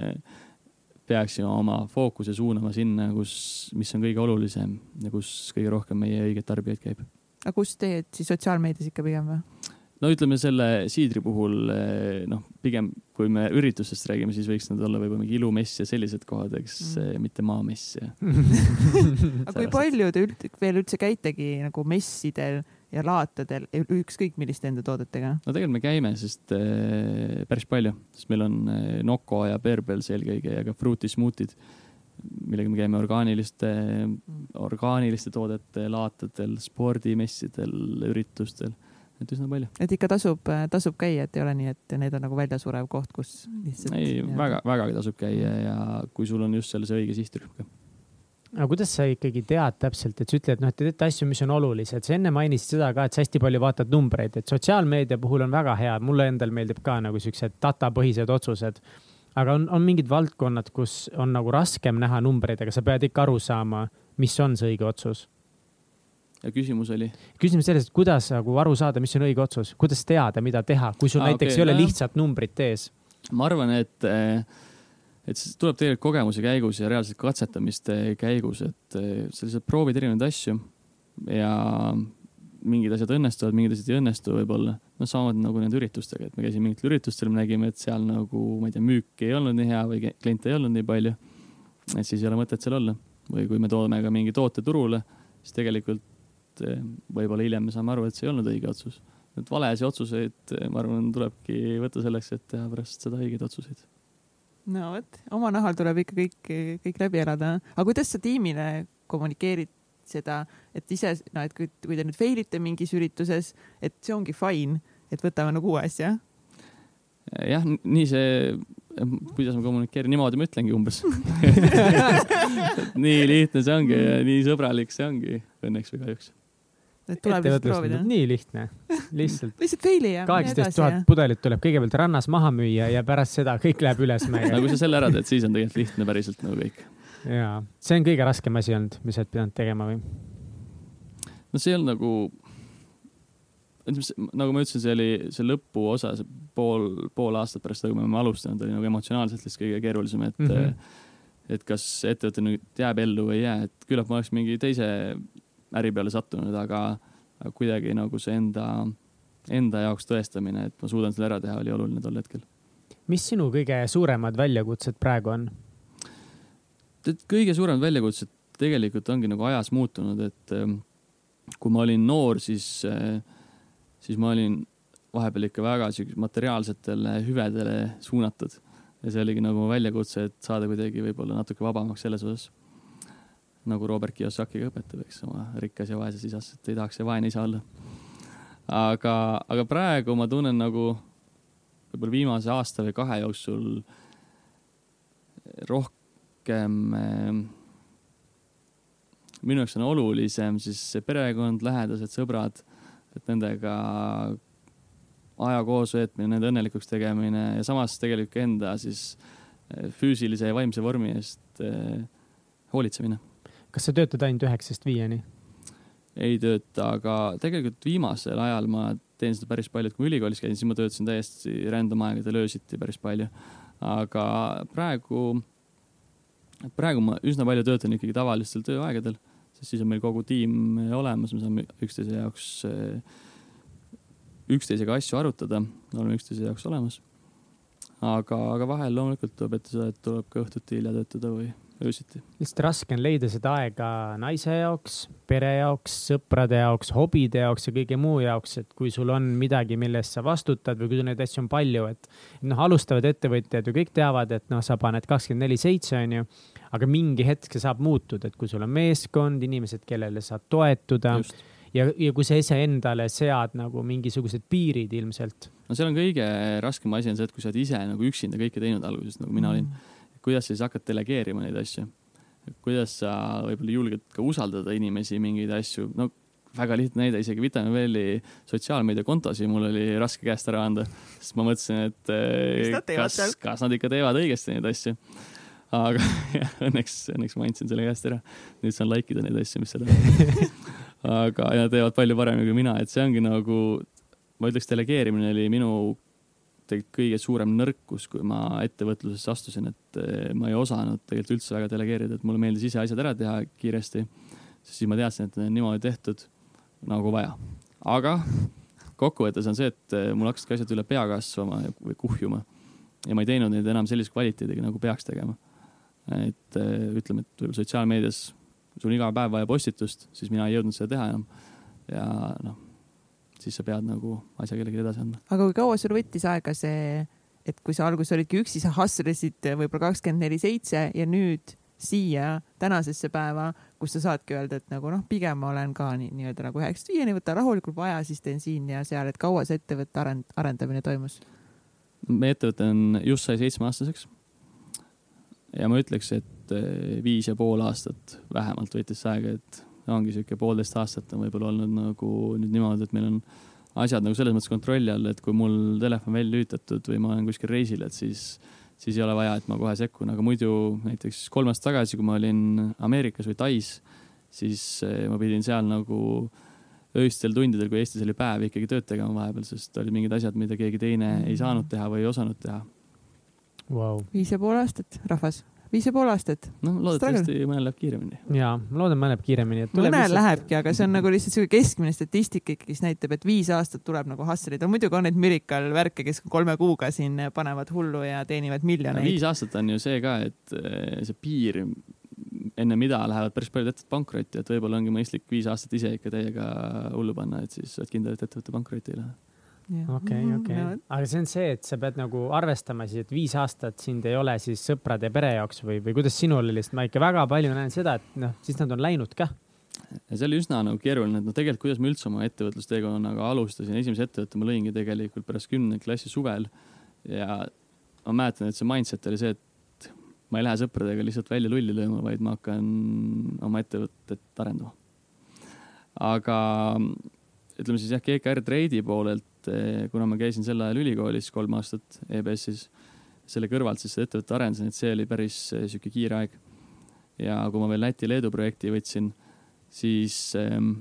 Speaker 3: peaksime oma fookuse suunama sinna, kus, mis on kõige olulisem ja kus kõige rohkem meie õigeid tarbijaid käib.
Speaker 1: aga kus teed siis sotsiaalmeedias ikka pigem või?
Speaker 3: no ütleme selle siidri puhul eh, noh, pigem kui me üritustest räägime, siis võiks need olla võib-olla mingi ilumess ja sellised kohad, eks mm., mitte maamess ja
Speaker 1: aga kui palju te üld, veel üldse käitegi nagu messidel ja laatadel, ükskõik milliste enda toodetega?
Speaker 3: no tegelikult me käime, sest äh, päris palju, sest meil on äh, Nocco ja Bearbells eelkõige ja ka Fruity Smoothid, millega me käime orgaaniliste mm., orgaaniliste toodete laatadel, spordimessidel, üritustel et üsna palju.
Speaker 1: et ikka tasub, tasub käia, et ei ole nii, et need on nagu väljasurev koht, kus
Speaker 3: lihtsalt. ei, väga, vägagi tasub käia ja kui sul on just seal see õige sihtrühm ka
Speaker 2: aga kuidas sa ikkagi tead täpselt, et sa ütled, noh, et te teete asju, mis on olulised, sa enne mainisid seda ka, et sa hästi palju vaatad numbreid, et sotsiaalmeedia puhul on väga hea, mulle endal meeldib ka nagu siuksed datapõhised otsused. aga on, on mingid valdkonnad, kus on nagu raskem näha numbreid, aga sa pead ikka aru saama, mis on see õige otsus.
Speaker 3: ja küsimus oli?
Speaker 2: küsimus selles, et kuidas nagu aru saada, mis on õige otsus, kuidas teada, mida teha, kui sul ah, näiteks okay, ei ole no, lihtsalt numbrit ees.
Speaker 3: ma arvan, et äh, et see tuleb tegelikult kogemuse käigus ja reaalselt katsetamiste käigus, et eh, sa lihtsalt proovid erinevaid asju ja mingid asjad õnnestuvad, mingid asjad ei õnnestu võib-olla. noh, samamoodi nagu nende üritustega, et me käisime mingitel üritustel, me nägime, et seal nagu, ma ei tea, müük ei olnud nii hea või kliente ei olnud nii palju. et siis ei ole mõtet seal olla. või kui me toome ka mingi toote turule, siis tegelikult eh, võib-olla hiljem me saame aru, et see ei olnud õige otsus. et valesid otsuseid, eh, ma arvan, tulebki võtta selleks, et teha pärast seda õigeid otsuseid
Speaker 1: no vot, oma nahal tuleb ikka kõik, kõik läbi elada. aga kuidas sa tiimile kommunikeerid seda, et ise, no et kui, kui te nüüd fail ite mingis ürituses, et see ongi fine, et võtame nagu uue asja?
Speaker 3: jah, nii see, kuidas ma kommunikeerin, niimoodi ma ütlengi umbes nii lihtne see ongi ja nii sõbralik see ongi, õnneks või kahjuks
Speaker 1: et tuleb lihtsalt proovida.
Speaker 2: nii lihtne, lihtsalt.
Speaker 1: lihtsalt fail'i ja.
Speaker 2: kaheksateist tuhat pudelit tuleb kõigepealt rannas maha müüa ja pärast seda kõik läheb ülesmäge.
Speaker 3: no kui sa selle ära teed, siis on tegelikult lihtne päriselt nagu kõik.
Speaker 2: ja, see on kõige raskem asi olnud, mis sa oled pidanud tegema või?
Speaker 3: no see on nagu, nagu ma ütlesin, see oli see lõpuosa, see pool, pool aastat pärast seda, kui me oleme alustanud, oli nagu emotsionaalselt lihtsalt kõige keerulisem, et mm, -hmm. et kas ettevõte nüüd jääb ellu või ei jää, et küllap ma oleks mingi teise äri peale sattunud, aga, kuidagi nagu see enda, enda jaoks tõestamine, et ma suudan selle ära teha, oli oluline tol hetkel.
Speaker 2: mis sinu kõige suuremad väljakutsed praegu on?
Speaker 3: tead, kõige suuremad väljakutsed tegelikult ongi nagu ajas muutunud, et ähm, kui ma olin noor, siis, äh, siis ma olin vahepeal ikka väga siukene materiaalsetele hüvedele suunatud ja see oligi nagu väljakutse, et saada kuidagi võib-olla natuke vabamaks selles osas nagu Robert Kiyosaki ka õpetab, eks oma rikas ja vaeses isas, et ei tahaks see vaene isa olla. aga, aga praegu ma tunnen nagu võib-olla viimase aasta või kahe jooksul rohkem äh, minu jaoks on olulisem siis perekond, lähedased, sõbrad, et nendega aja koos veetmine, nende õnnelikuks tegemine ja samas tegelikult enda siis eh, füüsilise ja vaimse vormi eest äh, hoolitsemine
Speaker 2: kas sa töötad ainult üheksast viieni?
Speaker 3: ei tööta, aga tegelikult viimasel ajal ma teen seda päris palju, et kui ma ülikoolis käisin, siis ma töötasin täiesti random aegadel öösiti päris palju. aga praegu, praegu ma üsna palju töötan ikkagi tavalistel tööaegadel, sest siis on meil kogu tiim olemas, me saame üksteise jaoks, üksteisega asju arutada, oleme üksteise jaoks olemas. aga, aga vahel loomulikult tuleb ette seda, et tuleb ka õhtuti hilja töötada või öösiti.
Speaker 2: lihtsalt raske on leida seda aega naise jaoks, pere jaoks, sõprade jaoks, hobide jaoks ja kõige muu jaoks, et kui sul on midagi, mille eest sa vastutad või kui neid asju on palju, et noh, alustavad ettevõtjad ju kõik teavad, et noh, sa paned kakskümmend neli seitse, onju, aga mingi hetk see saab muutuda, et kui sul on meeskond, inimesed, kellele saad toetuda Just ja, ja kui sa iseendale sead nagu mingisugused piirid ilmselt.
Speaker 3: no seal on kõige raskem asi on see, et kui sa oled ise nagu üksinda kõike teinud alguses, nagu mina mm. olin kuidas sa siis hakkad delegeerima neid asju? kuidas sa võib-olla julged ka usaldada inimesi mingeid asju, no väga lihtne näide, isegi Vitamin Valley sotsiaalmeediakontosi mul oli raske käest ära anda, sest ma mõtlesin, et eh, kas, kas nad ikka teevad õigesti neid asju. aga jah, õnneks, õnneks ma andsin selle käest ära. nüüd saan like ida neid asju, mis seal on. aga, ja teevad palju paremini kui mina, et see ongi nagu, ma ütleks, delegeerimine oli minu tegelikult kõige suurem nõrkus, kui ma ettevõtlusesse astusin, et eh, ma ei osanud tegelikult üldse väga delegeerida, et mulle meeldis ise asjad ära teha kiiresti. siis ma teadsin, et need on niimoodi tehtud nagu vaja. aga kokkuvõttes on see, et eh, mul hakkasidki asjad üle pea kasvama või kuhjuma ja ma ei teinud neid enam sellise kvaliteediga, nagu peaks tegema. et eh, ütleme, et võib-olla sotsiaalmeedias sul iga päev vaja postitust, siis mina ei jõudnud seda teha enam. ja noh siis sa pead nagu asja kellelegi edasi andma.
Speaker 1: aga kui kaua sul võttis aega see, et kui sa alguses olidki üksi, sa hustlesid võib-olla kakskümmend neli seitse ja nüüd siia tänasesse päeva, kus sa saadki öelda, et nagu noh, pigem ma olen ka nii nii-öelda nagu üheksast viieni, võta rahulikult vaja, siis teen siin ja seal, et kaua see ettevõtte arend-, arendamine toimus?
Speaker 3: meie ettevõte on just sai seitsmeaastaseks. ja ma ütleks, et eh, viis ja pool aastat vähemalt võttis see aega, et ongi sihuke poolteist aastat on võib-olla olnud nagu nüüd niimoodi, et meil on asjad nagu selles mõttes kontrolli all, et kui mul telefon välja lülitatud või ma olen kuskil reisil, et siis, siis ei ole vaja, et ma kohe sekkun, aga muidu näiteks kolm aastat tagasi, kui ma olin Ameerikas või Tais, siis eh, ma pidin seal nagu öistel tundidel, kui Eestis oli päev, ikkagi tööd tegema vahepeal, sest olid mingid asjad, mida keegi teine ei saanud teha või ei osanud teha.
Speaker 2: Wow..
Speaker 1: viis ja pool aastat, rahvas viis ja pool aastat.
Speaker 3: noh, loodetavasti mõnel läheb kiiremini.
Speaker 2: ja, ma loodan, mõnel läheb kiiremini.
Speaker 1: mõnel lihtsalt... lähebki, aga see on nagu lihtsalt sihuke keskmine statistika ikkagi, mis näitab, et viis aastat tuleb nagu hustlida. muidugi on neid miracle värke, kes kolme kuuga siin panevad hullu ja teenivad miljoneid.
Speaker 3: viis aastat on ju see ka, et eh, see piir, enne mida lähevad päris paljud ettevõtted pankrotti, et võib-olla ongi mõistlik viis aastat ise ikka täiega hullu panna, et siis oled kindel, et ettevõte pankrotti ei lähe
Speaker 2: okei, mhm, okei, aga see on see, et sa pead nagu arvestama siis, et viis aastat sind ei ole siis sõprade ja pere jaoks või, või kuidas sinul oli, sest ma ikka väga palju näen seda, et noh, siis nad on läinud ka.
Speaker 3: ja see oli üsna nagu keeruline, et noh, tegelikult kuidas ma üldse oma ettevõtlusteekonnaga alustasin, esimese ettevõtte ma lõingi tegelikult pärast kümnenda klassi suvel. Ja ma mäletan, et see mindset oli see, et ma ei lähe sõpradega lihtsalt välja lulli lööma, vaid ma hakkan oma ettevõtet arendama. aga ütleme siis jah, GKR Trade'i poolelt Eh, kuna ma käisin sel ajal ülikoolis kolm aastat EBS-is, selle kõrvalt siis seda ettevõtet arendasin, et see oli päris eh, sihuke kiire aeg. ja kui ma veel Läti-Leedu projekti võtsin, siis, ehm,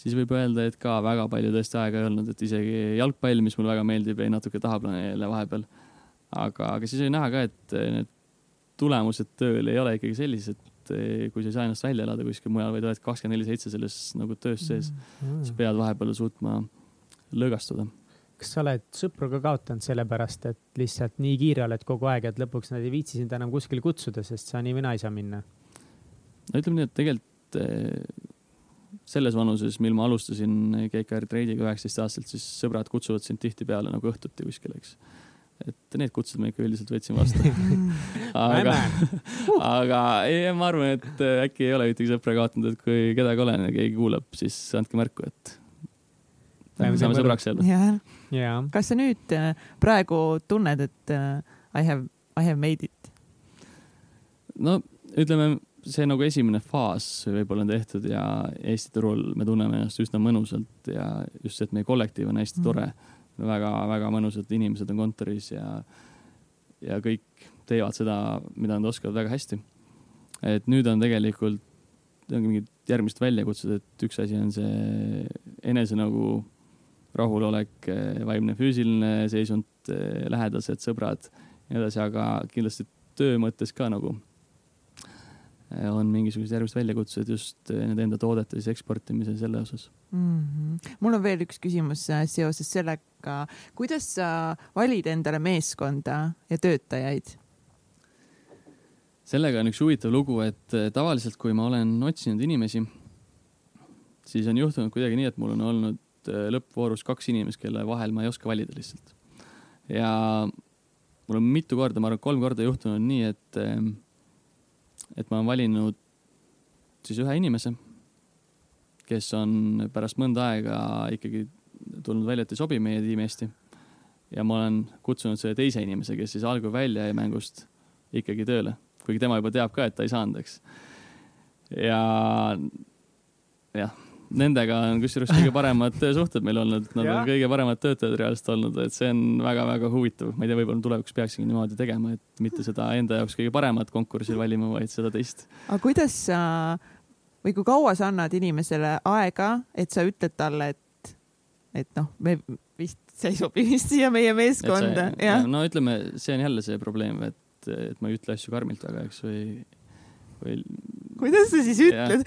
Speaker 3: siis võib öelda, et ka väga palju tõesti aega ei olnud, et isegi jalgpall, mis mulle väga meeldib, jäi natuke tahaplaanile vahepeal. aga, aga siis oli näha ka, et eh, need tulemused tööl ei ole ikkagi sellised, kui sa ei saa ennast välja elada kuskil mujal, vaid oled kakskümmend neli seitse selles nagu töös sees mm. -hmm. sa pead vahepeal suutma lõõgastuda.
Speaker 2: kas sa oled sõpru ka kaotanud sellepärast, et lihtsalt nii kiire oled kogu aeg, et lõpuks nad ei viitsi sind enam kuskile kutsuda, sest sa nii või naa ei saa minna?
Speaker 3: no ütleme nii, et tegelikult eh, selles vanuses, mil ma alustasin GKR Trade'iga üheksateist aastaselt, siis sõbrad kutsuvad sind tihtipeale nagu õhtuti kuskile, eks. et need kutsud me ikka üldiselt võtsime vastu aga aga ei, ma arvan, et äkki ei ole ühtegi sõpra kaotanud, et kui kedagi olen ja keegi kuulab, siis andke märku, et saame sõbraks
Speaker 1: jääda. kas sa nüüd äh, praegu tunned, et äh, I have, I have made it?
Speaker 3: no ütleme, see nagu esimene faas võib-olla on tehtud ja Eesti turul me tunneme ennast üsna mõnusalt ja just see, et meie kollektiiv on hästi mm. tore väga,. väga-väga mõnusad inimesed on kontoris ja, ja kõik teevad seda, mida nad oskavad väga hästi. et nüüd on tegelikult ongi mingid järgmised väljakutsed, et üks asi on see enese nagu rahulolek, eh, vaimne, füüsiline seisund, eh, lähedased, sõbrad ja nii edasi, aga kindlasti töö mõttes ka nagu eh, on mingisugused järgmised väljakutsed just nende enda toodete siis eksportimise selle osas
Speaker 1: mm. -hmm. mul on veel üks küsimus seoses sellega, kuidas sa valid endale meeskonda ja töötajaid?
Speaker 3: sellega on üks huvitav lugu, et tavaliselt, kui ma olen otsinud inimesi, siis on juhtunud kuidagi nii, et mul on olnud lõppvoorus kaks inimest, kelle vahel ma ei oska valida lihtsalt. ja mul on mitu korda, ma arvan, kolm korda juhtunud nii, et, äh, et ma olen valinud siis ühe inimese, kes on pärast mõnda aega ikkagi tulnud välja, et ei sobi meie tiimi hästi. ja ma olen kutsunud selle teise inimese, kes siis algul välja jäi mängust ikkagi tööle, kuigi tema juba teab ka, et ta ei saanud, eks. ja jah nendega on kusjuures kõige paremad suhted meil olnud, nad on kõige paremad töötajad reaalselt olnud, et see on väga-väga huvitav. ma ei tea, võib-olla tulevikus peaksingi niimoodi tegema, et mitte seda enda jaoks kõige paremat konkurssi valima, vaid seda teist.
Speaker 1: aga kuidas sa või kui kaua sa annad inimesele aega, et sa ütled talle, et, et noh, me vist, sa ei sobi vist siia meie meeskonda.
Speaker 3: no ütleme, see on jälle see probleem, et, et ma ei ütle asju karmilt väga, eks, või või.
Speaker 1: Kuidas sa siis ütled?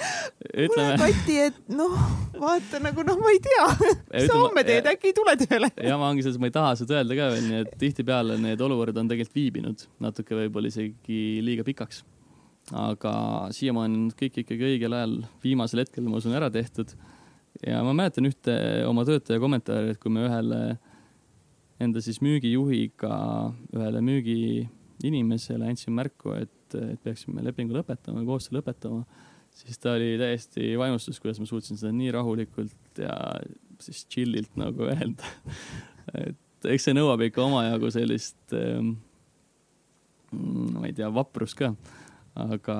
Speaker 1: kuule Kati, et noh, vaata nagu noh, ma ei tea, sa homme teed, äkki ei tule tööle.
Speaker 3: ja ma ongi selles, ma ei taha seda öelda ka veel, nii et tihtipeale need olukorrad on tegelikult viibinud natuke võib-olla isegi liiga pikaks. aga siiamaani on kõik ikkagi õigel ajal, viimasel hetkel, ma usun, ära tehtud. ja ma mäletan ühte oma töötaja kommentaari, et kui me ühele enda siis müügijuhiga, ühele müügiinimesele andsin märku, et et, et peaksime lepingu lõpetama, koostöö lõpetama, siis ta oli täiesti vaimustus, kuidas ma suutsin seda nii rahulikult ja siis chill'ilt nagu öelda et eks see nõuab ikka omajagu sellist ähm,, ma ei tea, vaprust ka. aga,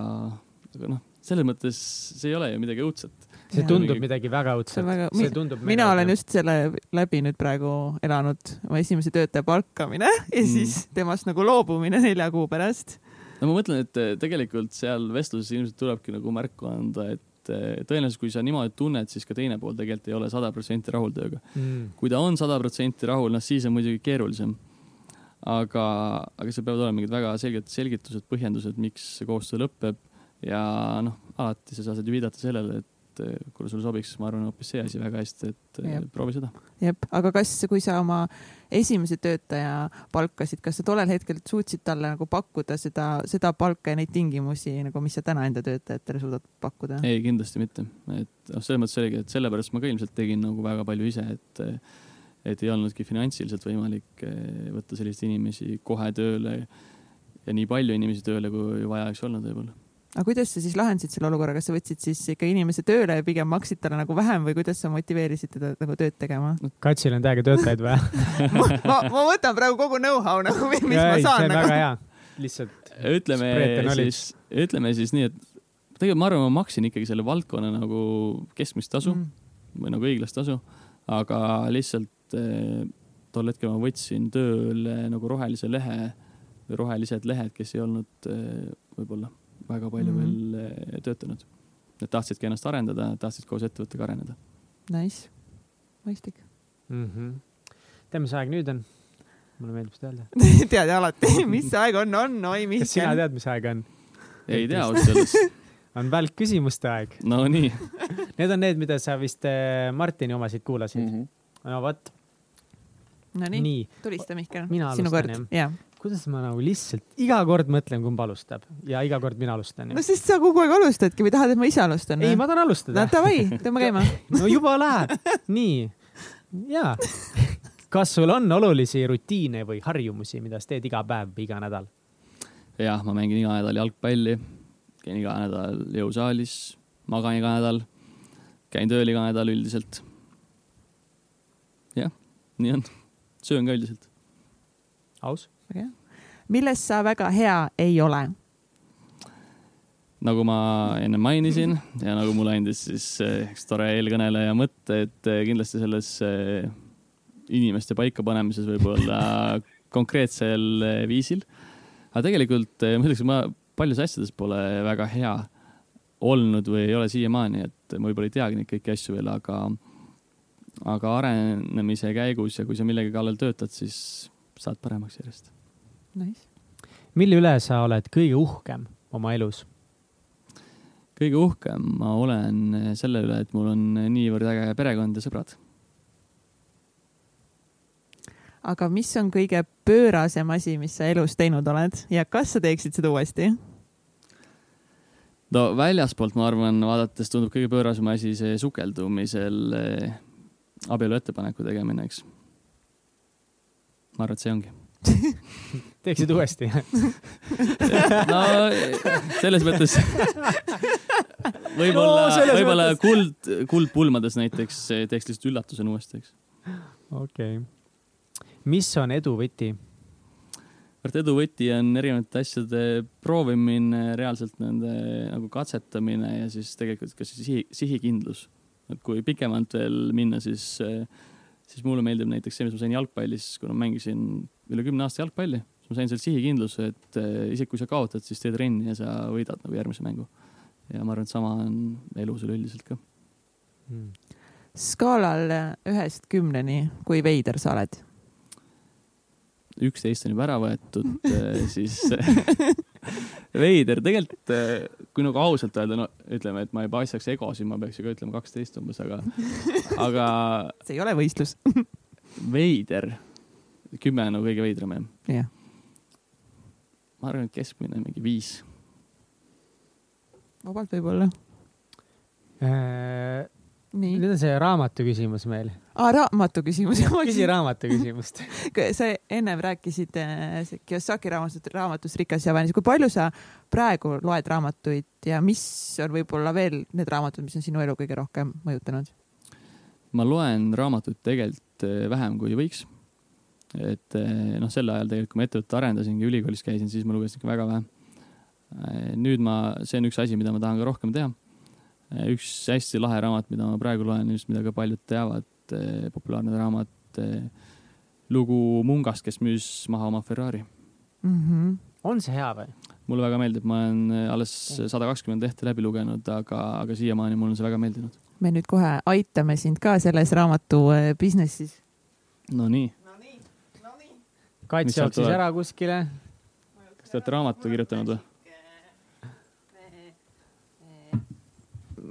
Speaker 3: aga noh, selles mõttes see ei ole ju midagi õudset.
Speaker 2: see tundub mingi... midagi väga õudset.
Speaker 1: Väga... see tundub mina olen just selle läbi nüüd praegu elanud, oma esimese töötaja palkamine ja mm. siis temast nagu loobumine nelja kuu pärast.
Speaker 3: No ma mõtlen, et tegelikult seal vestluses ilmselt tulebki nagu märku anda, et tõenäoliselt, kui sa niimoodi tunned, siis ka teine pool tegelikult ei ole sada protsenti rahul tööga mm.. kui ta on sada protsenti rahul, noh siis on muidugi keerulisem aga, aga seal peavad olema mingid väga selged selgitused, põhjendused, miks see koostöö lõpeb ja noh, alati sa saad ju viidata sellele, et eh, kuule, sulle sobiks, ma arvan, hoopis see asi väga hästi, et eh, Jep. proovi seda.
Speaker 1: jep, aga kas, kui sa oma esimese töötaja palkasid, kas sa tollel hetkel suutsid talle nagu pakkuda seda, seda palka ja neid tingimusi nagu, mis sa täna enda töötajatele suudad pakkuda?
Speaker 3: ei, kindlasti mitte, et noh, selles mõttes oligi, et sellepärast ma ka ilmselt tegin nagu väga palju ise, et et ei olnudki finantsiliselt võimalik eh, võtta selliseid inimesi kohe tööle ja nii palju inimesi tööle, kui vaja oleks olnud võib-olla.
Speaker 1: Aga kuidas sa siis lahendasid selle olukorra, kas sa võtsid siis ikka inimese tööle ja pigem maksid talle nagu vähem või kuidas sa motiveerisid teda nagu tööd tegema?
Speaker 2: Katsil on täiega töötajaid vaja
Speaker 1: ma, ma, ma võtan praegu kogu know-how nagu, mis ja, ma ei, saan.
Speaker 2: see on nagu. väga hea, lihtsalt.
Speaker 3: ütleme siis, ütleme siis nii, et tegelikult ma arvan, ma maksin ikkagi selle valdkonna nagu keskmist tasu mm. või nagu õiglast tasu, aga lihtsalt eh, tol hetkel ma võtsin tööle nagu rohelise lehe või rohelised lehed, kes ei olnud eh, võib-olla väga palju mm -hmm. veel eh, töötanud. Nad tahtsidki ennast arendada, tahtsid koos ettevõttega areneda.
Speaker 1: Nice, mõistlik
Speaker 2: mm. -hmm. tead, mis aeg nüüd on? mulle meeldib seda öelda
Speaker 1: tead alati, mis aeg on, on, oi mis.
Speaker 2: kas sina tead, mis aeg on?
Speaker 3: ei tea ausalt öeldes
Speaker 2: on välkküsimuste aeg.
Speaker 3: Nonii
Speaker 2: Need on need, mida sa vist Martini omasid kuulasid mm. -hmm. no vot
Speaker 1: Nonii, tulista Mihkel,
Speaker 2: sinu kord. Kuidas ma nagu lihtsalt iga kord mõtlen, kumb alustab ja iga kord mina alustan.
Speaker 1: no sest sa kogu aeg alustadki või tahad, et ma ise alustan?
Speaker 2: ei, ma tahan alustada.
Speaker 1: no davai, tõmba käima
Speaker 2: no juba läheb. nii, ja. kas sul on olulisi rutiine või harjumusi, mida sa teed iga päev või iga nädal?
Speaker 3: jah, ma mängin iga nädal jalgpalli, käin iga nädal jõusaalis, magan iga nädal, käin tööl iga nädal üldiselt. jah, nii on söön ka üldiselt.
Speaker 2: aus.
Speaker 1: Väga hea. milles sa väga hea ei ole?
Speaker 3: nagu ma enne mainisin ja nagu mulle andis siis eh, üks tore eelkõneleja mõtte, et eh, kindlasti selles eh, inimeste paikapanemises võib-olla konkreetsel viisil. aga tegelikult ma ütleks, ma paljudes asjades pole väga hea olnud või ei ole siiamaani, et ma võib-olla ei teagi neid kõiki asju veel, aga aga arenemise käigus ja kui sa millegi kallal töötad, siis saad paremaks järjest.
Speaker 1: Nice.
Speaker 2: mille üle sa oled kõige uhkem oma elus?
Speaker 3: kõige uhkem ma olen selle üle, et mul on niivõrd äge perekond ja sõbrad.
Speaker 1: aga mis on kõige pöörasem asi, mis sa elus teinud oled ja kas sa teeksid seda uuesti?
Speaker 3: no väljaspoolt, ma arvan, vaadates tundub kõige pöörasem asi see sukeldumisel abielu ettepaneku tegemine, eks. ma arvan, et see ongi
Speaker 2: teeksid uuesti
Speaker 3: no selles mõttes võib-olla no,, võib-olla kuld, kuldpulmades näiteks teeks lihtsalt üllatusena uuesti, eks.
Speaker 2: okei okay.. mis on edu võti?
Speaker 3: et edu võti on erinevate asjade proovimine, reaalselt nende nagu katsetamine ja siis tegelikult ka sihi, sihikindlus et kui pikemalt veel minna, siis, siis mulle meeldib näiteks see, mis ma sain jalgpallis, kuna ma mängisin üle kümne aasta jalgpalli, siis ma sain sealt sihikindluse, et eh, isegi kui sa kaotad, siis tee trenni ja sa võidad nagu järgmise mängu. ja ma arvan, et sama on elus üleüldiselt ka
Speaker 1: hmm.. skaalal ühest kümneni, kui veider sa oled?
Speaker 3: Üksteist on juba ära võetud eh, siis veider, tegelikult eh, kui nagu ausalt öelda, no ütleme, et ma ei paistaks ego, siis ma peaks ju ka ütlema kaksteist umbes, aga, aga.
Speaker 1: see ei ole võistlus
Speaker 3: veider, kümme on nagu kõige veidram
Speaker 1: jah? jah.
Speaker 3: ma arvan, et keskmine mingi viis.
Speaker 1: vabalt võib-olla
Speaker 2: äh nüüd on see raamatu küsimus meil.
Speaker 1: aa, raamatu küsimus.
Speaker 2: küsi raamatu küsimust
Speaker 1: sa ennem rääkisid äh, Kiyosaki raamatust, raamatust Rikas ja vaene, kui palju sa praegu loed raamatuid ja mis on võib-olla veel need raamatud, mis on sinu elu kõige rohkem mõjutanud?
Speaker 3: ma loen raamatuid tegelikult äh, vähem, kui võiks. et äh, noh, sel ajal tegelikult, kui ma ettevõtet arendasingi, ülikoolis käisin, siis ma lugesin ikka väga vähe. nüüd ma, see on üks asi, mida ma tahan ka rohkem teha. Üks hästi lahe raamat, mida ma praegu loen, just mida ka paljud teavad, populaarne raamat, lugu mungast, kes müüs maha oma Ferrari
Speaker 2: mm. -hmm. on see hea või?
Speaker 3: mulle väga meeldib, ma olen alles sada kakskümmend lehte läbi lugenud, aga, aga siiamaani mulle on see väga meeldinud.
Speaker 1: me nüüd kohe aitame sind ka selles raamatu business'is.
Speaker 3: Nonii.
Speaker 2: Kats jooksis ära kuskile.
Speaker 3: kas te olete raamatu kirjutanud või?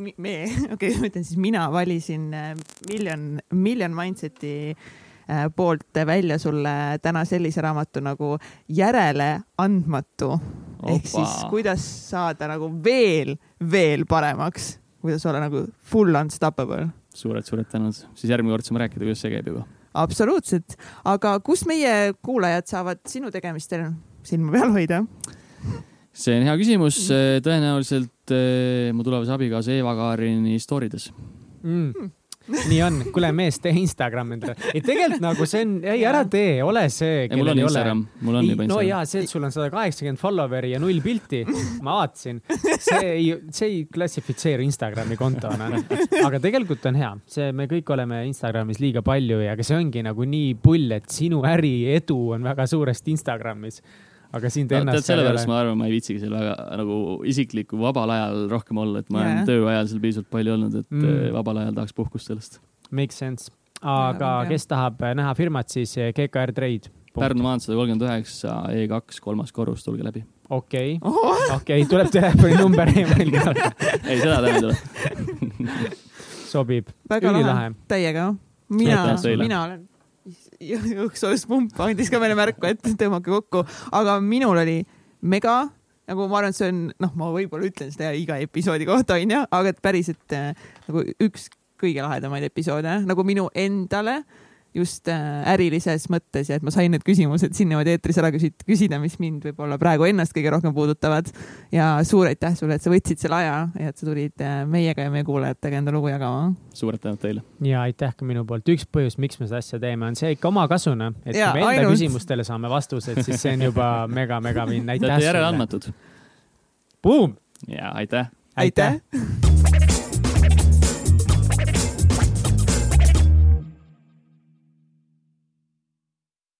Speaker 1: Me, okei okay,, ma ütlen siis mina valisin äh, Million, Million Mindseti äh, poolt välja sulle täna sellise raamatu nagu Järeleandmatu. ehk siis kuidas saada nagu veel, veel paremaks, kuidas olla nagu full unstoppable.
Speaker 3: suured-suured tänud, siis järgmine kord saame rääkida, kuidas see käib juba.
Speaker 1: absoluutselt, aga kus meie kuulajad saavad sinu tegemistel silma peal hoida?
Speaker 3: See on hea küsimus, tõenäoliselt eh, mu tulevase abikaasa Eva Kaarini story des
Speaker 2: mm nii on, kuule mees, tee Instagram endale. ei tegelikult nagu see on, ei ära tee, ole see.
Speaker 3: mul on Instagram, mul on juba Instagram.
Speaker 2: no ja see, et sul on sada kaheksakümmend follower'i ja null pilti, ma vaatasin, see ei, see ei klassifitseeru Instagrami kontona. aga tegelikult on hea, see, me kõik oleme Instagramis liiga palju ja, aga see ongi nagu nii pull, et sinu äri edu on väga suuresti Instagramis aga sind
Speaker 3: ennast no,. sellepärast ma arvan, ma ei viitsigi seal väga nagu isiklikku vabal ajal rohkem olla, et ma yeah. olen tööajal seal piisavalt palju olnud, et mm. Eh, vabal ajal tahaks puhkust sellest.
Speaker 2: Make sense. aga ja, kes tahab eh, näha firmat, siis eh, GKR Trade.
Speaker 3: Pärnu maantee sada kolmkümmend üheksa, E2, kolmas korrus, tulge läbi.
Speaker 2: okei okei tuleb telefoninumber email ka
Speaker 3: ei, seda täna ei tule
Speaker 2: sobib.
Speaker 1: väga lahe, täiega. mina, mina olen õhksoojuspump andis ka meile märku, et tõmmake kokku, aga minul oli mega nagu ma arvan, et see on, noh, ma võib-olla ütlen seda iga episoodi kohta onju, aga et päriselt äh, nagu üks kõige lahedamaid episoode nagu minu endale just äh, ärilises mõttes ja et ma sain need küsimused siin niimoodi eetris ära küsida, küsida, mis mind võib-olla praegu ennast kõige rohkem puudutavad. ja suur aitäh sulle, et sa võtsid selle aja ja et sa tulid äh, meiega ja meie kuulajatega enda lugu jagama.
Speaker 3: suured tänud teile.
Speaker 2: ja aitäh ka minu poolt. üks põhjus, miks me seda asja teeme, on see ikka omakasuna, et ja, kui me enda ainult. küsimustele saame vastused, siis see on juba mega-mega vinna.
Speaker 3: Te olete järeleandmatud.
Speaker 2: Boom.
Speaker 3: ja aitäh.
Speaker 1: aitäh, aitäh..